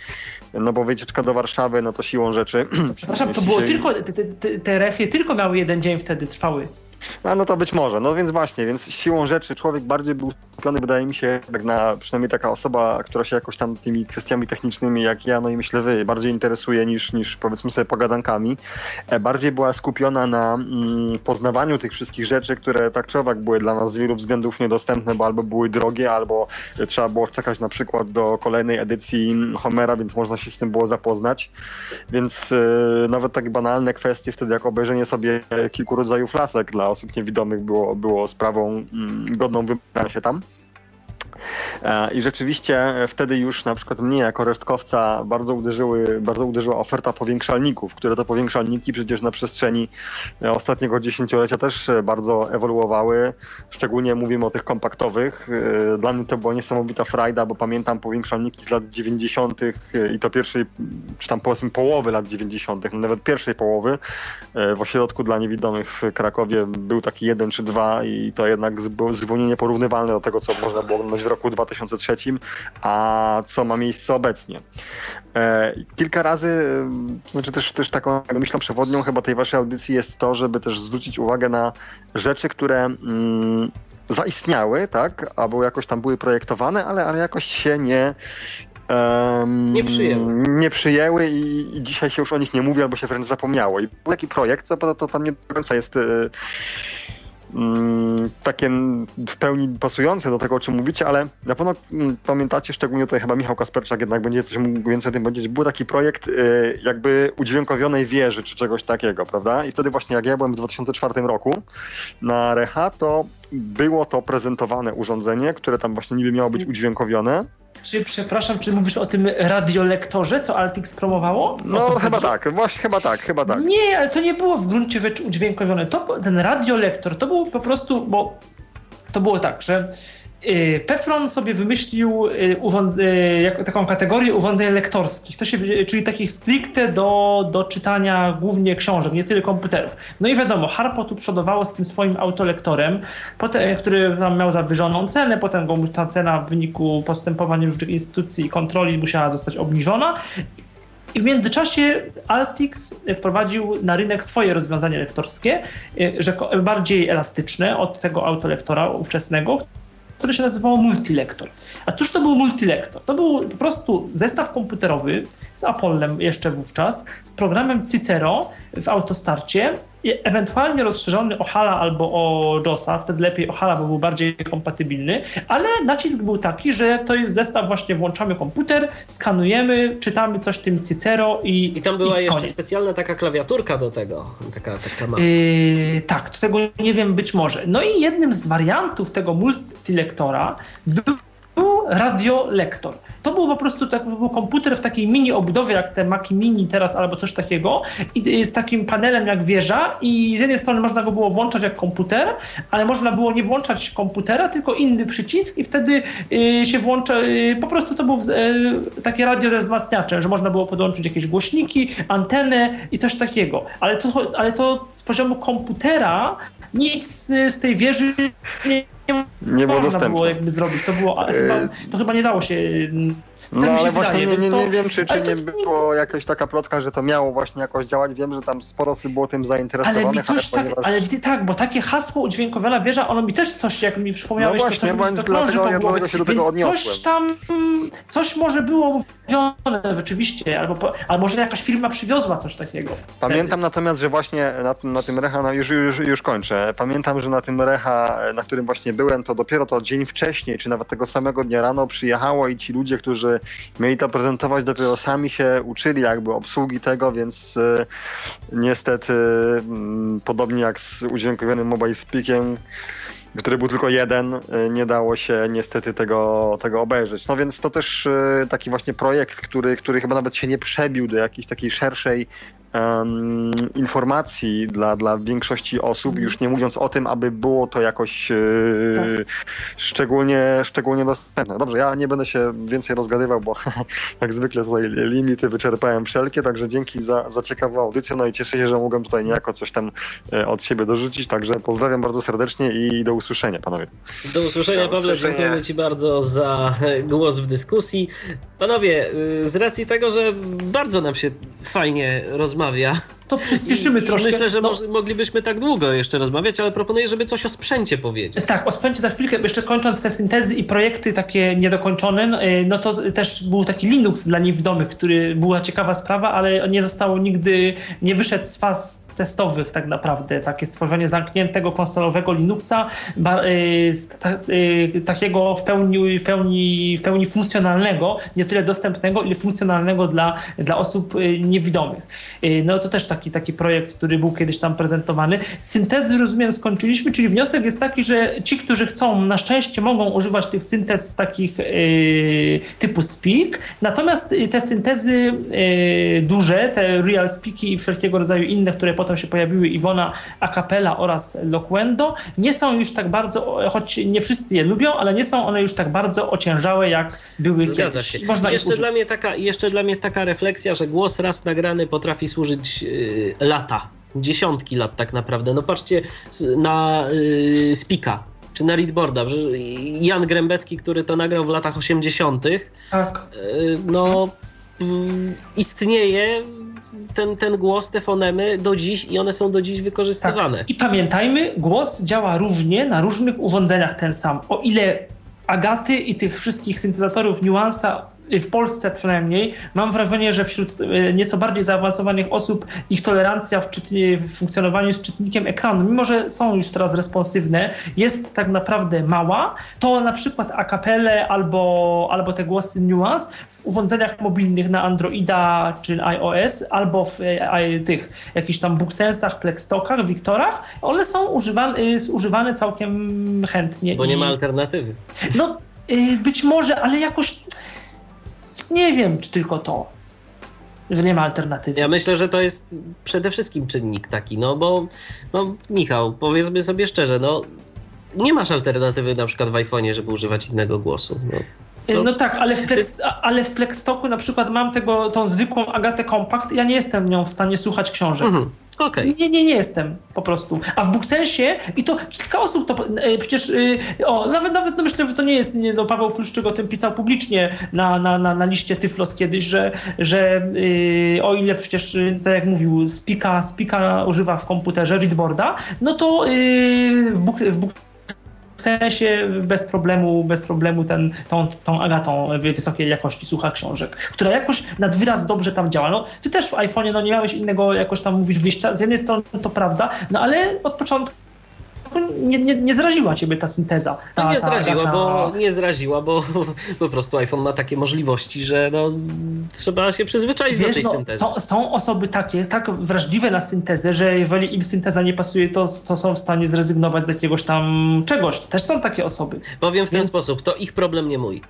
no bo wycieczka do Warszawy, no to siłą rzeczy. Przepraszam, to było się- tylko, te, te, te rechy tylko miały jeden dzień wtedy, trwały. A no to być może. No więc właśnie, więc siłą rzeczy człowiek bardziej był skupiony, wydaje mi się, jak na przynajmniej taka osoba, która się jakoś tam tymi kwestiami technicznymi, jak ja, no i myślę wy, bardziej interesuje niż, niż powiedzmy sobie pogadankami. E, Bardziej była skupiona na mm, poznawaniu tych wszystkich rzeczy, które tak czy owak były dla nas z wielu względów niedostępne, bo albo były drogie, albo trzeba było czekać na przykład do kolejnej edycji Homera, więc można się z tym było zapoznać. Więc e, nawet tak banalne kwestie wtedy, jak obejrzenie sobie kilku rodzajów lasek dla osób niewidomych było, było sprawą mm, godną wybrania się tam. E, I rzeczywiście wtedy już na przykład mnie jako resztkowca bardzo, uderzyły, bardzo uderzyła oferta powiększalników, które to powiększalniki przecież na przestrzeni e, ostatniego dziesięciolecia też e, bardzo ewoluowały. Szczególnie mówimy o tych kompaktowych. E, Dla mnie to była niesamowita frajda, bo pamiętam powiększalniki z lat 90. i to pierwszej, czy tam powiedzmy połowy lat 90., no nawet pierwszej połowy e, w ośrodku dla niewidomych w Krakowie był taki jeden czy dwa i to jednak z- było zupełnie nieporównywalne do tego, co można było oglądać w roku 2003, a co ma miejsce obecnie. E, Kilka razy, e, to znaczy też, też taką myślą przewodnią chyba tej waszej audycji jest to, żeby też zwrócić uwagę na rzeczy, które mm, zaistniały, tak, albo jakoś tam były projektowane, ale, ale jakoś się nie em, Nie przyjęły. Nie przyjęły i, i dzisiaj się już o nich nie mówi, albo się wręcz zapomniało. I był taki projekt, co prawda to tam nie do końca jest mm, takie w pełni pasujące do tego, o czym mówicie, ale na pewno mm, pamiętacie, szczególnie tutaj chyba Michał Kasperczak jednak będzie coś mógł więcej o tym powiedzieć, był taki projekt y, jakby udźwiękowionej wieży, czy czegoś takiego, prawda? I wtedy właśnie jak ja byłem w 2004 roku na Recha, to było to prezentowane urządzenie, które tam właśnie niby miało być udźwiękowione. Czy, przepraszam, czy mówisz o tym radiolektorze, co Altix promowało? No chyba chodzi? tak, właśnie chyba tak, chyba tak. Nie, ale to nie było w gruncie rzeczy udźwiękowione. To, ten radiolektor to był po prostu, bo to było tak, że Pefron sobie wymyślił y, urząd, y, taką kategorię urządzeń lektorskich, to się, czyli takich stricte do, do czytania głównie książek, nie tyle komputerów. No i wiadomo, Harpo tu przodowało z tym swoim autolektorem, potem, który miał zawyżoną cenę, potem go ta cena w wyniku postępowań różnych instytucji i kontroli musiała zostać obniżona i w międzyczasie Altix wprowadził na rynek swoje rozwiązanie lektorskie, y, bardziej elastyczne od tego autolektora ówczesnego, które się nazywało multilektor. A cóż to był multilektor? To był po prostu zestaw komputerowy z Apollem jeszcze wówczas, z programem Cicero w autostarcie, ewentualnie rozszerzony o Hala albo o JOSa, wtedy lepiej o Hala, bo był bardziej kompatybilny, ale nacisk był taki, że to jest zestaw właśnie włączamy komputer, skanujemy, czytamy coś tym Cicero i I tam była i jeszcze koniec. specjalna taka klawiaturka do tego, taka, taka mała. Yy, tak, to tego nie wiem, być może. No i jednym z wariantów tego multilektora był radiolektor. To był po prostu tak, był komputer w takiej mini obudowie, jak te Maci Mini teraz albo coś takiego, i i z takim panelem jak wieża i z jednej strony można go było włączać jak komputer, ale można było nie włączać komputera, tylko inny przycisk i wtedy y, się włącza, y, po prostu to był y, takie radio ze wzmacniaczem, że można było podłączyć jakieś głośniki, antenę i coś takiego. Ale to, ale to z poziomu komputera nic y, z tej wieży nie, nie Nie było można dostępne. było jakby zrobić. To, było, ale chyba, to chyba nie dało się mm, No mi się ale właśnie wydaje, nie, nie, to- nie wiem, czy, czy ale to nie było jakaś taka plotka, że to miało właśnie jakoś działać. Wiem, że tam sporo osób było tym Ale zainteresowanych, mi coś tak, ponieważ... ale tak, bo takie hasło udźwiękowiona wieża, ono mi też coś, jak mi przypomniałeś, No to coś właśnie, mi to krąży po ja głowie. dlatego się do tego Więc coś tam, coś może było mówione rzeczywiście, albo, albo może jakaś firma przywiozła coś takiego. Pamiętam natomiast, że właśnie na, tym- na tym Recha, no już, już, już kończę, pamiętam, że na tym Recha, na którym właśnie byłem, to dopiero to dzień wcześniej, czy nawet tego samego dnia rano przyjechało i ci ludzie, którzy mieli to prezentować, dopiero sami się uczyli jakby obsługi tego, więc e, niestety mm, podobnie jak z udźwiękowionym Mobile Speakiem, który był tylko jeden, e, nie dało się niestety tego, tego obejrzeć. No więc to też e, taki właśnie projekt, który, który chyba nawet się nie przebił do jakiejś takiej szerszej em, informacji dla, dla większości osób, już nie mówiąc o tym, aby było to jakoś e, szczególnie, szczególnie dostępne. Dobrze, ja nie będę się więcej rozgadywał, bo jak zwykle tutaj limity wyczerpałem wszelkie, także dzięki za, za ciekawą audycję, no i cieszę się, że mogłem tutaj niejako coś tam e, od siebie dorzucić, także pozdrawiam bardzo serdecznie i do usłyszenia, panowie. Do usłyszenia, Do Pawle. usłyszenia. Dziękujemy Ci bardzo za głos w dyskusji. Panowie, y, z racji tego, że bardzo nam się fajnie zbavia. To przyspieszymy i, troszkę. I myślę, że No, moglibyśmy tak długo jeszcze rozmawiać, ale proponuję, żeby coś o sprzęcie powiedzieć. Tak, o spędzie za chwilkę, jeszcze kończąc te syntezy i projekty takie niedokończone, y, no to też był taki Linux dla niewidomych, który była ciekawa sprawa, ale nie zostało nigdy, nie wyszedł z faz testowych tak naprawdę. Takie stworzenie zamkniętego konsolowego Linuxa, ba- y, ta, y, takiego w pełni, w, pełni, w pełni funkcjonalnego, nie tyle dostępnego, ile funkcjonalnego dla, dla osób y, niewidomych. Y, No to też taki, taki projekt, który był kiedyś tam prezentowany. Syntezy, rozumiem, skończyliśmy, czyli wniosek jest taki, że ci, którzy chcą, na szczęście mogą używać tych syntez takich y, typu Speak, natomiast y, te syntezy y, duże, te Real Speaki i wszelkiego rodzaju inne, które potem się pojawiły, Iwona, Acapella oraz Loquendo, nie są już tak bardzo, choć nie wszyscy je lubią, ale nie są one już tak bardzo ociężałe, jak były Zgadza kiedyś. się. Można jeszcze, dla mnie taka, jeszcze dla mnie taka refleksja, że głos raz nagrany potrafi służyć y, lata, dziesiątki lat tak naprawdę. No patrzcie na y, Spika czy na Readboarda. Jan Grębecki, który to nagrał w latach 80., y, Tak. no mm, istnieje ten, ten głos, te fonemy do dziś i one są do dziś wykorzystywane. Tak. I pamiętajmy, głos działa różnie na różnych urządzeniach ten sam. O ile Agaty i tych wszystkich syntezatorów niuansa y, w Polsce przynajmniej, mam wrażenie, że wśród y, nieco bardziej zaawansowanych osób ich tolerancja w, czytni- w funkcjonowaniu z czytnikiem ekranu, mimo że są już teraz responsywne, jest tak naprawdę mała, to na przykład Acapelle albo, albo te głosy Nuance w urządzeniach mobilnych na Androida czy iOS, albo w e, e, tych jakichś tam Booksensach, Plexstockach, Wiktorach, one są używane, y, używane całkiem chętnie. Bo nie ma alternatywy. no, być może, ale jakoś nie wiem, czy tylko to, że nie ma alternatywy. Ja myślę, że to jest przede wszystkim czynnik taki, no bo, no Michał, powiedzmy sobie szczerze, no nie masz alternatywy na przykład w iPhone'ie, żeby używać innego głosu. No. Y, To- No tak, ale w, Plex, ale w Plexstocku na przykład mam tego, tą zwykłą Agatę Compact, ja nie jestem nią w stanie słuchać książek. Mhm. Okej. Nie, nie, nie jestem po prostu. A w Booksensie i to kilka osób to e, przecież e, o, nawet nawet no myślę, że to nie jest nie, no Paweł Pluszczyk o tym pisał publicznie na, na, na, na liście Tyflos kiedyś, że, że e, o ile przecież e, tak jak mówił, Spika, Spika używa w komputerze Readboarda, no to w book w sensie bez problemu, bez problemu ten, tą, tą Agatą wysokiej jakości słucha książek, która jakoś nad wyraz dobrze tam działa. No, ty też w iPhone'ie no, nie miałeś innego jakoś tam mówisz wyjścia. Z jednej strony to prawda, no ale od początku nie, nie, nie zraziła ciebie ta synteza. Ta, No nie ta zraziła, Agata. bo nie zraziła, bo po prostu iPhone ma takie możliwości, że no, trzeba się przyzwyczaić do Wiesz, tej no, syntezy. są, są osoby takie, tak wrażliwe na syntezę, że jeżeli im synteza nie pasuje, to, to są w stanie zrezygnować z jakiegoś tam czegoś. Też są takie osoby. Powiem w ten Więc- sposób, to ich problem, nie mój.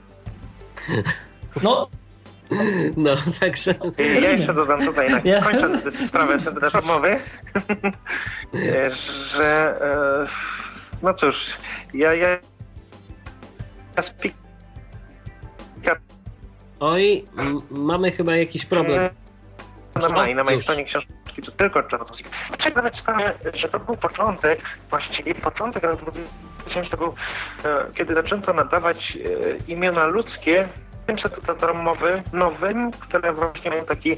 No, No, także Ja jeszcze dodam tutaj, na, Ja- kończąc sprawę atomowych, że e, no cóż, ja, ja, ja speak oj, mamy chyba jakiś problem. na mojej, na mojej stronie książki to tylko Czarnowski. Trzeba zdać sprawę, że to był początek, właściwie początek lat 2000 to był, e, kiedy zaczęto nadawać e, imiona ludzkie tym syntezatorem mowy nowym, które właśnie mają taki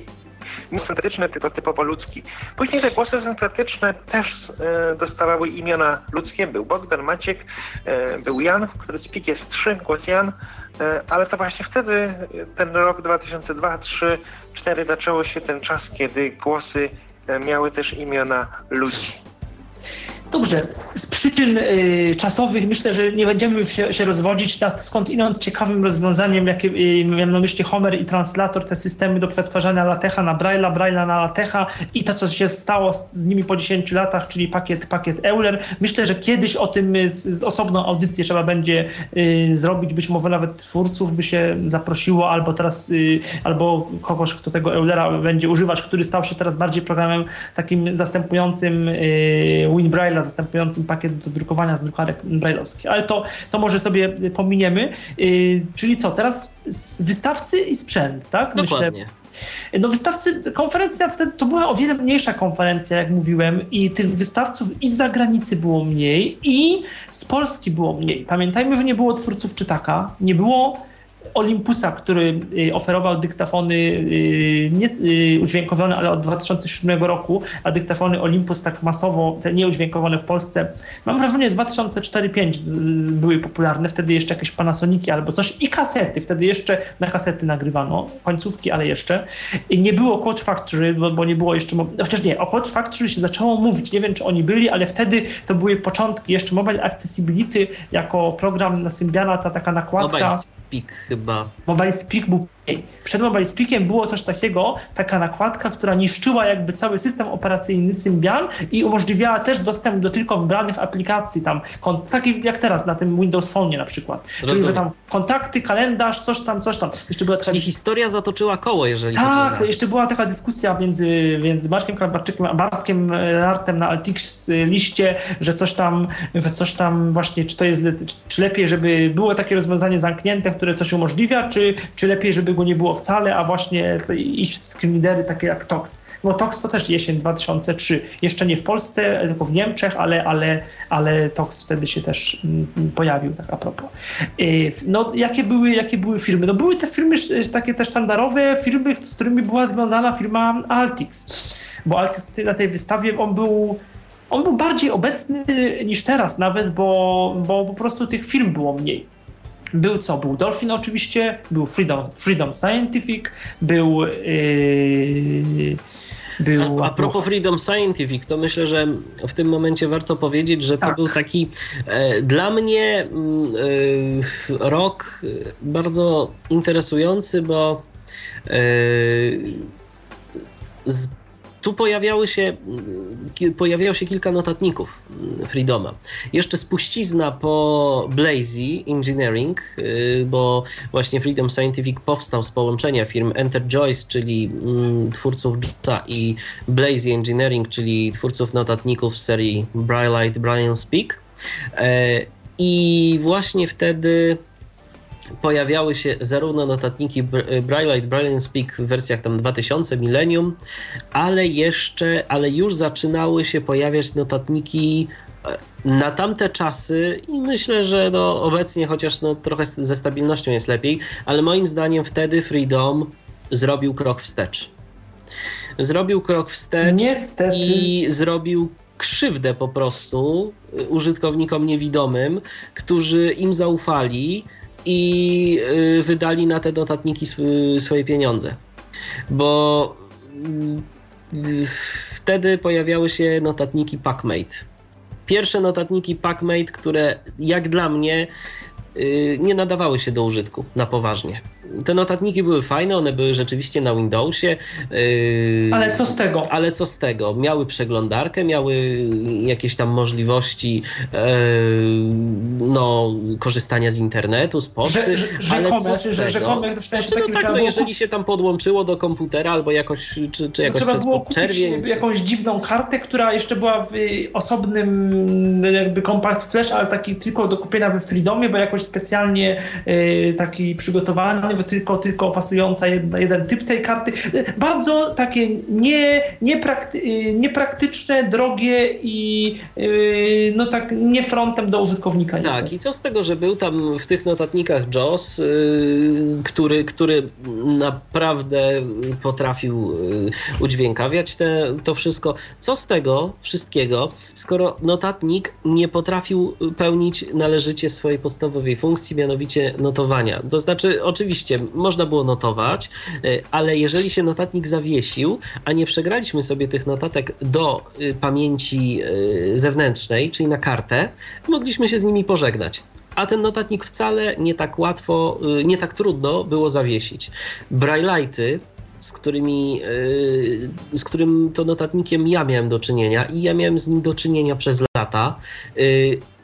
nie syntetyczny, tylko typowo ludzki. Później te głosy syntetyczne też e, dostawały imiona ludzkie. Był Bogdan, Maciek, e, był Jan, który z pik jest 3, głos Jan, e, ale to właśnie wtedy, ten rok 2002, 3, 4 zaczęło się ten czas, kiedy głosy e, miały też imiona ludzi. Dobrze, z przyczyn y, czasowych myślę, że nie będziemy już się, się rozwodzić nad skąd inąd ciekawym rozwiązaniem, jakie y, miałem na myśli Homer i translator, te systemy do przetwarzania latecha na Braille'a, Braille'a na latecha i to, co się stało z, z nimi po 10 latach, czyli pakiet, pakiet Euler. Myślę, że kiedyś o tym y, z, z osobną audycję trzeba będzie y, zrobić, być może nawet twórców by się zaprosiło, albo teraz, y, albo kogoś, kto tego Eulera będzie używać, który stał się teraz bardziej programem takim zastępującym y, Zastępującym pakiet do drukowania z drukarek brailleowskich. Ale to, to może sobie pominiemy. Yy, czyli co, teraz wystawcy i sprzęt, tak? Dokładnie. Myślę. No wystawcy, konferencja wtedy to była o wiele mniejsza konferencja, jak mówiłem, i tych wystawców i z zagranicy było mniej, i z Polski było mniej. Pamiętajmy, że nie było twórców czytaka, nie było Olympusa, który y, oferował dyktafony y, nie y, udźwiękowione, ale od 2007 roku, a dyktafony Olympus tak masowo, te nieudźwiękowane w Polsce, mam wrażenie 2004-2005 były popularne, wtedy jeszcze jakieś Panasoniki albo coś i kasety, wtedy jeszcze na kasety nagrywano, końcówki, ale jeszcze. I nie było Code Factory, bo, bo nie było jeszcze, chociaż nie, o Code Factory się zaczęło mówić, nie wiem czy oni byli, ale wtedy to były początki, jeszcze Mobile Accessibility jako program na Symbiana, ta taka nakładka. Mobile Speak chyba. Mobile Speak był przed Mobile Speakiem było coś takiego, taka nakładka, która niszczyła jakby cały system operacyjny Symbian i umożliwiała też dostęp do tylko wybranych aplikacji tam, taki jak teraz na tym Windows Phone na przykład. Rozumiem. Czyli, że tam kontakty, kalendarz, coś tam, coś tam. Jeszcze była taka... Czyli historia zatoczyła koło, jeżeli tak, chodzi o Tak, jeszcze była taka dyskusja między, między Markiem Krabarczykiem a Bartkiem Lartem na Altix liście, że coś tam, że coś tam właśnie, czy to jest, czy lepiej, żeby było takie rozwiązanie zamknięte, które coś umożliwia, czy, czy lepiej, żeby go nie było wcale, a właśnie iść w screenreadery takie jak TOX. No TOX to też jesień 2003. Jeszcze nie w Polsce, tylko w Niemczech, ale, ale, ale TOX wtedy się też mm, pojawił, tak a propos. Y, no jakie były, jakie były firmy? No były te firmy takie te sztandarowe, firmy, z którymi była związana firma Altix. Bo Altix na tej wystawie on był on był bardziej obecny niż teraz nawet, bo, bo po prostu tych firm było mniej. Był co? Był Dolphin oczywiście, był Freedom, Freedom Scientific, był... Yy, był, a, a propos Freedom Scientific, to myślę, że w tym momencie warto powiedzieć, że to tak. był taki e, dla mnie e, rok bardzo interesujący, bo e, z tu pojawiały się, pojawiało się kilka notatników Freedoma. Jeszcze spuścizna po Blazy Engineering, y, bo właśnie Freedom Scientific powstał z połączenia firm Enter Joyce, czyli mm, twórców JUTA i Blazy Engineering, czyli twórców notatników serii Braillite, Brian Speak. E, I właśnie wtedy pojawiały się zarówno notatniki Braillite, Braille Speak w wersjach tam 2000, Millennium, ale jeszcze, ale już zaczynały się pojawiać notatniki e, na tamte czasy i myślę, że no obecnie chociaż no trochę ze stabilnością jest lepiej, ale moim zdaniem wtedy Freedom zrobił krok wstecz. Zrobił krok wstecz Niestety. i zrobił krzywdę po prostu użytkownikom niewidomym, którzy im zaufali, i y, wydali na te notatniki swoje pieniądze. Bo y, wtedy pojawiały się notatniki PackMate. Pierwsze notatniki PackMate, które jak dla mnie y, nie nadawały się do użytku na poważnie te notatniki były fajne, one były rzeczywiście na Windowsie. Yy, ale co z tego? Ale co z tego? Miały przeglądarkę, miały jakieś tam możliwości yy, no, korzystania z internetu, z poczty, że, że, ale co z że, tego? w sensie znaczy, no tak, no, jeżeli się tam podłączyło do komputera albo jakoś, czy, czy jakoś trzeba przez podczerwień. jakąś dziwną kartę, która jeszcze była w osobnym jakby compact flash, ale taki tylko do kupienia we Freedomie, bo jakoś specjalnie yy, taki przygotowany, może tylko, tylko pasująca jedna, jeden typ tej karty. Bardzo takie nie, nieprakty, niepraktyczne, drogie i no tak nie frontem do użytkownika. Tak, niestety. i co z tego, że był tam w tych notatnikach JOS, yy, który, który naprawdę potrafił yy, udźwiękawiać te, to wszystko. Co z tego wszystkiego, skoro notatnik nie potrafił pełnić należycie swojej podstawowej funkcji, mianowicie notowania. To znaczy, oczywiście, można było notować, yy, ale jeżeli się notatnik zawiesił, a nie przegraliśmy sobie tych notatek do y, pamięci y, zewnętrznej, czyli na kartę, mogliśmy się z nimi pożegnać a ten notatnik wcale nie tak łatwo, y, nie tak trudno było zawiesić. Braille'ity, z którymi, z którym to notatnikiem ja miałem do czynienia i ja miałem z nim do czynienia przez lata.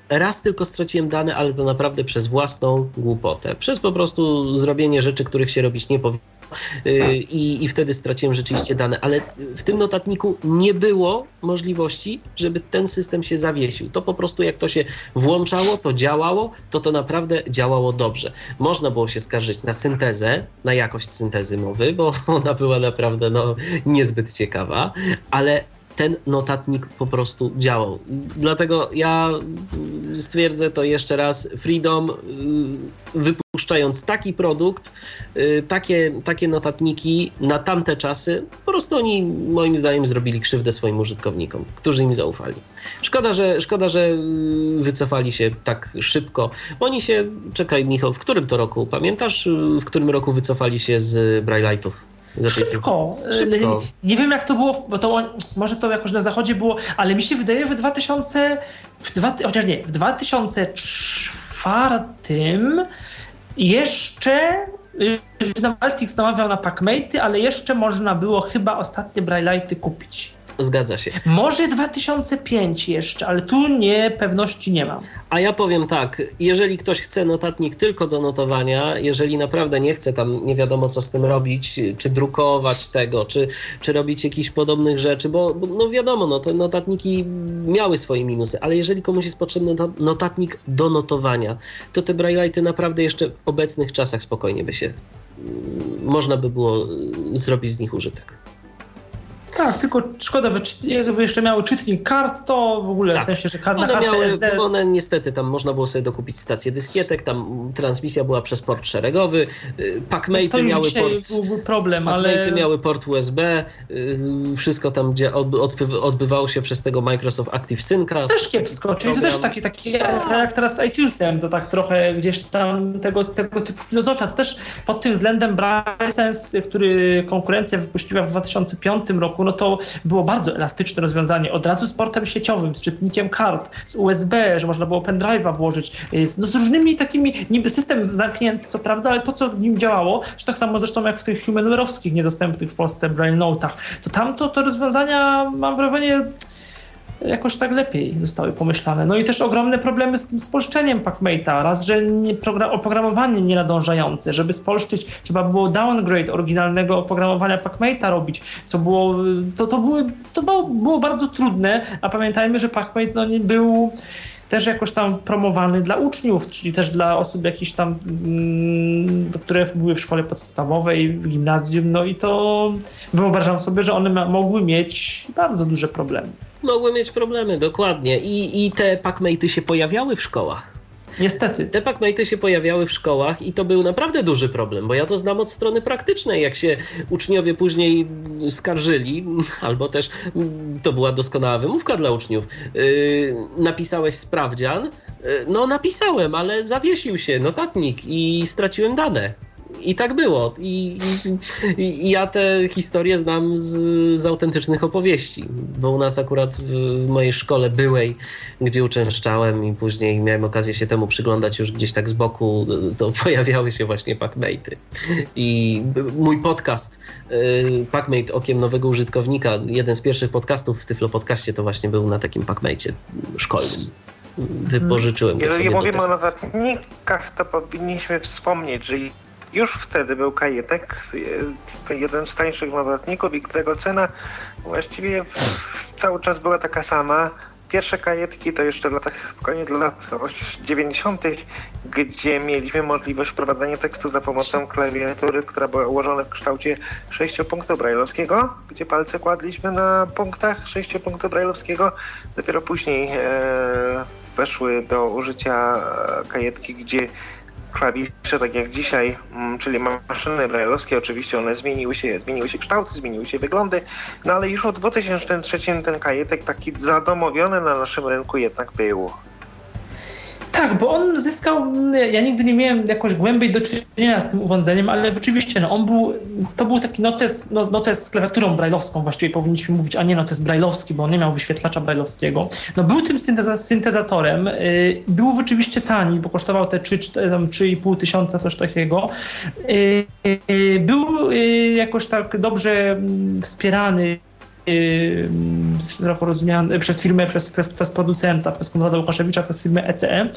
Raz tylko straciłem dane, ale to naprawdę przez własną głupotę. Przez po prostu zrobienie rzeczy, których się robić nie powinno Y, i, i wtedy straciłem rzeczywiście dane, ale w tym notatniku nie było możliwości, żeby ten system się zawiesił. To po prostu jak to się włączało, to działało, to to naprawdę działało dobrze. Można było się skarżyć na syntezę, na jakość syntezy mowy, bo ona była naprawdę no, niezbyt ciekawa, ale ten notatnik po prostu działał. Dlatego ja stwierdzę to jeszcze raz, Freedom y, wypuszczając taki produkt, y, takie, takie notatniki na tamte czasy, po prostu oni moim zdaniem zrobili krzywdę swoim użytkownikom, którzy im zaufali. Szkoda, że, szkoda, że y, wycofali się tak szybko. Oni się, czekaj Michał, w którym to roku, pamiętasz, w którym roku wycofali się z Braille'itów? Szybko. Szybko. Nie, nie, wiem jak to było, bo to może to jakoś na zachodzie było, ale mi się wydaje, że w 2000, w dwa, chociaż nie, w 2004 jeszcze na Altix namawiał na Packmate, ale jeszcze można było chyba ostatnie Braille'ity kupić. Zgadza się. Może 2005 jeszcze, ale tu nie pewności nie mam. A ja powiem tak, jeżeli ktoś chce notatnik tylko do notowania, jeżeli naprawdę nie chce tam nie wiadomo co z tym robić, czy drukować tego, czy, czy robić jakichś podobnych rzeczy, bo, bo no wiadomo, no, te notatniki miały swoje minusy, ale jeżeli komuś jest potrzebny notatnik do notowania, to te braille'ity naprawdę jeszcze w obecnych czasach spokojnie by się można by było zrobić z nich użytek. Tak, tylko szkoda, że jakby jeszcze miały czytnik kart, to w ogóle tak. w sensie, że kart, one na miały, SD... One niestety, tam można było sobie dokupić stację dyskietek, tam transmisja była przez port szeregowy, y, Packmate miały port... byłby problem, ale... miały port USB, y, wszystko tam, gdzie odbywało się przez tego Microsoft Active Synca. Też kiepsko, czyli to też taki, taki jak teraz z iTunesem, to tak trochę gdzieś tam tego, tego typu filozofia, to też pod tym względem Sense, który konkurencja wypuściła w 2005 roku, no to było bardzo elastyczne rozwiązanie. Od razu z portem sieciowym, z czytnikiem kart, z USB, że można było pendrive'a włożyć, no z różnymi takimi, niby system zamknięty, co prawda, ale to, co w nim działało, że tak samo zresztą jak w tych humanware'owskich niedostępnych w Polsce Braille Note'ach, to tam to rozwiązania, mam wrażenie, jakoś tak lepiej zostały pomyślane. No i też ogromne problemy z tym spolszczeniem PacMate'a. Raz, że nie, oprogramowanie nienadążające. Żeby spolszczyć, trzeba było downgrade oryginalnego oprogramowania PacMate'a robić, co było, to, to, były, to było, było bardzo trudne, a pamiętajmy, że PacMate no, nie był też jakoś tam promowany dla uczniów, czyli też dla osób jakichś tam, mm, które były w szkole podstawowej, w gimnazjum, no i to wyobrażam sobie, że one mogły mieć bardzo duże problemy. Mogły mieć problemy, dokładnie. I, i te packmate'y się pojawiały w szkołach. Niestety. Te packmate'y się pojawiały w szkołach i to był naprawdę duży problem, bo ja to znam od strony praktycznej, jak się uczniowie później skarżyli, albo też to była doskonała wymówka dla uczniów. Yy, napisałeś sprawdzian? Yy, no napisałem, ale zawiesił się notatnik i straciłem dane. I tak było. I, i, I, ja te historie znam z, z, autentycznych opowieści, bo u nas akurat w, w, mojej szkole byłej, gdzie uczęszczałem i później miałem okazję się temu przyglądać już gdzieś tak z boku, to pojawiały się właśnie Packmate'y. I mój podcast y, Packmate Okiem Nowego Użytkownika, jeden z pierwszych podcastów w Tyflo Podcaście to właśnie był na takim Packmate'cie szkolnym wypożyczyłem go Jeżeli mówimy o notatnikach, to powinniśmy wspomnieć, że już wtedy był kajetek, jeden z tańszych notatników i którego cena właściwie cały czas była taka sama. pierwsze kajetki to jeszcze w latach, koniec lat 90., gdzie mieliśmy możliwość wprowadzania tekstu za pomocą klawiatury, która była ułożona w kształcie sześciopunktu brajlowskiego, gdzie palce kładliśmy na punktach sześciopunktu brajlowskiego. Dopiero później e, weszły do użycia e, kajetki, gdzie klawisze, tak jak dzisiaj, mm, czyli maszyny brajlowskie, oczywiście one zmieniły się, zmieniły się kształty, zmieniły się wyglądy, no ale już w 2003 ten kajetek taki zadomowiony na naszym rynku jednak był. Tak, bo on zyskał, ja nigdy nie miałem jakoś głębiej do czynienia z tym urządzeniem, ale rzeczywiście, no on był, to był taki notes, no, notes z klawiaturą brajlowską, właściwie powinniśmy mówić, a nie notes brajlowski, bo on nie miał wyświetlacza brajlowskiego. No był tym syntezatorem, y, był rzeczywiście tani, bo kosztował te 3,5 tysiąca, coś takiego. Y, y, był jakoś tak dobrze mm, wspierany szeroko rozumiany przez firmę, przez, przez, przez, producenta, przez Konrada Łukaszewicza, przez firmę ECE.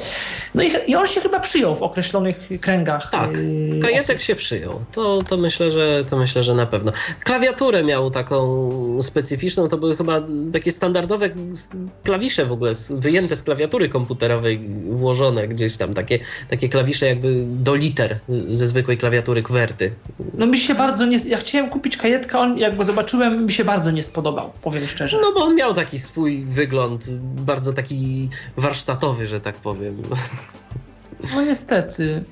No i, i on się chyba przyjął w określonych kręgach. Tak, y, kajetek się przyjął. To, to, myślę, że, to myślę, że na pewno. Klawiaturę miał taką specyficzną, to były chyba takie standardowe klawisze w ogóle, wyjęte z klawiatury komputerowej, włożone gdzieś tam, takie, takie klawisze jakby do liter ze zwykłej klawiatury kwerty. No mi się bardzo nie... Ja chciałem kupić kajetka, on jak go zobaczyłem, mi się bardzo nie spodobał spodobał, powiem szczerze. No bo on miał taki swój wygląd, bardzo taki warsztatowy, że tak powiem. No niestety.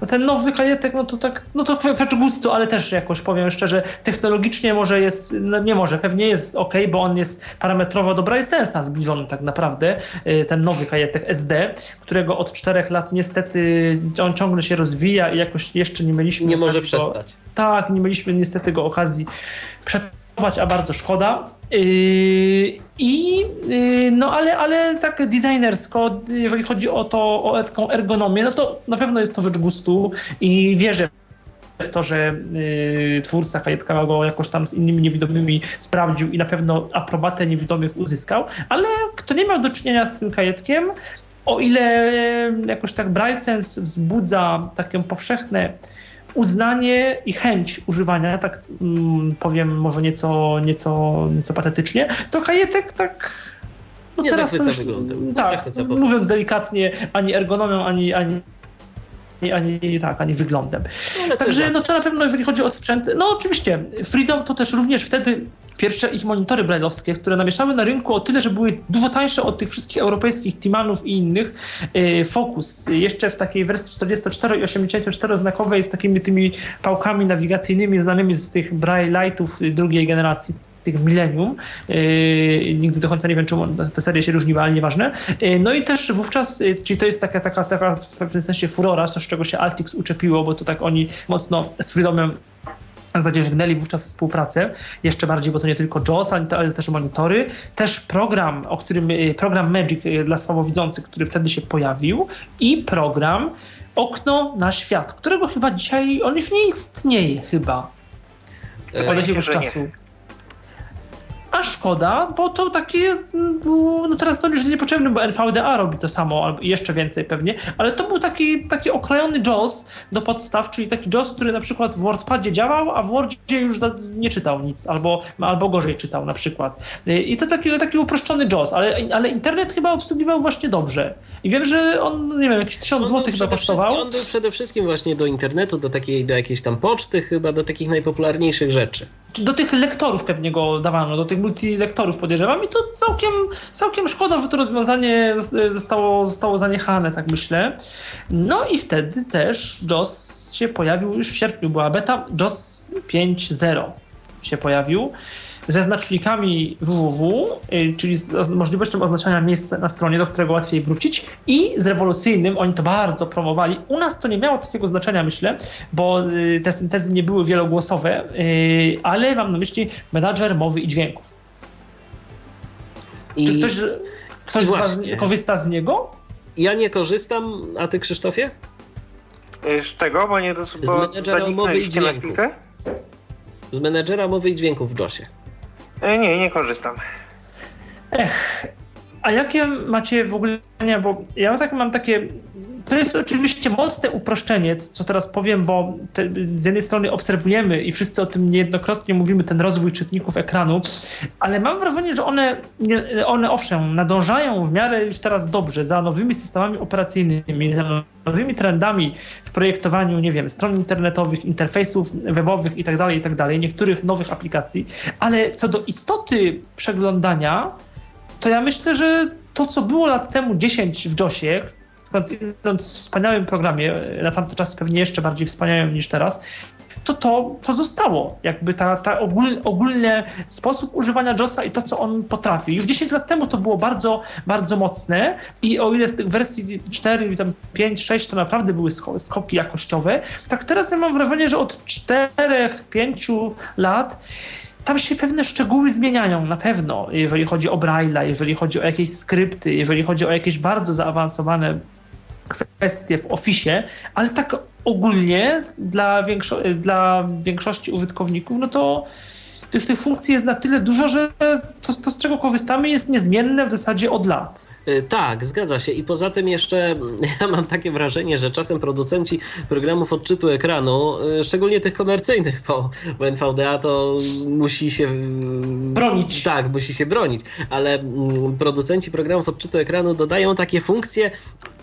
No ten nowy kajetek, no to tak, no to kwestia gustu, ale też jakoś powiem szczerze, technologicznie może jest, no nie może, pewnie jest ok, bo on jest parametrowo do Brysensa zbliżony tak naprawdę, y, ten nowy kajetek SD, którego od czterech lat niestety on ciągle się rozwija i jakoś jeszcze nie mieliśmy Nie może przestać. Go, tak, nie mieliśmy niestety go okazji przed a bardzo szkoda. Yy, I yy, no ale, ale tak designersko, jeżeli chodzi o to, o taką ergonomię, no to na pewno jest to rzecz gustu i wierzę w to, że yy, twórca kajetka go jakoś tam z innymi niewidomymi sprawdził i na pewno aprobatę niewidomych uzyskał, ale kto nie miał do czynienia z tym kajetkiem, o ile jakoś tak BrightSense wzbudza takie powszechne uznanie i chęć używania, tak mm, powiem może nieco, nieco, nieco patetycznie, to kajetek tak no nie teraz zachwyca już, wyglądem. Tak, zachwyca mówiąc delikatnie, ani ergonomią, ani, ani ani, tak, ani wyglądem. No, Także no to na pewno, jeżeli chodzi o sprzęt, no oczywiście, Freedom to też również wtedy pierwsze ich monitory brailleowskie, które namieszały na rynku o tyle, że były dużo tańsze od tych wszystkich europejskich Timanów i innych. E, Focus jeszcze w takiej wersji 44 i 84 znakowej z takimi tymi pałkami nawigacyjnymi znanymi z tych Braille Lightów drugiej generacji tych milenium. Yy, nigdy do końca nie wiem, czemu te serie się różniły, ale nieważne. Yy, no i też wówczas, yy, czyli to jest taka, taka, taka w pewnym sensie furora, z czego się Altix uczepiło, bo to tak oni mocno z Freedomem zadzierzgnęli wówczas współpracę, jeszcze bardziej, bo to nie tylko JAWS, ale też monitory, też program, o którym, program Magic dla słabowidzących, który wtedy się pojawił i program Okno na świat, którego chyba dzisiaj, on już nie istnieje chyba. Od jakiegoś czasu. Nie. A szkoda, bo to takie, no teraz to już jest niepotrzebne, bo NVDA robi to samo, albo jeszcze więcej pewnie, ale to był taki, taki okrojony JAWS do podstaw, czyli taki JAWS, który na przykład w WordPadzie działał, a w Wordzie już nie czytał nic, albo, albo gorzej czytał na przykład. I to taki, taki uproszczony JAWS, ale, ale internet chyba obsługiwał właśnie dobrze. I wiem, że on, nie wiem, jakieś 1000 zł chyba kosztował. On był przede wszystkim właśnie do internetu, do takiej, do jakiejś tam poczty chyba, do takich najpopularniejszych rzeczy. Do tych lektorów pewnie go dawano, do tych multilektorów podejrzewam i to całkiem, całkiem szkoda, że to rozwiązanie zostało, zostało zaniechane, tak myślę. No i wtedy też JOS się pojawił, już w sierpniu była beta, JOS 5.0 się pojawił ze znacznikami www, y, czyli z możliwością oznaczania miejsca na stronie, do którego łatwiej wrócić i z rewolucyjnym, oni to bardzo promowali. U nas to nie miało takiego znaczenia, myślę, bo y, te syntezy nie były wielogłosowe, y, ale mam na myśli menadżer mowy i dźwięków. I, Czy ktoś, ktoś z Was korzysta z niego? Ja nie korzystam, a ty Krzysztofie? Z tego, bo nie... z menedżera mowy i dźwięków. Z menedżera mowy i dźwięków w JOSie. E, nie, nie korzystam. Ech, A jakie macie w ogóle, bo ja tak mam takie to jest oczywiście mocne uproszczenie, co teraz powiem, bo te, z jednej strony obserwujemy i wszyscy o tym niejednokrotnie mówimy, ten rozwój czytników ekranu, ale mam wrażenie, że one, one owszem, nadążają w miarę już teraz dobrze za nowymi systemami operacyjnymi, za nowymi trendami w projektowaniu, nie wiem, stron internetowych, interfejsów webowych itd., tak itd., tak niektórych nowych aplikacji, ale co do istoty przeglądania, to ja myślę, że to, co było lat temu 10 w JOSie, skądinąd w wspaniałym programie, na tamte czasy pewnie jeszcze bardziej wspaniałym niż teraz, to to, to zostało. Jakby ta, ta ogól, ogólny sposób używania JOSa i to, co on potrafi. Już 10 lat temu to było bardzo, bardzo mocne i o ile z tych wersji 4, tam 5, 6 to naprawdę były skoki jakościowe, tak teraz ja mam wrażenie, że od 4, 5 lat tam się pewne szczegóły zmieniają na pewno, jeżeli chodzi o Braille'a, jeżeli chodzi o jakieś skrypty, jeżeli chodzi o jakieś bardzo zaawansowane kwestie w Office, ale tak ogólnie dla, większo dla większości użytkowników, no to tych, tych funkcji jest na tyle dużo, że to, to, z czego korzystamy jest niezmienne w zasadzie od lat. Y, tak, zgadza się. I poza tym jeszcze ja mam takie wrażenie, że czasem producenci programów odczytu ekranu, y, szczególnie tych komercyjnych, bo, bo NVDA to musi się bronić. Tak, musi się bronić, ale mm, producenci programów odczytu ekranu dodają takie funkcje,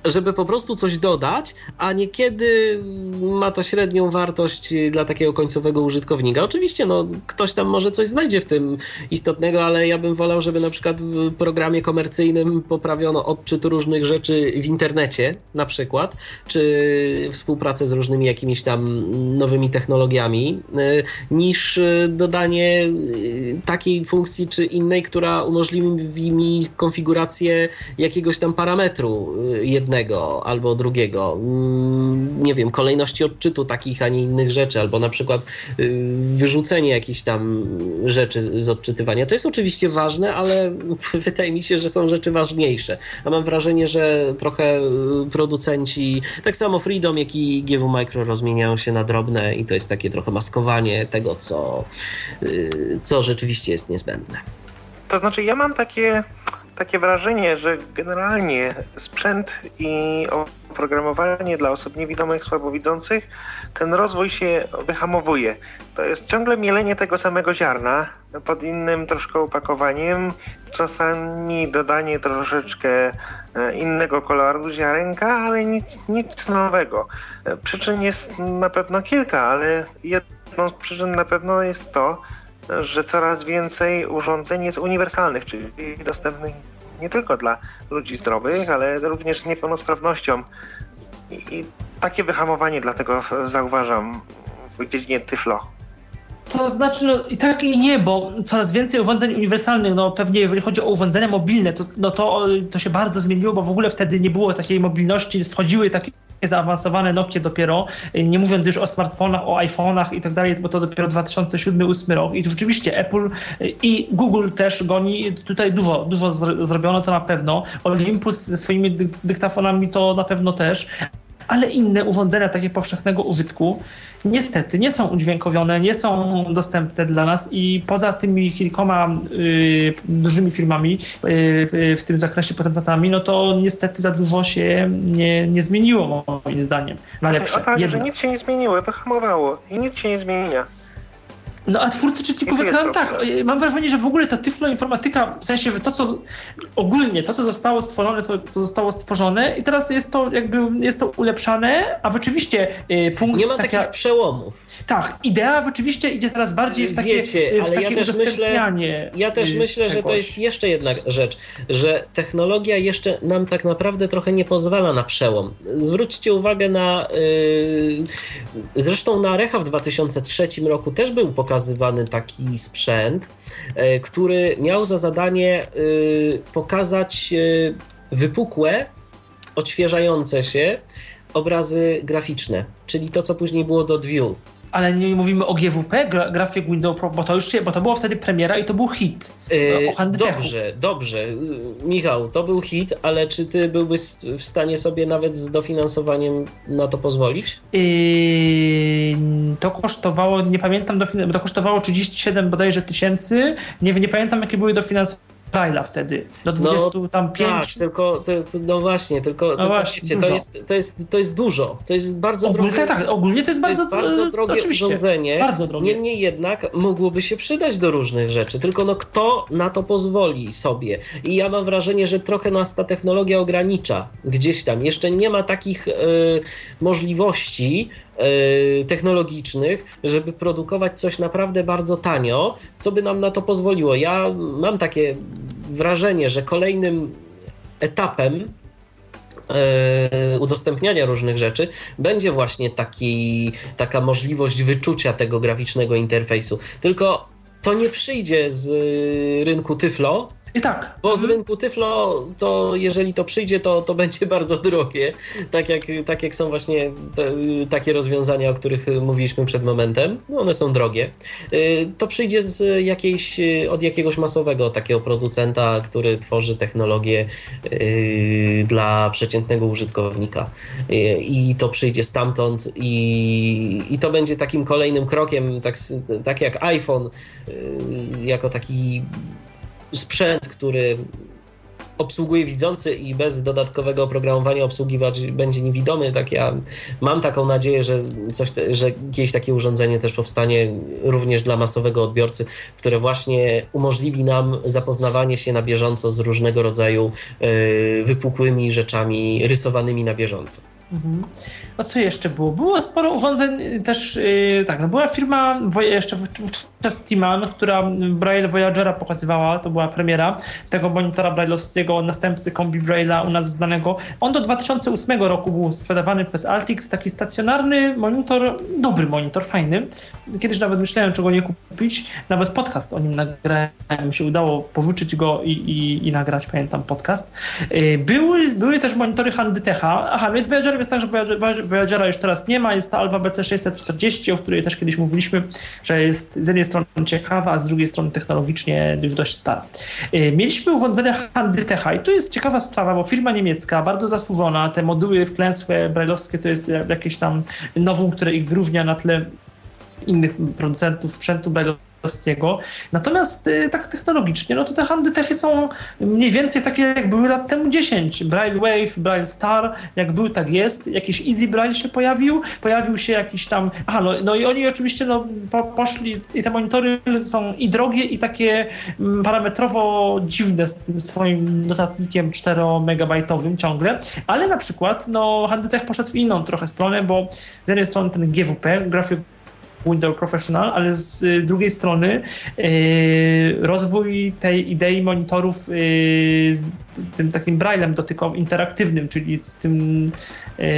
żeby po prostu coś dodać, a niekiedy ma to średnią wartość dla takiego końcowego użytkownika. Oczywiście, no, ktoś tam może coś znajdzie w tym istotnego, ale ja bym wolał, żeby na przykład w programie komercyjnym poprawiono odczyt różnych rzeczy w internecie, na przykład, czy współpracę z różnymi jakimiś tam nowymi technologiami, y, niż dodanie y, takiej funkcji czy innej, która umożliwi mi konfigurację jakiegoś tam parametru y, jednego albo drugiego, mm, nie wiem, kolejności odczytu takich, a nie innych rzeczy, albo na przykład y, wyrzucenie jakichś tam rzeczy z odczytywania. To jest oczywiście ważne, ale wydaje mi się, że są rzeczy ważniejsze. A mam wrażenie, że trochę y, producenci, tak samo Freedom, jak i GW Micro rozmieniają się na drobne i to jest takie trochę maskowanie tego, co, y, co rzeczywiście jest niezbędne. To znaczy, ja mam takie takie wrażenie, że generalnie sprzęt i oprogramowanie dla osób niewidomych, słabowidzących, ten rozwój się wyhamowuje. To jest ciągle mielenie tego samego ziarna pod innym troszkę opakowaniem, czasami dodanie troszeczkę e, innego koloru ziarenka, ale nic, nic nowego. E, przyczyn jest na pewno kilka, ale jedną z przyczyn na pewno jest to, że coraz więcej urządzeń jest uniwersalnych, czyli dostępnych nie tylko dla ludzi zdrowych, ale również z niepełnosprawnością. I, takie wyhamowanie dlatego zauważam w dziedzinie Tyflo. To znaczy, no i tak i nie, bo coraz więcej urządzeń uniwersalnych, no pewnie jeżeli chodzi o urządzenia mobilne, to, no to, to się bardzo zmieniło, bo w ogóle wtedy nie było takiej mobilności, wchodziły takie zaawansowane Nokia dopiero, nie mówiąc już o smartfonach, o iPhone'ach i tak dalej, bo to dopiero 2007-2008 rok. I rzeczywiście Apple i Google też goni, tutaj dużo, dużo zrobiono to na pewno, Olympus ze swoimi dyktafonami to na pewno też, ale inne urządzenia takie powszechnego użytku niestety nie są udźwiękowione, nie są dostępne dla nas i poza tymi kilkoma y, dużymi firmami y, w tym zakresie patentami, no to niestety za dużo się nie, nie zmieniło moim zdaniem na lepsze. A tak, że nic się nie zmieniło, wyhamowało i nic się nie zmienia. No a twórcy czytników ekranu, tak, mam wrażenie, że w ogóle ta tyfloinformatyka, w sensie, że to co ogólnie, to co zostało stworzone, to, to zostało stworzone i teraz jest to jakby, jest to ulepszane, a rzeczywiście y, punkt... Nie ma taka, takich przełomów. Tak, idea rzeczywiście idzie teraz bardziej w takie, Wiecie, y, w ale takie ja też myślę, ja też y, myślę, że to jest jeszcze jedna rzecz, że technologia jeszcze nam tak naprawdę trochę nie pozwala na przełom. Zwróćcie uwagę na, yy, zresztą na Recha w 2003 roku też był pokazany pokazywany taki sprzęt, e, który miał za zadanie e, pokazać e, wypukłe, odświeżające się obrazy graficzne, czyli to, co później było do View ale nie mówimy o GWP, gra, Graphic Window Pro, bo to już się, bo to było wtedy premiera i to był hit. Yy, dobrze, dobrze. Michał, to był hit, ale czy ty byłbyś w stanie sobie nawet z dofinansowaniem na to pozwolić? Yy, to kosztowało, nie pamiętam, to kosztowało 37 bodajże tysięcy. Nie, nie pamiętam, jakie były dofinansowania Braille'a wtedy, do 25. No, tak, tylko, to, to, no właśnie, tylko, no tylko właśnie, wiecie, to, jest, to, jest, to jest dużo, to jest bardzo ogólnie, drogie. Tak, ogólnie to jest bardzo, to jest bardzo drogie urządzenie, bardzo drogie. niemniej jednak mogłoby się przydać do różnych rzeczy, tylko no kto na to pozwoli sobie i ja mam wrażenie, że trochę nas ta technologia ogranicza gdzieś tam, jeszcze nie ma takich y, możliwości, E, technologicznych, żeby produkować coś naprawdę bardzo tanio, co by nam na to pozwoliło. Ja mam takie wrażenie, że kolejnym etapem e, udostępniania różnych rzeczy, będzie właśnie taki, taka możliwość wyczucia tego graficznego interfejsu. Tylko to nie przyjdzie z rynku Tyflo, i tak. Bo z rynku Tyflo, to jeżeli to przyjdzie, to, to będzie bardzo drogie. Tak jak, tak jak są właśnie te, takie rozwiązania, o których mówiliśmy przed momentem. No one są drogie. Y, to przyjdzie z jakiejś, od jakiegoś masowego takiego producenta, który tworzy technologię y, dla przeciętnego użytkownika. Y, I to przyjdzie stamtąd i, i to będzie takim kolejnym krokiem, tak, tak jak iPhone, jako taki sprzęt, który obsługuje widzący i bez dodatkowego oprogramowania obsługiwać będzie niewidomy. Tak ja mam taką nadzieję, że, coś te, że jakieś takie urządzenie też powstanie również dla masowego odbiorcy, które właśnie umożliwi nam zapoznawanie się na bieżąco z różnego rodzaju y, wypukłymi rzeczami rysowanymi na bieżąco. Mhm. A co jeszcze było? Było sporo urządzeń y, też, yy, tak, no była firma jeszcze wówczas Timan, która Braille Voyagera pokazywała, to była premiera tego monitora braille'owskiego, następcy kombi Braille'a u nas znanego. On do 2008 roku był sprzedawany przez Altix, taki stacjonarny monitor, dobry monitor, fajny. Kiedyś nawet myślałem, czego nie kupić, nawet podcast o nim nagrałem, mi się udało powyczyć go i, i, i nagrać, pamiętam, podcast. Yy, były, były też monitory Handytecha, aha, no jest Voyager, jest tak, że Voyager Voyagera już teraz nie ma, jest ta Alpha BC 640, o której też kiedyś mówiliśmy, że jest z jednej strony ciekawa, a z drugiej strony technologicznie już dość stara. Y, mieliśmy urządzenia Handytecha i tu jest ciekawa sprawa, bo firma niemiecka, bardzo zasłużona, te moduły wklęsłe brajlowskie to jest jakieś tam nowum, które ich wyróżnia na tle innych producentów sprzętu brajlowskiego polskiego. Natomiast y, tak technologicznie, no to te handytechy są mniej więcej takie, jak były lat temu 10. Braille Wave, Braille Star, jak był, tak jest. Jakiś Easy Braille się pojawił, pojawił się jakiś tam... Aha, no, no i oni oczywiście no, po, poszli i te monitory są i drogie, i takie mm, parametrowo dziwne z tym swoim notatnikiem 4-megabajtowym ciągle, ale na przykład no, Handytech poszedł w inną trochę stronę, bo z jednej strony ten GWP, Graphic Windows Professional, ale z y, drugiej strony y, rozwój tej idei monitorów y, tym takim braillem dotykowym, interaktywnym, czyli z tym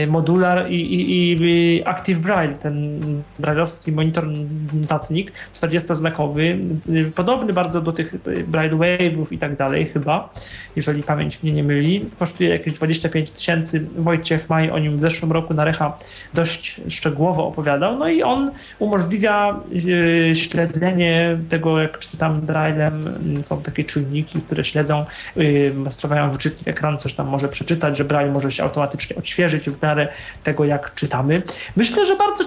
modular i, i, i Active Braille, ten brailleowski monitor notatnik 40-znakowy, podobny bardzo do tych Braille Wave'ów i tak dalej chyba, jeżeli pamięć mnie nie myli. Kosztuje jakieś 25 tysięcy. Wojciech Maj o nim w zeszłym roku na Recha dość szczegółowo opowiadał. No i on umożliwia e, śledzenie tego, jak czytam braillem. Są takie czujniki, które śledzą, sprawiają wyczytnik ekranu, coś tam może przeczytać, że braille może się automatycznie odświeżyć w miarę tego, jak czytamy. Myślę, że bardzo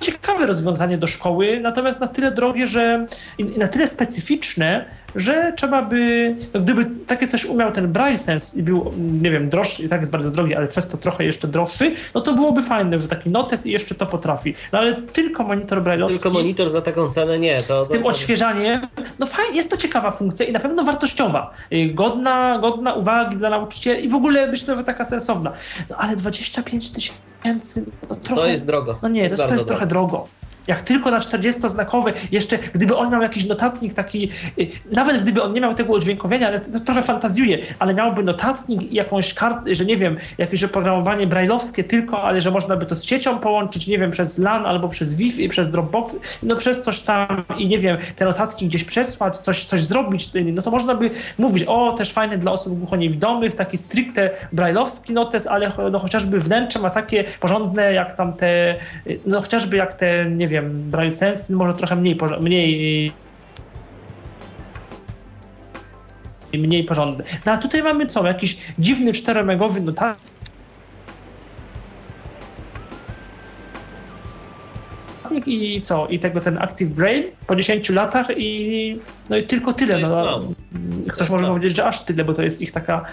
ciekawe rozwiązanie do szkoły, natomiast na tyle drogie, że na tyle specyficzne, że trzeba by, no gdyby takie coś umiał ten Braille Sense i był, nie wiem, droższy, i tak jest bardzo drogi, ale przez to trochę jeszcze droższy, no to byłoby fajne, że taki notes i jeszcze to potrafi. No ale tylko monitor Braille'owski. Tylko monitor za taką cenę nie. To, z tym to, odświeżaniem, no fajnie, jest to ciekawa funkcja i na pewno wartościowa. Y, godna, godna uwagi dla nauczycieli i w ogóle myślę, że taka sensowna. No ale 25 tysięcy, no trochę... To jest drogo. No nie, to jest, to jest trochę drogo. Jak tylko na 40-znakowe, jeszcze gdyby on miał jakiś notatnik taki, y, nawet gdyby on nie miał tego udźwiękowienia, ale to trochę fantazjuje, ale miałby notatnik i jakąś kartę, że nie wiem, jakieś oprogramowanie brailleowskie tylko, ale że można by to z siecią połączyć, nie wiem, przez LAN albo przez Wi-Fi, przez Dropbox, no przez coś tam i nie wiem, te notatki gdzieś przesłać, coś, coś zrobić, no to można by mówić, o, też fajny dla osób głuchoniewidomych, taki stricte brailleowski notes, ale no, chociażby wnętrze ma takie porządne, jak tam te, no chociażby jak te, nie wiem, wiem, Braille Sense może trochę mniej, mniej mniej porządny. No a tutaj mamy co? Jakiś dziwny czteromegowy notatnik i co? I tego ten Active Brain po 10 latach i no i tylko tyle. No, ktoś może powiedzieć, że aż tyle, bo to jest ich taka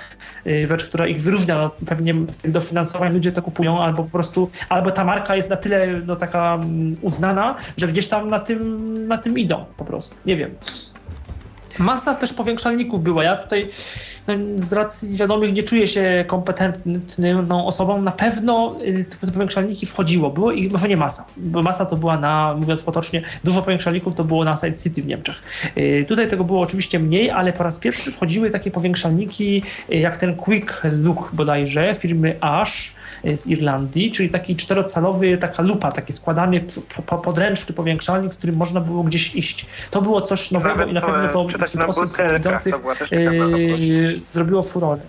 y, rzecz, która ich wyróżnia. No, pewnie z tych dofinansowań ludzie to kupują, albo po prostu, albo ta marka jest na tyle no, taka mm, uznana, że gdzieś tam na tym, na tym idą po prostu. Nie wiem. Masa też powiększalników była. Ja tutaj no, z racji wiadomych nie czuję się kompetentną osobą. Na pewno y, te powiększalniki wchodziło. Było i może nie masa, bo masa to była na, mówiąc potocznie, dużo powiększalników to było na Side City w Niemczech. Y, tutaj tego było oczywiście mniej, ale po raz pierwszy wchodziły takie powiększalniki y, jak ten Quick Look bodajże firmy Ash z Irlandii, czyli taki czterocalowy, taka lupa, taki składany podręczny powiększalnik, z którym można było gdzieś iść. To było coś nowego Nawet i na pewno to wśród osób widzących yy, zrobiło furorę.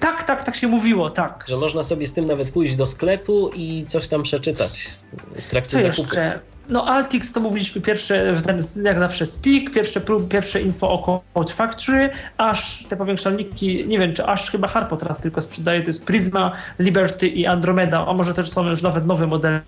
Tak, tak, tak się mówiło, tak. Że można sobie z tym nawet pójść do sklepu i coś tam przeczytać w trakcie Co zakupów. Jeszcze? No Altix to mówiliśmy pierwsze, że ten jak zawsze speak, pierwsze, pierwsze info o Code Factory, aż te powiększalniki, nie wiem czy aż chyba Harpo teraz tylko sprzedaje, to jest Prisma, Liberty i Andromeda, a może też są już nawet nowe modele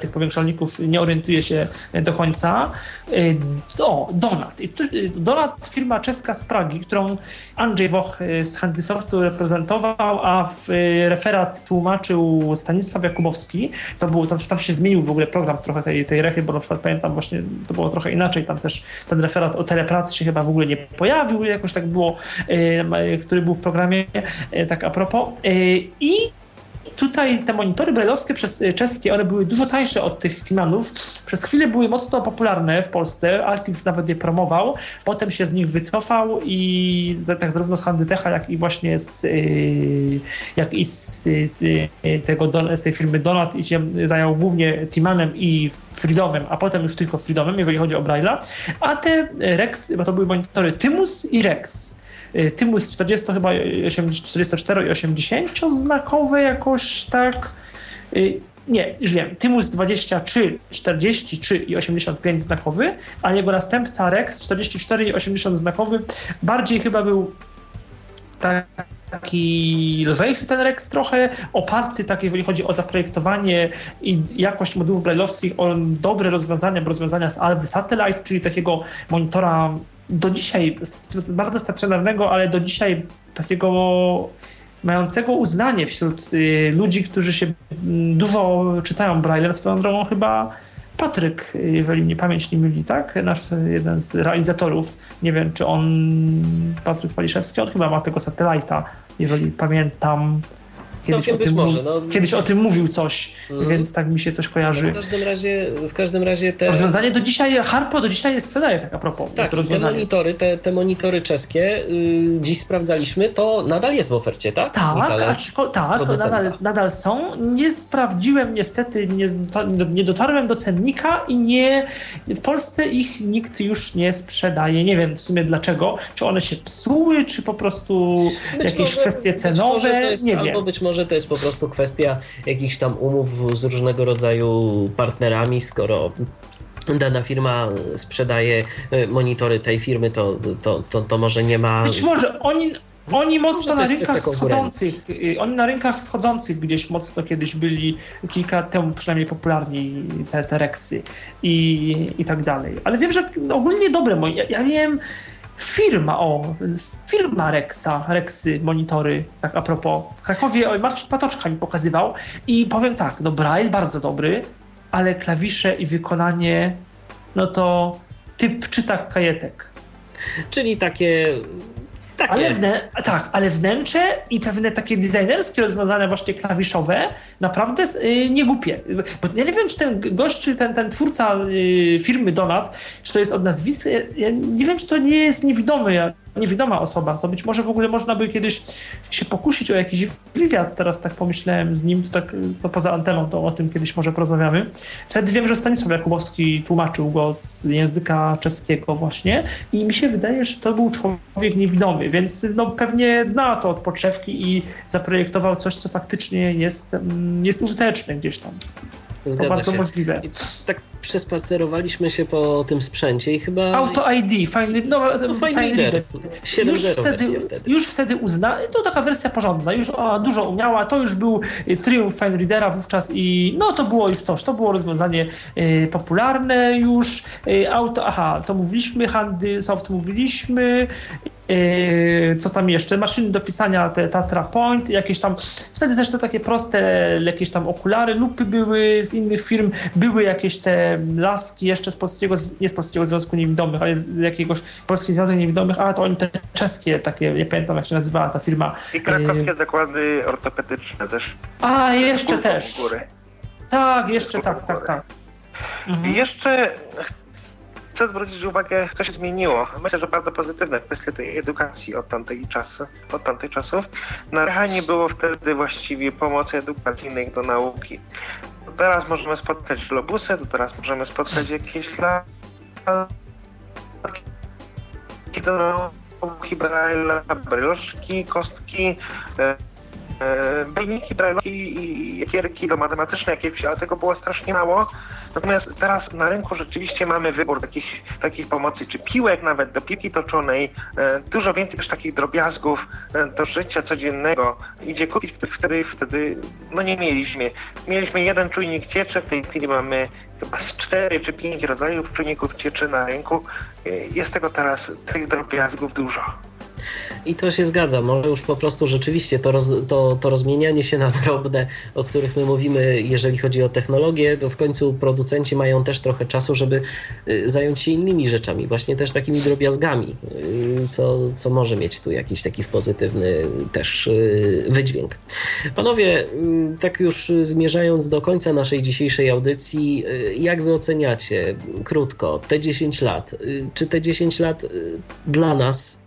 tych powiększalników nie orientuje się do końca. Y, o, Donat. Y, Donat, firma czeska z Pragi, którą Andrzej Woch z Handysoftu reprezentował, a w referat tłumaczył Stanisław Jakubowski. To było, tam, tam się zmienił w ogóle program trochę tej, tej rechy, bo na przykład pamiętam właśnie, to było trochę inaczej, tam też ten referat o telepracy się chyba w ogóle nie pojawił, jakoś tak było, który był w programie, tak a propos. I tutaj te monitory brajlowskie przez y, czeskie, one były dużo tańsze od tych Timanów. Przez chwilę były mocno popularne w Polsce. Altix nawet je promował. Potem się z nich wycofał i tak zarówno z Handytecha, jak i właśnie z, y, jak i z, y, tego, z tej firmy Donat i się zajął głównie Timanem i Freedomem, a potem już tylko Freedomem, jeżeli chodzi o Braille'a. A te Rex, bo to były monitory Tymus i Rex. Y, Tymus 40 chyba 44 i 80 znakowe jakoś tak. Y, nie, już wiem. Tymus 23, 43 i 85 znakowy, a jego następca Rex 44 i 80 znakowy bardziej chyba był taki lżejszy ten Rex trochę, oparty tak jeżeli chodzi o zaprojektowanie i jakość modułów brailleowskich, o dobre rozwiązania, rozwiązania z Alby Satellite, czyli takiego monitora do dzisiaj bardzo stacjonarnego, ale do dzisiaj takiego mającego uznanie wśród y, ludzi, którzy się mm, dużo czytają Braille'em. Swoją drogą chyba Patryk, jeżeli mnie pamięć nie myli, tak? Nasz jeden z realizatorów, nie wiem czy on, Patryk Waliszewski, on chyba ma tego satelita, jeżeli pamiętam. Kiedyś Całkiem być może. No. Kiedyś o tym mówił coś, mm. więc tak mi się coś kojarzy. No w każdym razie, w każdym razie te... Rozwiązanie do dzisiaj, Harpo do dzisiaj sprzedaje, tak a propos. Tak, te monitory, te, te monitory czeskie yy, dziś sprawdzaliśmy, to nadal jest w ofercie, tak? Tak, aczko, tak nadal, nadal, są. Nie sprawdziłem niestety, nie, to, nie dotarłem do cennika i nie, w Polsce ich nikt już nie sprzedaje. Nie wiem w sumie dlaczego. Czy one się psuły, czy po prostu być jakieś może, kwestie cenowe, jest, nie albo wiem. być może może to jest po prostu kwestia jakichś tam umów z różnego rodzaju partnerami, skoro dana firma sprzedaje e, monitory tej firmy, to, to, to, to może nie ma. Być może oni. Oni mocno na rynkach wschodzących, y, oni na rynkach wschodzących gdzieś mocno kiedyś byli, kilka lat temu przynajmniej popularni te, te Rexy i, i tak dalej. Ale wiem, że ogólnie dobre, ja, ja wiem, firma, o, firma Rexa, Rexy, monitory, tak a propos. W Krakowie Marcin Patoczka mi pokazywał i powiem tak, no Braille bardzo dobry, ale klawisze i wykonanie, no to typ czyta kajetek. Czyli takie takie. Ale tak, ale wnętrze i pewne takie designerskie rozwiązania właśnie klawiszowe naprawdę yy, nie głupie. Bo ja nie wiem, czy ten gość, czy ten, ten twórca yy, firmy Donat, czy to jest od nazwiska, ja nie wiem, czy to nie jest niewidomy niewidoma osoba, to być może w ogóle można by kiedyś się pokusić o jakiś wywiad, teraz tak pomyślałem z nim, to tak to poza anteną, to o tym kiedyś może porozmawiamy. Wtedy wiem, że Stanisław Jakubowski tłumaczył go z języka czeskiego właśnie i mi się wydaje, że to był człowiek niewidomy, więc no, pewnie zna to od podszewki i zaprojektował coś, co faktycznie jest, mm, jest użyteczne gdzieś tam. Zgadza to bardzo się. możliwe. I tak przespacerowaliśmy się po tym sprzęcie i chyba... Auto ID, fajny, no, No. 7.0 Już wtedy, wtedy. już wtedy uzna, to taka wersja porządna, już o, dużo umiała, to już był y, triumf Fine Readera wówczas i no to było już coś, to było rozwiązanie y, popularne już, y, auto, aha, to mówiliśmy, handy soft mówiliśmy, co tam jeszcze, maszyny do pisania, te Tatra Point, jakieś tam, wtedy to takie proste, jakieś tam okulary, lupy były z innych firm, były jakieś te laski jeszcze z polskiego, nie z polskiego Związku Niewidomych, ale z jakiegoś Polski Związek Niewidomych, a to oni te czeskie takie, nie pamiętam jak się nazywała ta firma. I krakowskie zakłady ortopedyczne też. A, jeszcze też. Tak, jeszcze tak, tak, tak. I Mhm. jeszcze chcę zwrócić uwagę, co się zmieniło. Myślę, że bardzo pozytywne kwestie tej edukacji od tamtej czasu, od tamtych czasów. Na RH nie było wtedy właściwie pomocy edukacyjnej do nauki. Teraz możemy spotkać globusy, teraz możemy spotkać jakieś lalki do nauki bryloczki, kostki, e, wyniki brajlowki i gierki do matematyczne jakieś, ale tego było strasznie mało. Natomiast teraz na rynku rzeczywiście mamy wybór takich, takich pomocy, czy piłek nawet do piłki toczonej, e, dużo więcej też takich drobiazgów e, do życia codziennego idzie kupić, wtedy, wtedy no nie mieliśmy. Mieliśmy jeden czujnik cieczy, w tej chwili mamy chyba z cztery czy pięć rodzajów czujników cieczy na rynku. E, Jest tego teraz tych drobiazgów dużo. I to się zgadza. Może już po prostu rzeczywiście to, roz, to, to rozmienianie się na drobne, o których my mówimy, jeżeli chodzi o technologię, to w końcu producenci mają też trochę czasu, żeby y, zająć się innymi rzeczami, właśnie też takimi drobiazgami, y, co, co może mieć tu jakiś taki pozytywny też y, wydźwięk. Panowie, y, tak już zmierzając do końca naszej dzisiejszej audycji, jak wy oceniacie krótko te 10 lat? Czy te 10 lat dla nas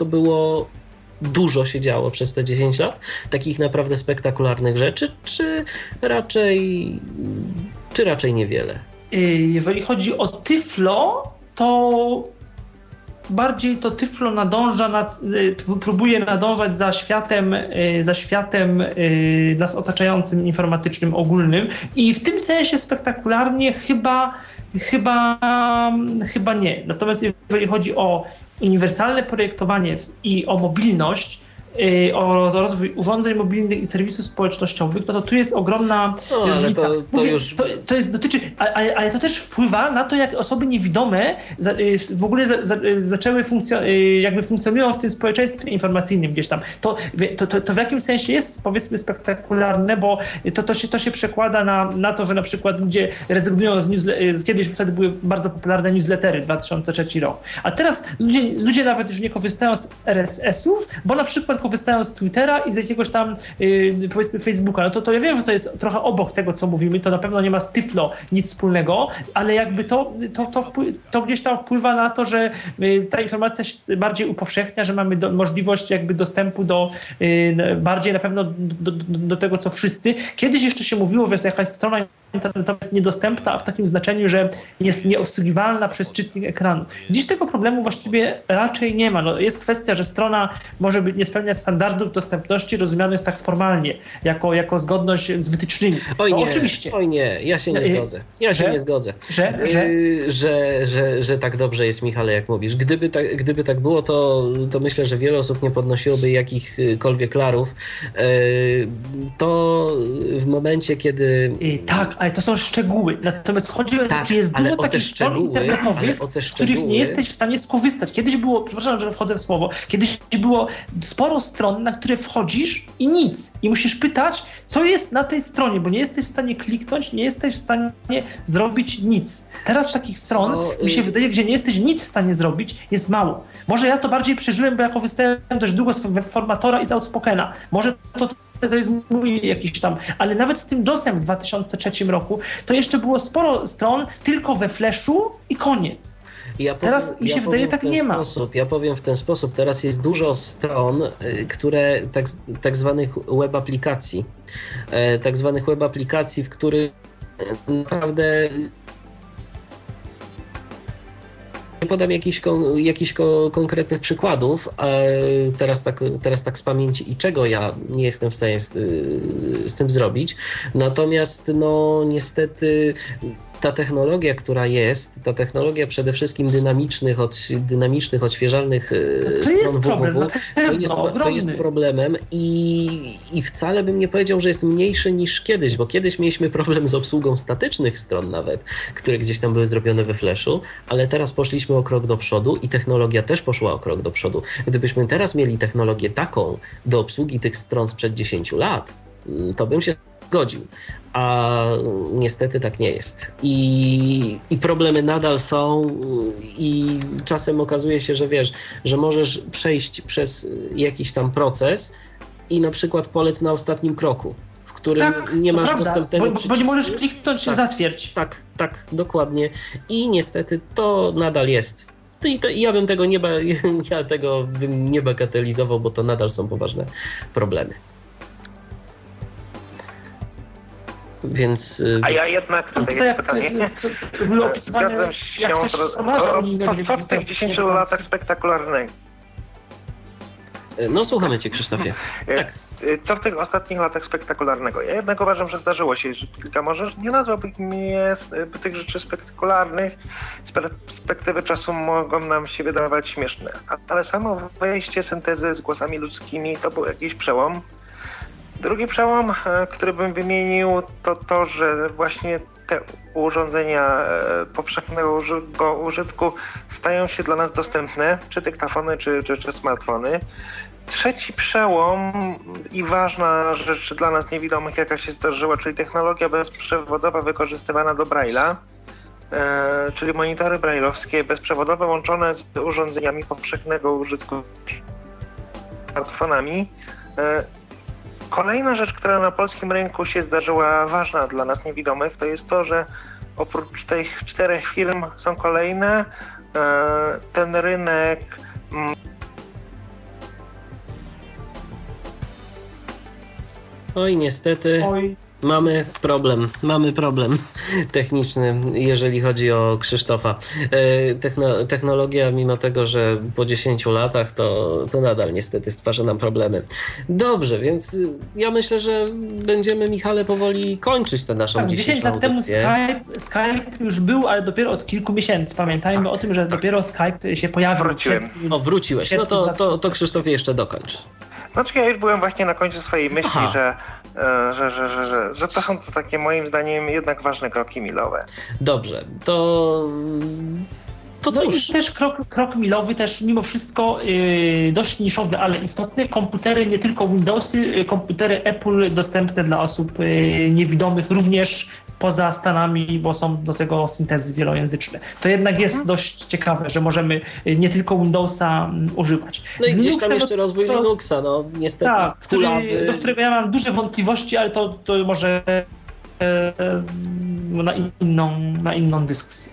to było dużo się działo przez te 10 lat, takich naprawdę spektakularnych rzeczy, czy raczej, czy raczej niewiele? Y, Jeżeli chodzi o Tyflo, to bardziej to Tyflo nadąża, nad, y, próbuje nadążać za światem, y, za światem nas otaczającym informatycznym ogólnym i w tym sensie spektakularnie chyba, chyba, chyba nie. Natomiast jeżeli chodzi o uniwersalne projektowanie i o mobilność, y, o roz- rozwój urządzeń mobilnych i serwisów społecznościowych, no to tu jest ogromna No, różnica. to- to już- to, to jest dotyczy, ale, ale to też wpływa na to, jak osoby niewidome y, w ogóle za, za, y, zaczęły funkcjo- y, jakby funkcjonują w tym społeczeństwie informacyjnym gdzieś tam. To, to, to, to w jakimś sensie jest powiedzmy spektakularne, bo to, to, się, to się przekłada na, na to, że na przykład ludzie rezygnują z newsle- z kiedyś wtedy były bardzo popularne newslettery 2003 rok. A teraz ludzie, ludzie nawet już nie korzystają z RSS-ów, bo na przykład korzystają z Twittera i z jakiegoś tam y, powiedzmy Facebooka. No to, to ja wiem, że to jest trochę obok tego, co mówimy, to na pewno nie ma z Tyflo nic wspólnego, ale jakby to, to, to, to gdzieś tam wpływa na to, że y, ta informacja się bardziej upowszechnia, że mamy do, możliwość jakby dostępu do y, bardziej na pewno do, do, do tego, co wszyscy. Kiedyś jeszcze się mówiło, że jest jakaś strona internetowa jest niedostępna, a w takim znaczeniu, że jest nieobsługiwalna przez czytnik ekranu. Dziś tego problemu właściwie raczej nie ma. No, jest kwestia, że strona może być nie spełniać standardów dostępności rozumianych tak formalnie, jako, jako zgodność z wytycznymi. Oj No, nie, oczywiście, oj nie, ja się nie Y, zgodzę. Ja się nie zgodzę. że, że Y, że, że, że tak dobrze jest, Michale, jak mówisz. Gdyby tak, gdyby tak było, to, to myślę, że wiele osób nie podnosiłoby jakichkolwiek klarów. Y, To w momencie, kiedy. I tak, ale to są szczegóły. Natomiast chodzi o to, Tak, że jest dużo takich stron internetowych, których nie jesteś w stanie skorzystać. Kiedyś było, przepraszam, że wchodzę w słowo, kiedyś było sporo stron, na które wchodzisz i nic. I musisz pytać, co jest na tej stronie, bo nie jesteś w stanie kliknąć, nie jesteś w stanie zrobić nic. Teraz takich stron, Co, mi się y- wydaje, gdzie nie jesteś nic w stanie zrobić, jest mało. Może ja to bardziej przeżyłem, bo ja korzystałem dość długo z webformatora i z Outspokena. Może to to jest mój jakiś tam, ale nawet z tym JOSem w 2003 roku to jeszcze było sporo stron tylko we Flashu i koniec. Ja Teraz mi się wydaje, powiem w tak nie ma. Sposób, ja powiem w ten sposób. Teraz jest dużo stron, y, które tak, tak zwanych web aplikacji, e, tak zwanych web aplikacji, w których e, naprawdę podam jakichś, jakichś konkretnych przykładów, teraz tak, teraz tak z pamięci i czego ja nie jestem w stanie z, z tym zrobić. Natomiast no niestety ta technologia, która jest, ta technologia przede wszystkim dynamicznych, od, dynamicznych odświeżalnych e, to stron www, to, jest, to jest problemem i, i wcale bym nie powiedział, że jest mniejszy niż kiedyś, bo kiedyś mieliśmy problem z obsługą statycznych stron nawet, które gdzieś tam były zrobione we Flashu, ale teraz poszliśmy o krok do przodu i technologia też poszła o krok do przodu. Gdybyśmy teraz mieli technologię taką do obsługi tych stron sprzed 10 lat, mm, to bym się zgodził. A niestety tak nie jest. I, I problemy nadal są, i czasem okazuje się, że wiesz, że możesz przejść przez jakiś tam proces i na przykład polec na ostatnim kroku w którym tak, nie masz prawda, dostępnego bo, bo nie możesz kliknąć tak, zatwierdź. Tak, tak, dokładnie. I niestety to nadal jest. I to, ja bym tego nie, ja tego bym nie bagatelizował, bo to nadal są poważne problemy. Więc, A ja jednak tutaj jest pytanie. Było opisywanie, jak co w tych 10 latach spektakularnego? No słuchamy Cię Krzysztofie. Tak. Co w tych ostatnich latach spektakularnego? Ja jednak uważam, że zdarzyło się że kilka, może nie nazwałbym je tych rzeczy spektakularnych, z perspektywy czasu mogą nam się wydawać śmieszne, ale samo wejście syntezy z głosami ludzkimi to był jakiś przełom, Drugi przełom, e, który bym wymienił, to to, że właśnie te urządzenia e, powszechnego użytku stają się dla nas dostępne, czy dyktafony, czy, czy, czy smartfony. Trzeci przełom i ważna rzecz dla nas niewidomych, jaka się zdarzyła, czyli technologia bezprzewodowa wykorzystywana do Braille'a, e, czyli monitory brailleowskie bezprzewodowe łączone z urządzeniami powszechnego użytku smartfonami. Kolejna rzecz, która na polskim rynku się zdarzyła ważna dla nas niewidomych, to jest to, że oprócz tych czterech firm są kolejne. E, ten rynek mm, Oj, niestety. Oj. Mamy problem, mamy problem techniczny, jeżeli chodzi o Krzysztofa. E, techno, technologia, mimo tego, że po 10 latach, to, to nadal niestety stwarza nam problemy. Dobrze, więc ja myślę, że będziemy, Michale, powoli kończyć tę naszą tak, dzisiejszą 10 lat temu Skype, Skype już był, ale dopiero od kilku miesięcy. Pamiętajmy tak, o tym, że tak. dopiero Skype się pojawił. Wróciłem. O, wróciłeś. No to, to, to Krzysztofie jeszcze dokończ. Znaczy ja już byłem właśnie na końcu swojej myśli, Aha. że że, że, że, że, że to są to takie moim zdaniem jednak ważne kroki milowe. Dobrze, to to no i też krok, krok milowy, też mimo wszystko yy, dość niszowy, ale istotny. Komputery, nie tylko Windowsy, y, komputery Apple dostępne dla osób yy, niewidomych również poza Stanami, bo są do tego syntezy wielojęzyczne. To jednak jest mhm. dość ciekawe, że możemy y, nie tylko Windowsa mm, używać. No i gdzieś tam jeszcze rozwój to, Linuxa, no niestety tak, który, do którego ja mam duże wątpliwości, ale to, to może e, e, na inną, na inną dyskusję.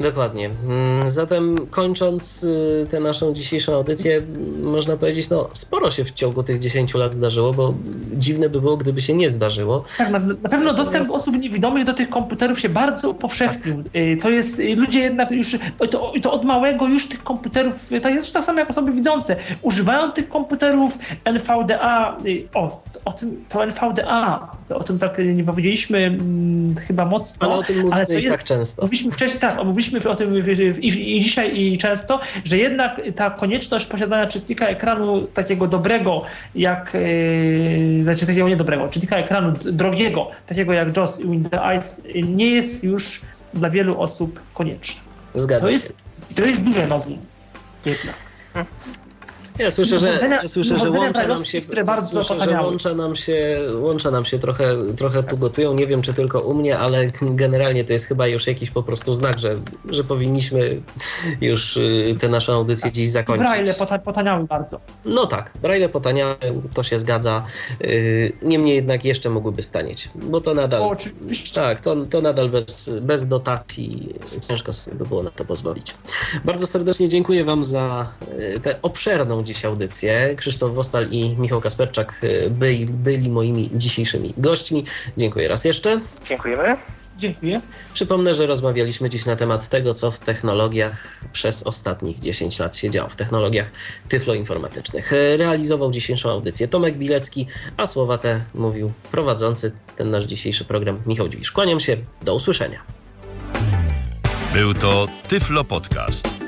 Dokładnie. Mm, zatem kończąc y, tę naszą dzisiejszą audycję, można powiedzieć, no sporo się w ciągu tych 10 lat zdarzyło, bo dziwne by było, gdyby się nie zdarzyło. Tak, na, na pewno dostęp osób niewidomych do tych komputerów się bardzo upowszechnił. Tak. Y, to jest, y, ludzie jednak już, to, to, od małego już tych komputerów, to jest tak samo jak osoby widzące, używają tych komputerów NVDA, o, o tym, to NVDA, to o tym tak nie powiedzieliśmy hmm, chyba mocno. Ale o tym mówimy i tak często. Mówiliśmy wcześniej, tak, mówiliśmy o tym i, i dzisiaj i często, że jednak ta konieczność posiadania czytnika ekranu takiego dobrego, jak, yy, znaczy takiego niedobrego, czytnika ekranu drogiego, takiego jak JOS i Windows Eyes, nie jest już dla wielu osób konieczna. Zgadza to się. Jest, to jest duże novum. Jednak. Ja słyszę, że, ja słyszę, że łącza nam się, które bardzo słyszę, że łącza nam się, łącza nam się trochę, trochę tu gotują. Nie wiem, czy tylko u mnie, ale generalnie to jest chyba już jakiś po prostu znak, że, że powinniśmy już y, tę naszą audycję dziś zakończyć. Braille potaniały bardzo. No tak, braille potaniały, to się zgadza. Y, niemniej jednak jeszcze mogłyby stanieć, bo to nadal... O, oczywiście. Tak, to, to nadal bez, bez dotacji ciężko sobie by było na to pozwolić. Bardzo serdecznie dziękuję Wam za y, tę obszerną dziś audycję. Krzysztof Wostal i Michał Kasperczak y, byli, byli moimi dzisiejszymi gośćmi. Dziękuję raz jeszcze. Dziękujemy. Dziękuję. Przypomnę, że rozmawialiśmy dziś na temat tego, co w technologiach przez ostatnich 10 lat się działo, w technologiach tyfloinformatycznych. Realizował dzisiejszą audycję Tomek Bilecki, a słowa te mówił prowadzący ten nasz dzisiejszy program Michał Dziwisz. Kłaniam się, do usłyszenia. Był to Tyflo Podcast.